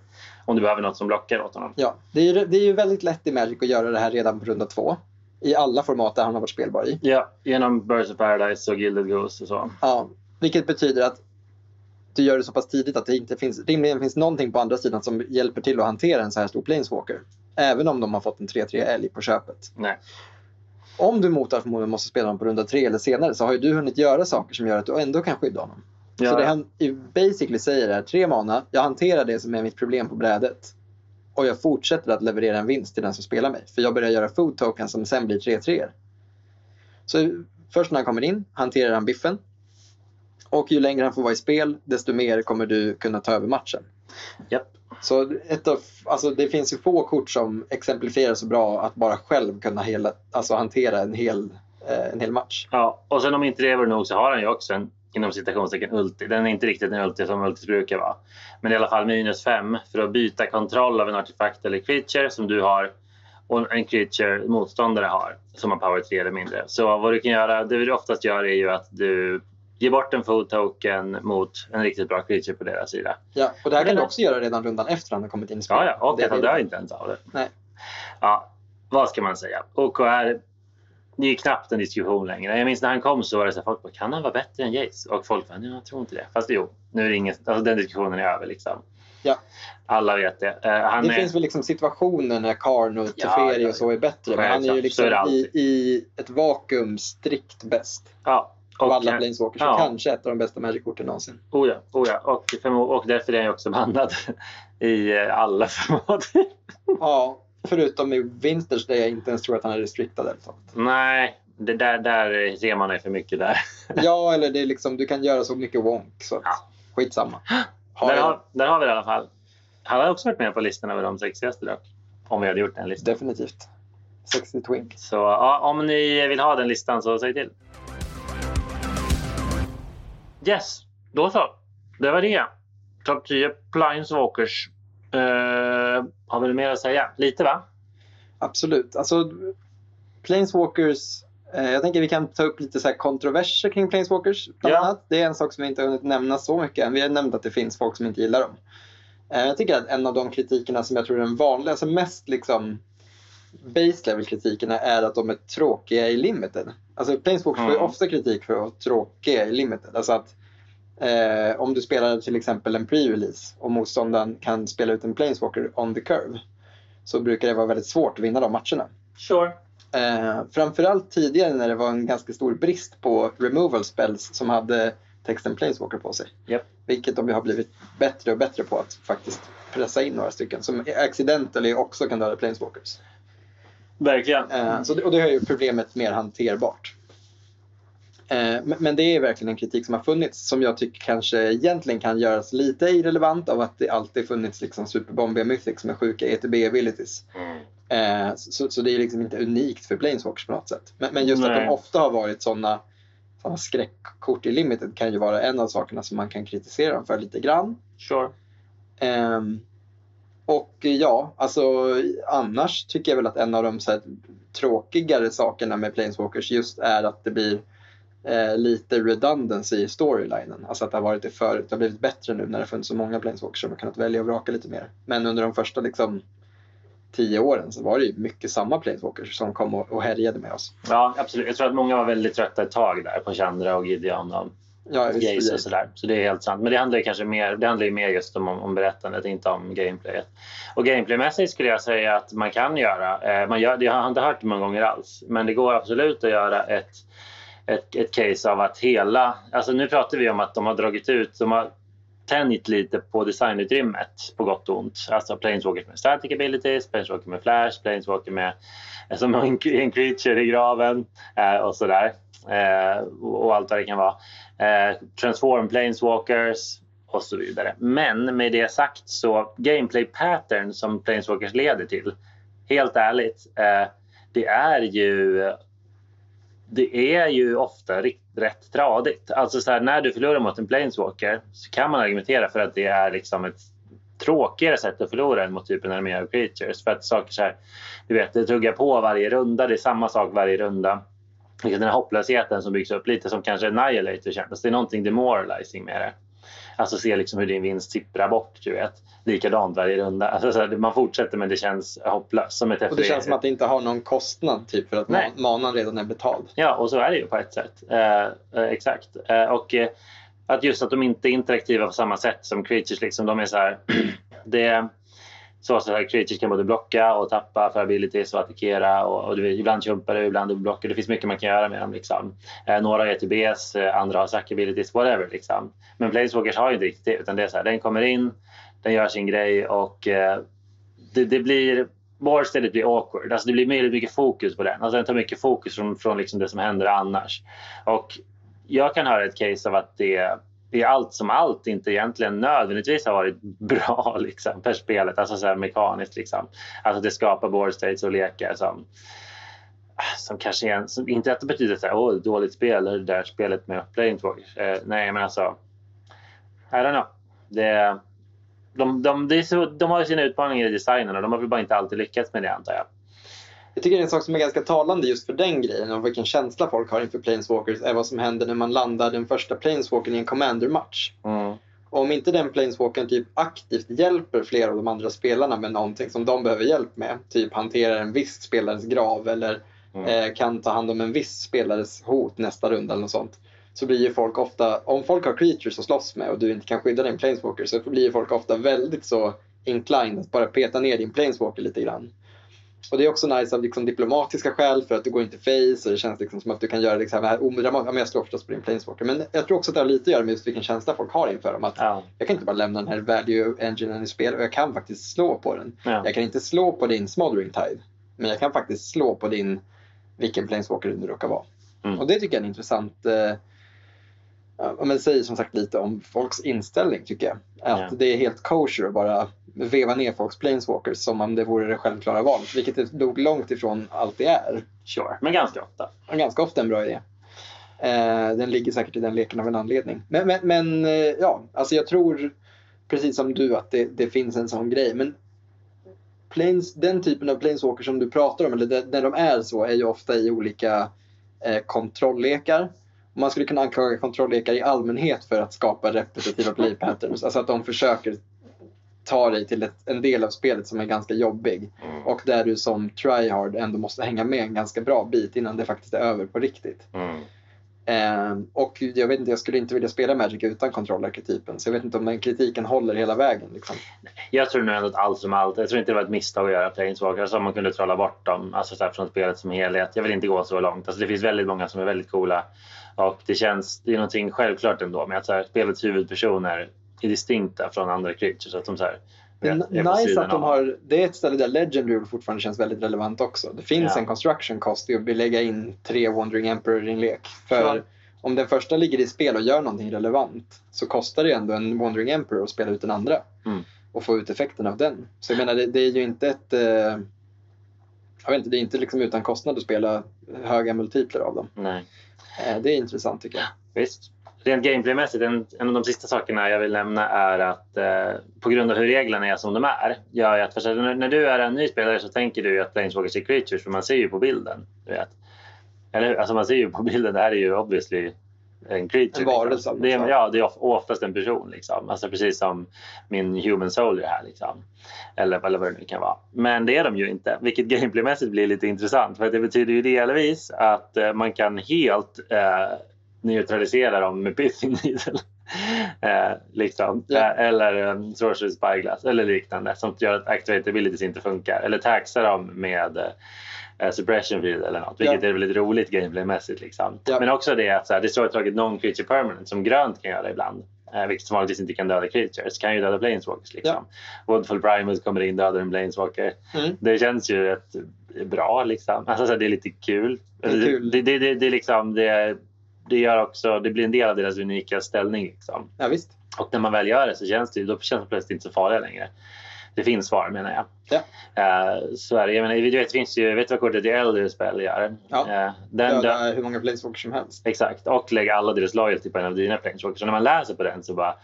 Om du behöver något som blockar åt honom. Ja, det är, ju, det är ju väldigt lätt i Magic att göra det här redan på runda två. I alla format där han har varit spelbar i. Ja, genom Birds of Paradise och Gilded Goose och så. Ja, vilket betyder att du gör det så pass tidigt att det inte finns, rimligen finns någonting på andra sidan som hjälper till att hantera en så här stor planeswalker. Även om de har fått en 3-3 älg på köpet. Nej. Om du mot förmodan måste spela dem på runda tre eller senare så har ju du hunnit göra saker som gör att du ändå kan skydda honom. Så Ja. det han basically säger är tre mana, jag hanterar det som är mitt problem på brädet. Och jag fortsätter att leverera en vinst till den som spelar mig. För jag börjar göra food tokens som sen blir 3-3. Så först när han kommer in hanterar han biffen. Och ju längre han får vara i spel, desto mer kommer du kunna ta över matchen. Japp. Så ett av, alltså det finns ju få kort som exemplifierar så bra att bara själv kunna hela, alltså hantera en hel, eh, en hel match. Ja, och sen om inte det var nog så har han ju också en inom citationstecken ulti. Den är inte riktigt en ulti som ultis brukar vara. Men i alla fall minus fem för att byta kontroll av en artefakt eller creature som du har och en creature motståndare har som har power 3 eller mindre. Så vad du kan göra, det du oftast gör är ju att du ger bort en food token mot en riktigt bra creature på deras sida. Ja, och det här kan du också göra redan rundan efter han har kommit in i spel. Ja, ja, och Det han dör inte ens av det. Nej. Ja, vad ska man säga? OKR, det är knappt en diskussion längre. Jag minns när han kom så var det så här, folk bara, kan han vara bättre än Jace? Och folk bara, jag tror inte det. Fast jo, nu är det inget, alltså den diskussionen är över liksom. Ja. Alla vet det. Han det är, finns väl liksom situationer när Karn och Ja, Teferi ja, och så är bättre. Men han är ju är liksom det i, i ett vakuum strikt bäst. Ja, av Och alla kan- Planeswalkers. ja. Kanske ett av de bästa Magic-korten någonsin. Oh ja, oh ja. Och, och därför är jag också bannad i eh, alla format. Ja, förutom i Vinters där jag inte ens tror att han är restriktad. Eller. Nej, det där, där ser man är för mycket där. Ja, eller det är liksom, du kan göra så mycket wonk. Så Ja. skitsamma. Har Där har, där har vi det i alla fall. Han har också varit med på listan över de sexigaste dock. Om vi hade gjort den listan. Definitivt. Sexy Twink. Så ja, om ni vill ha den listan så säg till. Yes, då så. Det var det. Topp 10 Planeswalkers. Uh, har vi mer att säga? Lite va? Absolut. Alltså, Planeswalkers. Eh, jag tänker vi kan ta upp lite så här kontroverser kring Planeswalkers. Bland Ja. annat. Det är en sak som vi inte har hunnit nämna så mycket än. Vi har nämnt att det finns folk som inte gillar dem. Eh, jag tycker att en av de kritikerna som jag tror är den vanligaste, mest liksom base level kritikerna är att de är tråkiga i limited. Alltså Planeswalkers får ju Mm. ofta kritik för att vara tråkiga i limited. Alltså att eh, om du spelar till exempel en pre-release och motståndaren kan spela ut en Planeswalker on the curve så brukar det vara väldigt svårt att vinna de matcherna. Sure. Eh, framförallt tidigare när det var en ganska stor brist på removal spells som hade texten Planeswalker på sig. Japp. Vilket de har blivit bättre och bättre på att faktiskt pressa in några stycken som accidentally också kan döda Planeswalkers. Verkligen. Eh, så det, och det gör ju problemet mer hanterbart. Eh, men, det är verkligen en kritik som har funnits som jag tycker kanske egentligen kan göras lite irrelevant av att det alltid funnits liksom superbombiga mythics med sjuka ETB-abilities. Mm. Eh, så, så det är liksom inte unikt för Planeswalkers på något sätt. Men, men just att Nej. de ofta har varit sådana såna skräckkort i Limited kan ju vara en av sakerna som man kan kritisera dem för lite grann. Sure. Ehm, och eh, ja, alltså annars tycker jag väl att en av de så här, tråkigare sakerna med Planeswalkers just är att det blir eh, lite redundancy i storylinen. Alltså att det har varit det förut. Det har blivit bättre nu när det funnits så många Planeswalkers som har kunnat välja och vraka lite mer. Men under de första liksom tio åren så var det ju mycket samma Planeswalkers som kom och, och härjade med oss. Ja, absolut. Jag tror att många var väldigt trötta ett tag där på Chandra och Gideon och Ja, Gaze och sådär. Så det är helt sant. Men det handlar ju kanske mer, det handlar ju mer just om, om berättandet, inte om gameplayet. Och gameplaymässigt skulle jag säga att man kan göra, eh, man gör, det har jag inte hört många gånger alls, men det går absolut att göra ett, ett, ett case av att hela, alltså nu pratar vi om att de har dragit ut, de har tänjt lite på designutrymmet på gott och ont. Alltså Planeswalkers med static abilities, Planeswalker med flash, Planeswalker med eh, som en, en creature i graven eh, och sådär. Eh, och, och allt vad det kan vara. Eh, transform Planeswalkers och så vidare. Men med det sagt så gameplay pattern som Planeswalkers leder till, helt ärligt, eh, det är ju det är ju ofta rätt tradigt. Alltså så här, när du förlorar mot en Planeswalker så kan man argumentera för att det är liksom ett tråkigare sätt att förlora än mot typ en armé av creatures. För att saker så här, du vet, det tuggar på varje runda, det är samma sak varje runda. Den här hopplösheten som byggs upp lite som kanske Annihilator kändes. Det är någonting demoralizing med det. Alltså se liksom hur din vinst sipprar bort, du vet. Likadant varje runda. Alltså, man fortsätter men det känns hopplöst. Som ett Och det känns som att det inte har någon kostnad typ för att Nej. man, manan redan är betald. Ja, och så är det ju på ett sätt. Eh, eh, exakt. Eh, och eh, att just att de inte är interaktiva på samma sätt som creatures. Liksom, de är så här... det, så, så creatures kan både blocka och tappa för abilities och attackera. Och, och du ibland chumpar du, ibland dubbelblockar. Det finns mycket man kan göra med dem. Liksom. Eh, några har ETBs, eh, andra har sack abilities, whatever. Liksom. Men Planeswalkers har ju inte riktigt det. Utan det är så här, den kommer in, den gör sin grej och eh, det, det blir Warsteadet blir awkward. Alltså det blir väldigt mycket fokus på den. Alltså den tar mycket fokus från, från liksom det som händer annars. Och jag kan höra ett case av att det i allt som allt inte egentligen nödvändigtvis har varit bra liksom, för spelet. Alltså så här mekaniskt. Liksom. Alltså det skapar board states och lekar som, ah, som kanske är, som, inte att det betyder att oh, dåligt spel, eller det där spelet med Planeswalkers. Eh, nej, men alltså I don't know. Det, de, de, det är så, de har sina utmaningar i designen och de har väl bara inte alltid lyckats med det antar jag. Jag tycker det är en sak som är ganska talande just för den grejen och vilken känsla folk har inför Planeswalkers är vad som händer när man landar den första Planeswalkern i en Commander-match. Och om inte den Planeswalkern typ aktivt hjälper flera av de andra spelarna med någonting som de behöver hjälp med, typ hanterar en viss spelares grav eller Mm. eh, kan ta hand om en viss spelares hot nästa runda eller något sånt. Så blir ju folk ofta, om folk har creatures att slåss med och du inte kan skydda din Planeswalker så blir ju folk ofta väldigt så inclined att bara peta ner din Planeswalker lite grann. Och det är också nice av liksom diplomatiska skäl för att du går inte face och det känns liksom som att du kan göra liksom här odramatiskt. Ja, men jag slår förstås på din planeswalker. Men jag tror också att det har lite att göra med just vilken känsla folk har inför dem. Att Ja. Jag kan inte bara lämna den här value enginen i spel och jag kan faktiskt slå på den. Ja. Jag kan inte slå på din smothering tide. Men jag kan faktiskt slå på din vilken planeswalker det nu råkar vara. Mm. Och det tycker jag är en intressant eh, men det säger som sagt lite om folks inställning tycker jag. Att Ja. det är helt kosher att bara veva ner folks planeswalkers som om det vore det självklara valet. Vilket det nog långt ifrån alltid är. Sure, men ganska ofta. Och ganska ofta en bra idé. Eh, den ligger säkert i den leken av en anledning. Men, men, men eh, ja, alltså jag tror precis som du att det, det finns en sån grej. Men planes, den typen av planeswalkers som du pratar om, eller när de är så, är ju ofta i olika eh, kontrolllekar. Man skulle kunna anklaga kontrolllekar i allmänhet för att skapa repetitiva play patterns. Alltså att de försöker ta dig till ett, en del av spelet som är ganska jobbig. Och där du som tryhard ändå måste hänga med en ganska bra bit innan det faktiskt är över på riktigt. Mm. Eh, och jag vet inte, jag skulle inte vilja spela Magic utan kontrollarketypen. Så jag vet inte om den kritiken håller hela vägen. Liksom. Jag tror nog ändå att allt som allt, jag tror inte det var ett misstag att göra Planeswalkers om man kunde trolla bort dem alltså så här från spelet som helhet. Jag vill inte gå så långt. Alltså det finns väldigt många som är väldigt coola och det känns, det är någonting självklart ändå med att så här, spelets huvudpersoner är distinkta från andra creatures. Att de så här, Det är nice att de har, det är ett ställe där Legend Rule fortfarande känns väldigt relevant också. Det finns Ja. en construction cost i att lägga in tre Wandering Emperor i en lek. För Ja. om den första ligger i spel och gör någonting relevant så kostar det ändå en Wandering Emperor att spela ut den andra. Mm. Och få ut effekten av den. Så jag menar, det, det är ju inte ett... Eh, jag vet inte, det är inte liksom utan kostnad att spela höga multipler av dem. Nej. Eh, det är intressant tycker jag. Visst. Rent gameplaymässigt, en, en av de sista sakerna jag vill nämna är att eh, på grund av hur reglerna är som de är, gör att för, när, när du är en ny spelare så tänker du ju att Planeswalkers är creatures, för man ser ju på bilden. Du vet. Eller? Alltså man ser ju på bilden, det här är ju obviously en creature. En varelse av liksom. det är. Ja, det är of- oftast en person. Liksom. Alltså precis som min human soldier här. Liksom. Eller, eller vad det nu kan vara. Men det är de ju inte, vilket gameplaymässigt blir lite intressant. För det betyder ju delvis att eh, man kan helt eh, neutralisera dem med Needle. eh, liksom. Ja. eh, eller eh, Sorcery Spyglass eller liknande som gör att Activate Abilities inte funkar. Eller taxa dem med eh, Suppression Field eller något. Vilket Ja. är väldigt roligt gameplaymässigt. Liksom. Ja. Men också det att så här, Destroy Target Non-Creature Permanent som grönt kan göra ibland. Eh, vilket som vanligtvis inte kan döda creatures. Kan ju döda Planeswalkers. Liksom. Woodfall Primus kommer in, dödar en Planeswalker. Mm. Det känns ju rätt bra liksom. Alltså, så här, det är lite kul. Det är kul. Det, det, det, det, är liksom, det, det gör också, det blir en del av deras unika ställning. Liksom. Ja, visst. Och när man väl gör det så känns det, då känns det plötsligt inte så farliga längre. Det finns svar menar jag. Ja. Eh, så är det. Jag menar, du vet, det finns ju, vet du vad kortet i Elder Spell gör? Ja. Eh, den, Döda hur många planeswalkers som helst. exakt. Och lägga alla deras loyalty på en av dina planeswalkers. Så när man läser på den så bara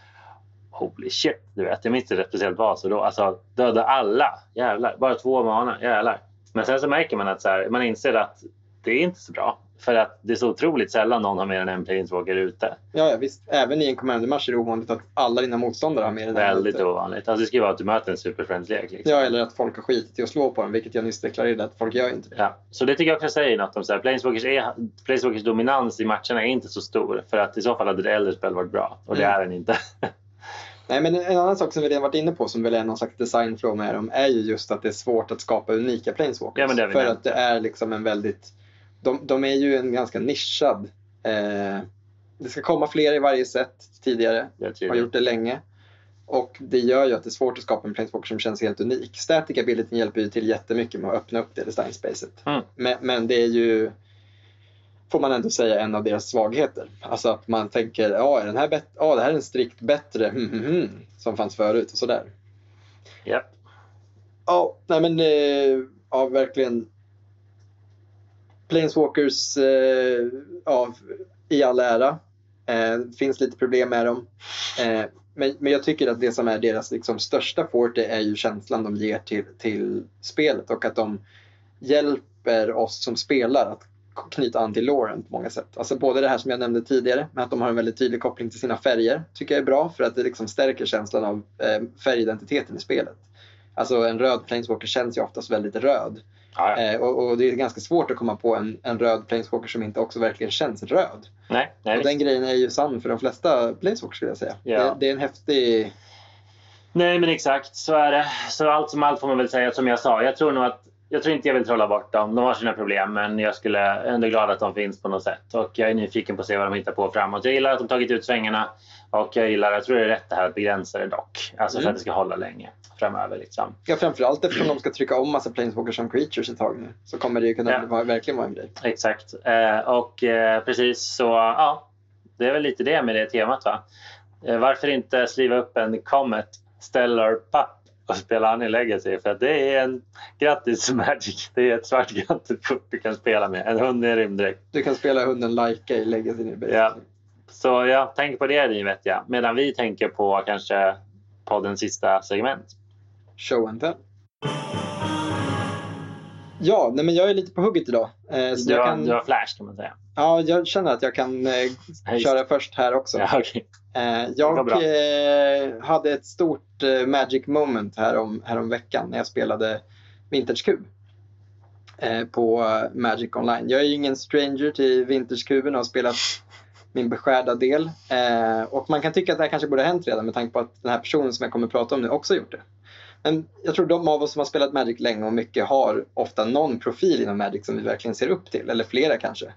Holy shit, du vet. Jag minns inte speciellt vad. Så då, alltså döda alla. Jävlar. Bara två mana. Jävlar. Men sen så märker man att så här, man inser att det är inte så bra. För att det är så otroligt sällan någon har mer än en planeswalker ute. Ja, ja, visst. Även i en commander-match är det ovanligt att alla dina motståndare har mer än en Väldigt ute. ovanligt. Alltså det ska ju vara att du möter en superfriends-lek. Liksom. Ja, eller att folk har skitit i att slå på den, vilket jag nyss deklarerade att folk gör inte. Ja, så det tycker jag också säger något om så här, Planeswalkers, är, Planeswalkers dominans i matcherna är inte så stor. För att i så fall hade det äldre spel varit bra. Och det Mm. är den inte. Nej, men en annan sak som vi redan varit inne på som väl är någon slags designflow med dem är ju just att det är svårt att skapa unika planeswalkers. Ja, för nämnt. att det är liksom en väldigt... De, de är ju en ganska nischad... Eh, det ska komma fler i varje set tidigare. Jag Har gjort det länge. Och det gör ju att det är svårt att skapa en planeswalker som känns helt unik. Static ability hjälper ju till jättemycket med att öppna upp det designspacet. Mm. Men, men det är ju, får man ändå säga, en av deras svagheter. Alltså att man tänker, ja, är den här bet- ja det här är en strikt bättre, hmm, hmm, hmm, som fanns förut och sådär. Japp. Ja, nej men eh, ja, verkligen. Planeswalkers, eh, ja, i all ära. Eh, finns lite problem med dem. Eh, men, men jag tycker att det som är deras liksom, största forte är ju känslan de ger till, till spelet och att de hjälper oss som spelar att knyta an till Lauren på många sätt. Alltså både det här som jag nämnde tidigare med att de har en väldigt tydlig koppling till sina färger tycker jag är bra för att det liksom stärker känslan av eh, färgidentiteten i spelet. Alltså en röd planeswalker känns ju oftast väldigt röd. Eh, och, och det är ganska svårt att komma på en, en röd planeswalker som inte också verkligen känns röd. Nej, nej, och den grejen är ju sann för de flesta planeswalkers skulle jag säga. Ja. Det, det är en häftig... nej, men exakt så är det. Så allt som allt får man väl säga som jag sa. Jag tror nog att jag tror inte jag vill trolla bort dem. De har sina problem, men jag skulle ändå glad att de finns på något sätt. Och jag är nyfiken på att se vad de hittar på framåt. Jag gillar att de tagit ut svängarna och jag gillar, jag tror det är rätt det här att begränsa det dock. Alltså för Mm. att det ska hålla länge framöver. Liksom. Ja, framförallt eftersom de ska trycka om massa Planeswalkers som creatures ett tag nu. Så kommer det ju kunna Ja. vara, verkligen vara en grej. Exakt. Eh, och eh, precis så, ja. Det är väl lite det med det temat va. Eh, varför inte skriva upp en Comet Stellar Pup och spela i Legacy? För att det är en grattis Magic. Det är ett svart grattis pup du kan spela med. En hund i rymddräkt. Du kan spela hunden Laika i Legacy nu. Ja. Så ja, tänk på det ni vet jag. Medan vi tänker på kanske poddens sista segment. Show and tell. Ja, nej men jag är lite på hugget idag. Eh, så Du jag, har, kan, du har flash kan man säga. ja, jag känner att jag kan eh, köra först här också. Ja, okej. Eh, jag eh, hade ett stort eh, magic moment här om, här om veckan när jag spelade. Eh, på Magic Online. Jag är ju ingen stranger till Vintage Cuben och har spelat min beskärda del. Och man kan tycka att det här kanske borde ha hänt redan med tanke på att den här personen som jag kommer att prata om nu också gjort det. Men jag tror de av oss som har spelat Magic länge och mycket har ofta någon profil inom Magic som vi verkligen ser upp till, eller flera kanske.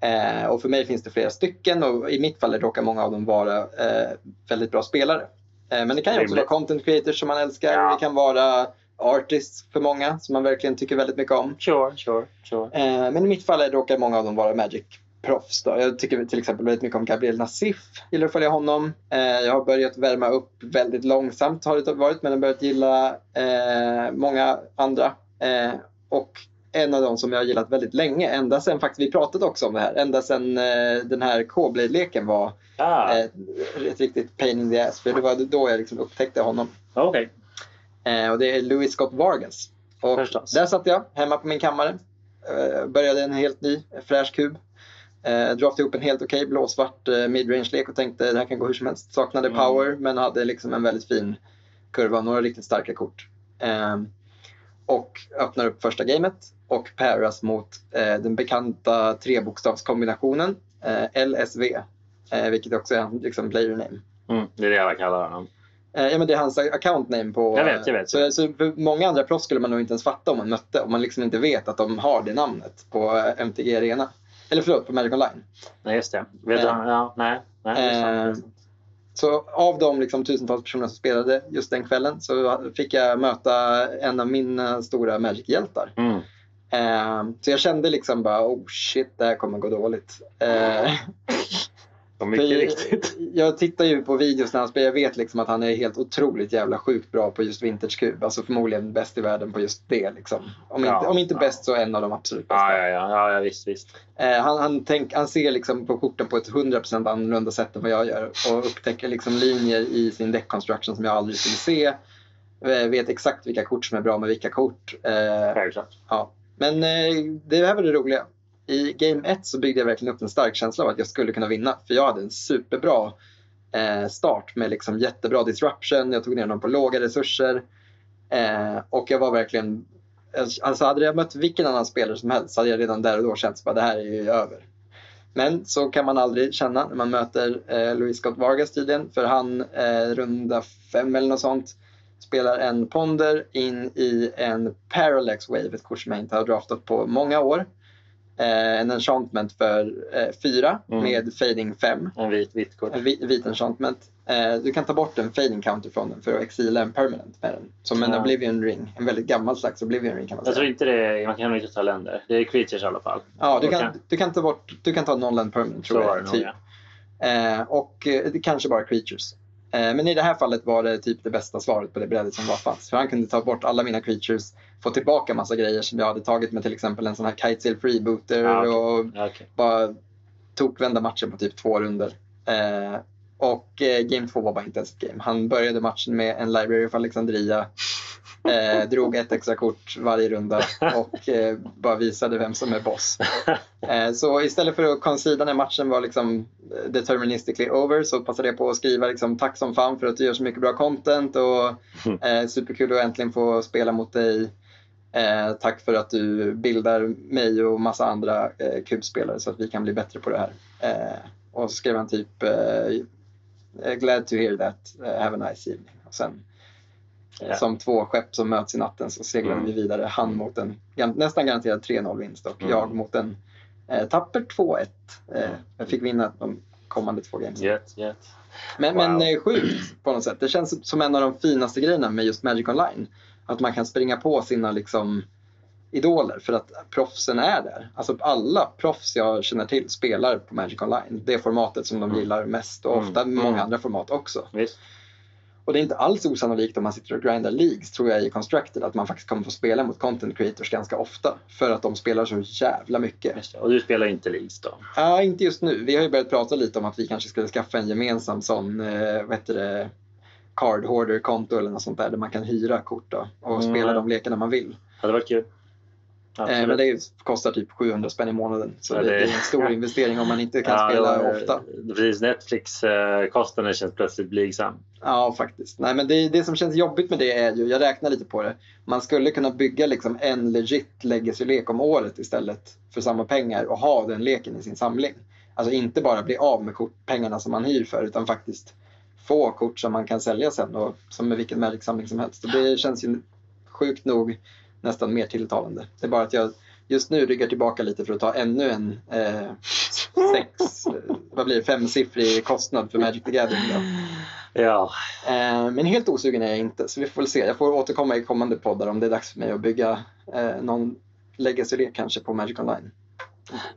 Eh, och för mig finns det flera stycken och i mitt fall råkar många av dem vara eh, väldigt bra spelare. Eh, men det kan ju också vara content creators som man älskar. Ja. Det kan vara artists för många som man verkligen tycker väldigt mycket om. Sure, sure, sure. Eh, men i mitt fall råkar många av dem vara Magic-proffs. Då. Jag tycker till exempel väldigt mycket om Gabriel Nassif. Gillar att följa honom. Eh, jag har börjat värma upp väldigt långsamt har det varit men jag har börjat gilla eh, många andra. Eh, och en av dem som jag har gillat väldigt länge, ända sedan faktiskt, vi pratade också om det här, ända sedan eh, den här K-Blade-leken var Ah, eh, ett riktigt pain in the ass. För det var då jag liksom upptäckte honom. Okej. Eh, och det är Louis Scott Vargas. Och Förstås. där satt jag hemma på min kammare. Började en helt ny fräsch kub. Eh, draftade ihop en helt okej blåsvart eh, midrange-lek och tänkte det här kan gå hur som helst. Saknade Mm. power men hade liksom en väldigt fin kurva några riktigt starka kort. Eh, och öppnar upp första gamet och paras mot eh, den bekanta trebokstavskombinationen eh, LSV. Eh, vilket också är hans liksom, player name. Mm, det är det jag kallar honom. Eh, Ja, men det är hans account name på... Jag vet, jag vet. Så, så för många andra proffs skulle man nog inte ens fatta om man mötte. Om man liksom inte vet att de har det namnet på eh, MTG Arena. Eller förlåt, på Magic Online. Nej, just det. Vet du? Eh. Ja, nej. nej sant. Eh, Så av de liksom tusentals personer som spelade just den kvällen så fick jag möta en av mina stora Magic-hjältar. Mm. Eh, Så jag kände liksom bara, oh shit, det här kommer gå dåligt. Eh, Och mycket För riktigt. Jag tittar ju på videos när han spelar. Jag vet liksom att han är helt otroligt jävla sjukt bra på just Vintage Cube. Alltså förmodligen bäst i världen på just det. Liksom. Om, Ja, inte, om inte ja. bäst så en av de absolut bästa. Ja, ja, ja, ja, ja visst, visst. Eh, han, han, tänk, han ser liksom på korten på ett 100% annorlunda sätt än vad jag gör. Och upptäcker liksom linjer i sin deck construction som jag aldrig skulle se. Eh, vet exakt vilka kort som är bra med vilka kort. Eh, Självklart. Ja, men eh, det här var det roliga. I Game 1 så byggde jag verkligen upp en stark känsla av att jag skulle kunna vinna. För jag hade en superbra eh, start med liksom jättebra disruption. Jag tog ner dem på låga resurser. Eh, och jag var verkligen... Alltså, alltså hade jag mött vilken annan spelare som helst så hade jag redan där och då känt att det här är ju över. Men så kan man aldrig känna när man möter eh, Luis Scott Vargas tydligen. För han, eh, runda fem eller något sånt, spelar en Ponder in i en Parallax Wave, ett kort som jag inte har draftat på många år. Eh, en enchantment för eh, fyra Mm. med fading 5. En vit, vitt kort. En vit, vit enchantment. Eh, du kan ta bort en fading counter från den för att exila en permanent med den. Som en Ja. Oblivion ring. En väldigt gammal slags Oblivion ring kan man Jag säga. tror inte det är, man kan nog inte ta länder. Det är creatures i alla fall. Ja, du kan, du kan ta bort, du kan ta non-land permanent tror Så jag. det nog, typ. ja. Eh, och eh, kanske bara creatures. Eh, men i det här fallet var det typ det bästa svaret på det brädet som var fanns. För han kunde ta bort alla mina creatures, få tillbaka massa grejer som jag hade tagit med till exempel en sån här Kitesail Freebooter Ja, okej. och okej. bara tokvända matchen på typ två runder. Eh, och eh, game två var bara inte ens ett game. Han började matchen med en Library of Alexandria, eh, drog ett extra kort varje runda och eh, bara visade vem som är boss. Eh, så istället för att conceda när matchen var liksom eh, deterministically over så passade jag på att skriva liksom, tack som fan för att du gör så mycket bra content och eh, superkul att äntligen få spela mot dig. Eh, tack för att du bildar mig och massa andra eh, kubspelare så att vi kan bli bättre på det här. Eh, och så skrev han typ eh, Glad to hear that, eh, have a nice evening. Och sen Ja. Som två skepp som möts i natten så seglar Mm. vi vidare. Han mot en nästan garanterad 3-0 vinst och Mm. jag mot en eh, tapper 2-1. Eh, jag fick vinna de kommande två games. Gött, gött. Men, Wow. men eh, sjukt på något sätt. Det känns som en av de finaste grejerna med just Magic Online. Att man kan springa på sina liksom, idoler för att proffsen är där. Alltså alla proffs jag känner till spelar på Magic Online. Det formatet som de Mm. gillar mest och Mm. ofta många Mm. andra format också. Visst. Och det är inte alls osannolikt om man sitter och grindar leagues tror jag i Constructed att man faktiskt kommer få spela mot content creators ganska ofta. För att de spelar så jävla mycket. Det. Och du spelar inte Leagues då? Ja, inte just nu. Vi har ju börjat prata lite om att vi kanske skulle skaffa en gemensam sån, eh, vad heter det, card hoarder-konto eller något sånt där, där man kan hyra kort då, och Mm. spela de lekarna man vill. Hade varit kul. Eh, men det kostar typ 700 spänn i månaden. Så Ja, det, det- är en stor investering om man inte kan Ja, spela var- ofta. Precis, Netflix-kostnaden känns plötsligt blygsam. Ja, faktiskt. Nej, men det, det som känns jobbigt med det är ju, jag räknar lite på det, man skulle kunna bygga liksom en legit legacy-lek om året istället för samma pengar och ha den leken i sin samling. Alltså inte bara bli av med kort, pengarna som man hyr för utan faktiskt få kort som man kan sälja sen och som med vilken Magic-samling som helst. Och det känns ju sjukt nog nästan mer tilltalande. Det är bara att jag just nu ryggar tillbaka lite för att ta ännu en eh, sex, eh, vad blir det, femsiffrig kostnad för Magic the Gathering. Då. Ja, Eh, men helt osugen är jag inte, så vi får väl se. Jag får återkomma i kommande poddar om det är dags för mig att bygga eh, någon legacy-lek kanske på Magic Online.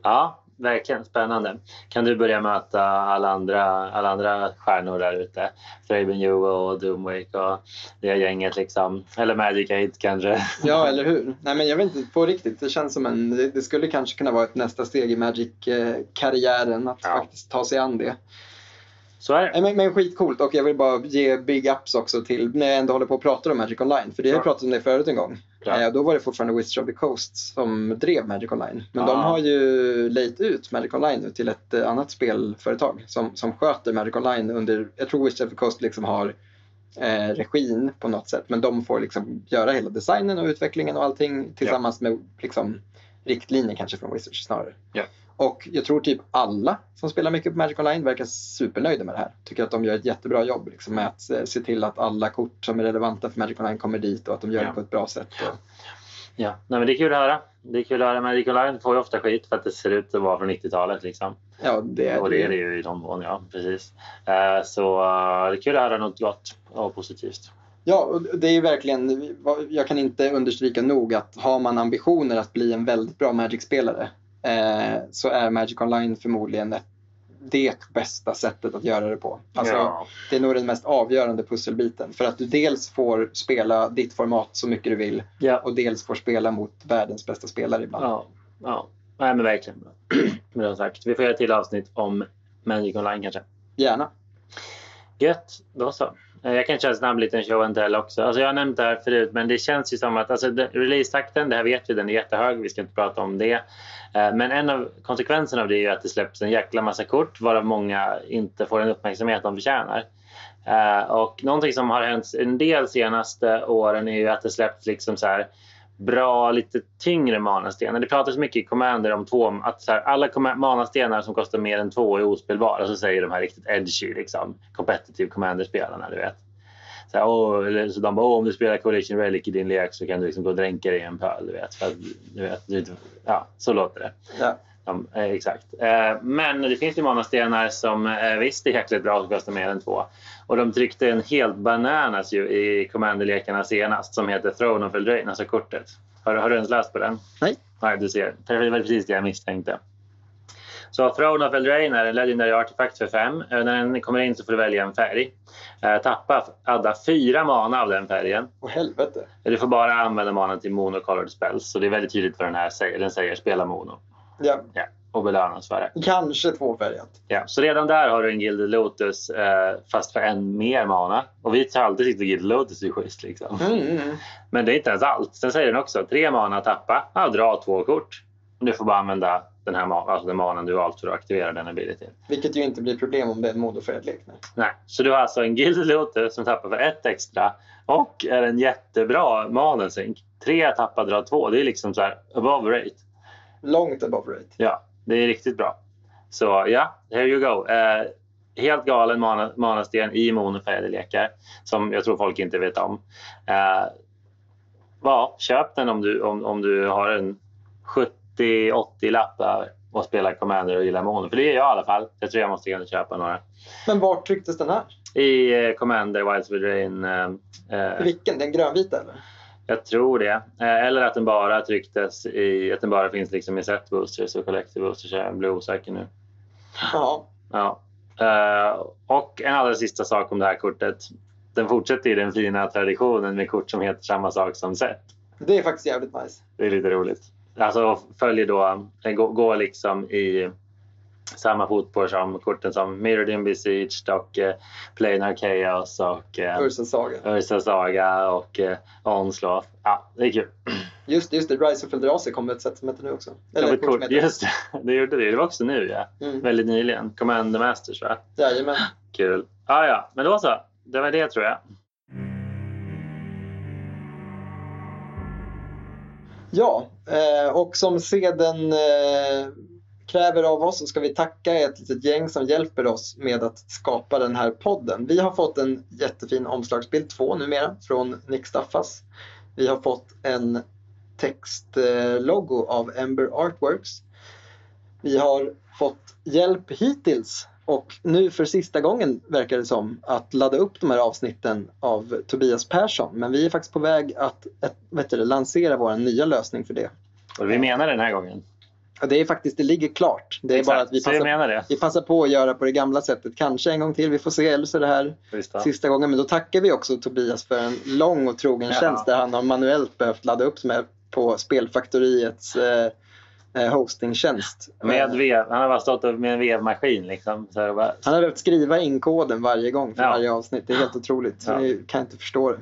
ja verkligen spännande. Kan du börja möta alla andra, alla andra stjärnor där ute? Thraben Yugo och Doomwake och det gänget liksom. Eller Magic 8 kanske. Ja, eller hur? Nej, men jag vet inte på riktigt. Det känns som en, det, skulle kanske kunna vara ett nästa steg i Magic-karriären att Ja. faktiskt ta sig an det. Så är det. Men, men skitcoolt och jag vill bara ge big ups också till när jag ändå håller på att prata om Magic Online. För det har jag Ja. pratat om det förut en gång. Ja. Eh, då var det fortfarande Wizards of the Coast som drev Magic Online. Men Ja. de har ju lejt ut Magic Online nu till ett eh, annat spelföretag som, som sköter Magic Online under, jag tror Wizards of the Coast liksom har eh, regin på något sätt. Men de får liksom göra hela designen och utvecklingen och allting tillsammans med liksom, riktlinjer kanske från Wizards snarare. Ja. Och jag tror typ alla som spelar mycket på Magic Online verkar supernöjda med det här. Tycker att de gör ett jättebra jobb liksom, med att eh, se till att alla kort som är relevanta för Magic Online kommer dit och att de gör Ja. det på ett bra sätt. Och, Ja, Nej, men det är kul att höra. Det är kul att höra. Magic Online får ju ofta skit för att det ser ut att vara från 90-talet. Liksom. ja, det är Och det är det ju i någon mån, ja. Precis. Eh, Så eh, det är kul att höra något gott och positivt. Ja, det är ju verkligen, jag kan inte understryka nog att har man ambitioner att bli en väldigt bra Magic-spelare eh, så är Magic Online förmodligen ett, det bästa sättet att göra det på. Alltså, ja. Det är nog den mest avgörande pusselbiten. För att du dels får spela ditt format så mycket du vill Ja. och dels får spela mot världens bästa spelare ibland. Ja, ja. Nej, men verkligen bra. Bra sagt. Vi får göra ett till avsnitt om Magic Online kanske. Gärna. Gött, då så. Eh, jag kan köra en snabb liten show and tell också. Alltså jag har nämnt det här förut, men det känns ju som att alltså, det- releasetakten, det här vet vi, den är jättehög. Vi ska inte prata om det. Eh, men en av konsekvenserna av det är ju att det släpps en jäkla massa kort, varav många inte får den uppmärksamhet de förtjänar. Eh, och någonting som har hänt en del senaste åren är ju att det släpps liksom så här bra, lite tyngre manastenar. Det pratas mycket i Commander om två, att så här, alla manastenar som kostar mer än två är ospelbara. Så säger de här riktigt edgy, liksom, competitive Commander-spelarna. Du vet. Så, här, eller, så de bara, åh, om du spelar Coalition Relic i din lek så kan du liksom gå och dränka dig i en pöl. Du vet, för att, du vet, du, ja, så låter det. Ja. Ja, eh, exakt. Eh, men det finns ju manastenar som eh, visst är jäkligt bra som kostar mer än två. Och de tryckte en helt bananas ju i Commander-lekarna senast som heter Throne of Eldraine, alltså kortet. Har, har du ens läst på den? Nej. Nej, du ser. Det var precis det jag misstänkte. Så Throne of Eldraine är en legendary artefakt för fem. När den kommer in så får du välja en färg. Eh, Tappa, adda fyra mana av den färgen. Och helvete. Du får bara använda manan till monocolored spells. Så det är väldigt tydligt vad den här säger. Den säger spela mono. Ja. Ja, och belönas för det. Kanske tvåfärgat. Ja, så redan där har du en Gilded Lotus eh, fast för en mer mana. Och vi har alltid tyckt att Gilded Lotus är schysst. Liksom. Mm, mm. Men det är inte ens allt. Sen säger den också tre mana tappa. Ja, dra två kort. Du får bara använda den här ma- alltså den manan du valt för att aktivera den abilityn. Vilket ju inte blir problem om det är en modofärgad lek. nej. Så du har alltså en Gilded Lotus som tappar för ett extra och är en jättebra manasync. Tre tappa, dra två. Det är liksom så här above rate. Långt above rate. Ja, det är riktigt bra. Så ja, here you go. Eh, helt galen mana, manasten i monofärgade lekar som jag tror folk inte vet om. Eh, ja, köp den om du, om, om du har en 70-80 lappar och spelar Commander och gillar mono. För det är jag i alla fall. Jag tror jag måste kunna köpa några. Men var trycktes den här? I eh, Commander, Wilds with Rain. Eh, eh, Vilken? Den grönvita eller? Jag tror det. Eh, eller att den bara trycktes i, att den bara finns liksom i set boosters och collective boosters. Jag blir osäker nu. Ja. Ja. Eh, och en allra sista sak om det här kortet. Den fortsätter i den fina traditionen med kort som heter samma sak som set. Det är faktiskt jävligt nice. Det är lite roligt. Alltså följer då, den går, går liksom i samma fotspår som korten som Mirrored in Besieged och eh, Planar Chaos och eh, Ursa Saga. Ursa Saga och eh, Onslaught. Ja, det är kul. Just just det. Rise of Eldrazi kom med ett set som heter nu också. Eller Eller ett kort kort, just det, det gjorde det. Det var också nu ja. Mm. Väldigt nyligen. Commander Masters va? Jajamän. Kul. Ah, ja, men då så. Det var det tror jag. Ja, eh, och som seden eh, kräver av oss så ska vi tacka ett litet gäng som hjälper oss med att skapa den här podden. Vi har fått en jättefin omslagsbild, två numera, från Nick Staffas. Vi har fått en textlogo av Ember Artworks. Vi har fått hjälp hittills och nu för sista gången verkar det som att ladda upp de här avsnitten av Tobias Persson. Men vi är faktiskt på väg att ett, vet du, lansera vår nya lösning för det. Och vi menar den här gången. Och det är faktiskt, det ligger klart. Det är Exakt. bara att vi passar, vi passar på att göra på det gamla sättet. Kanske en gång till, vi får se. Eller så det här Visst, sista gången. Men då tackar vi också Tobias för en lång och trogen Ja. tjänst där han har manuellt behövt ladda upp med på Spelfaktoriets eh, eh, hostingtjänst. Med Eh, vev. Han har bara stått med en vevmaskin. Liksom. Så bara... han har behövt skriva in koden varje gång för Ja. varje avsnitt. Det är helt otroligt. Ja. Jag kan inte förstå det.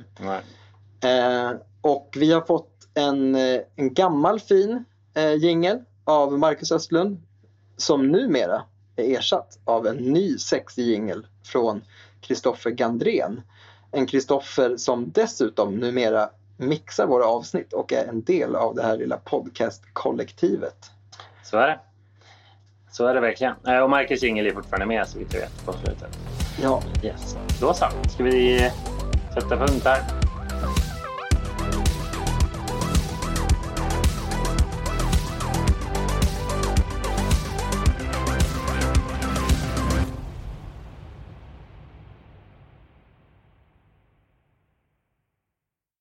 Eh, och vi har fått en, eh, en gammal fin eh, jingel av Marcus Östlund som numera är ersatt av en ny sexig jingel från Kristoffer Gandrén. En Kristoffer som dessutom numera mixar våra avsnitt och är en del av det här lilla podcastkollektivet. Så är det. Så är det verkligen. Eh, Och Marcus Ingel är fortfarande med så vitt jag vet på slutet. Ja, Yes. Då så. Ska vi sätta punkt där?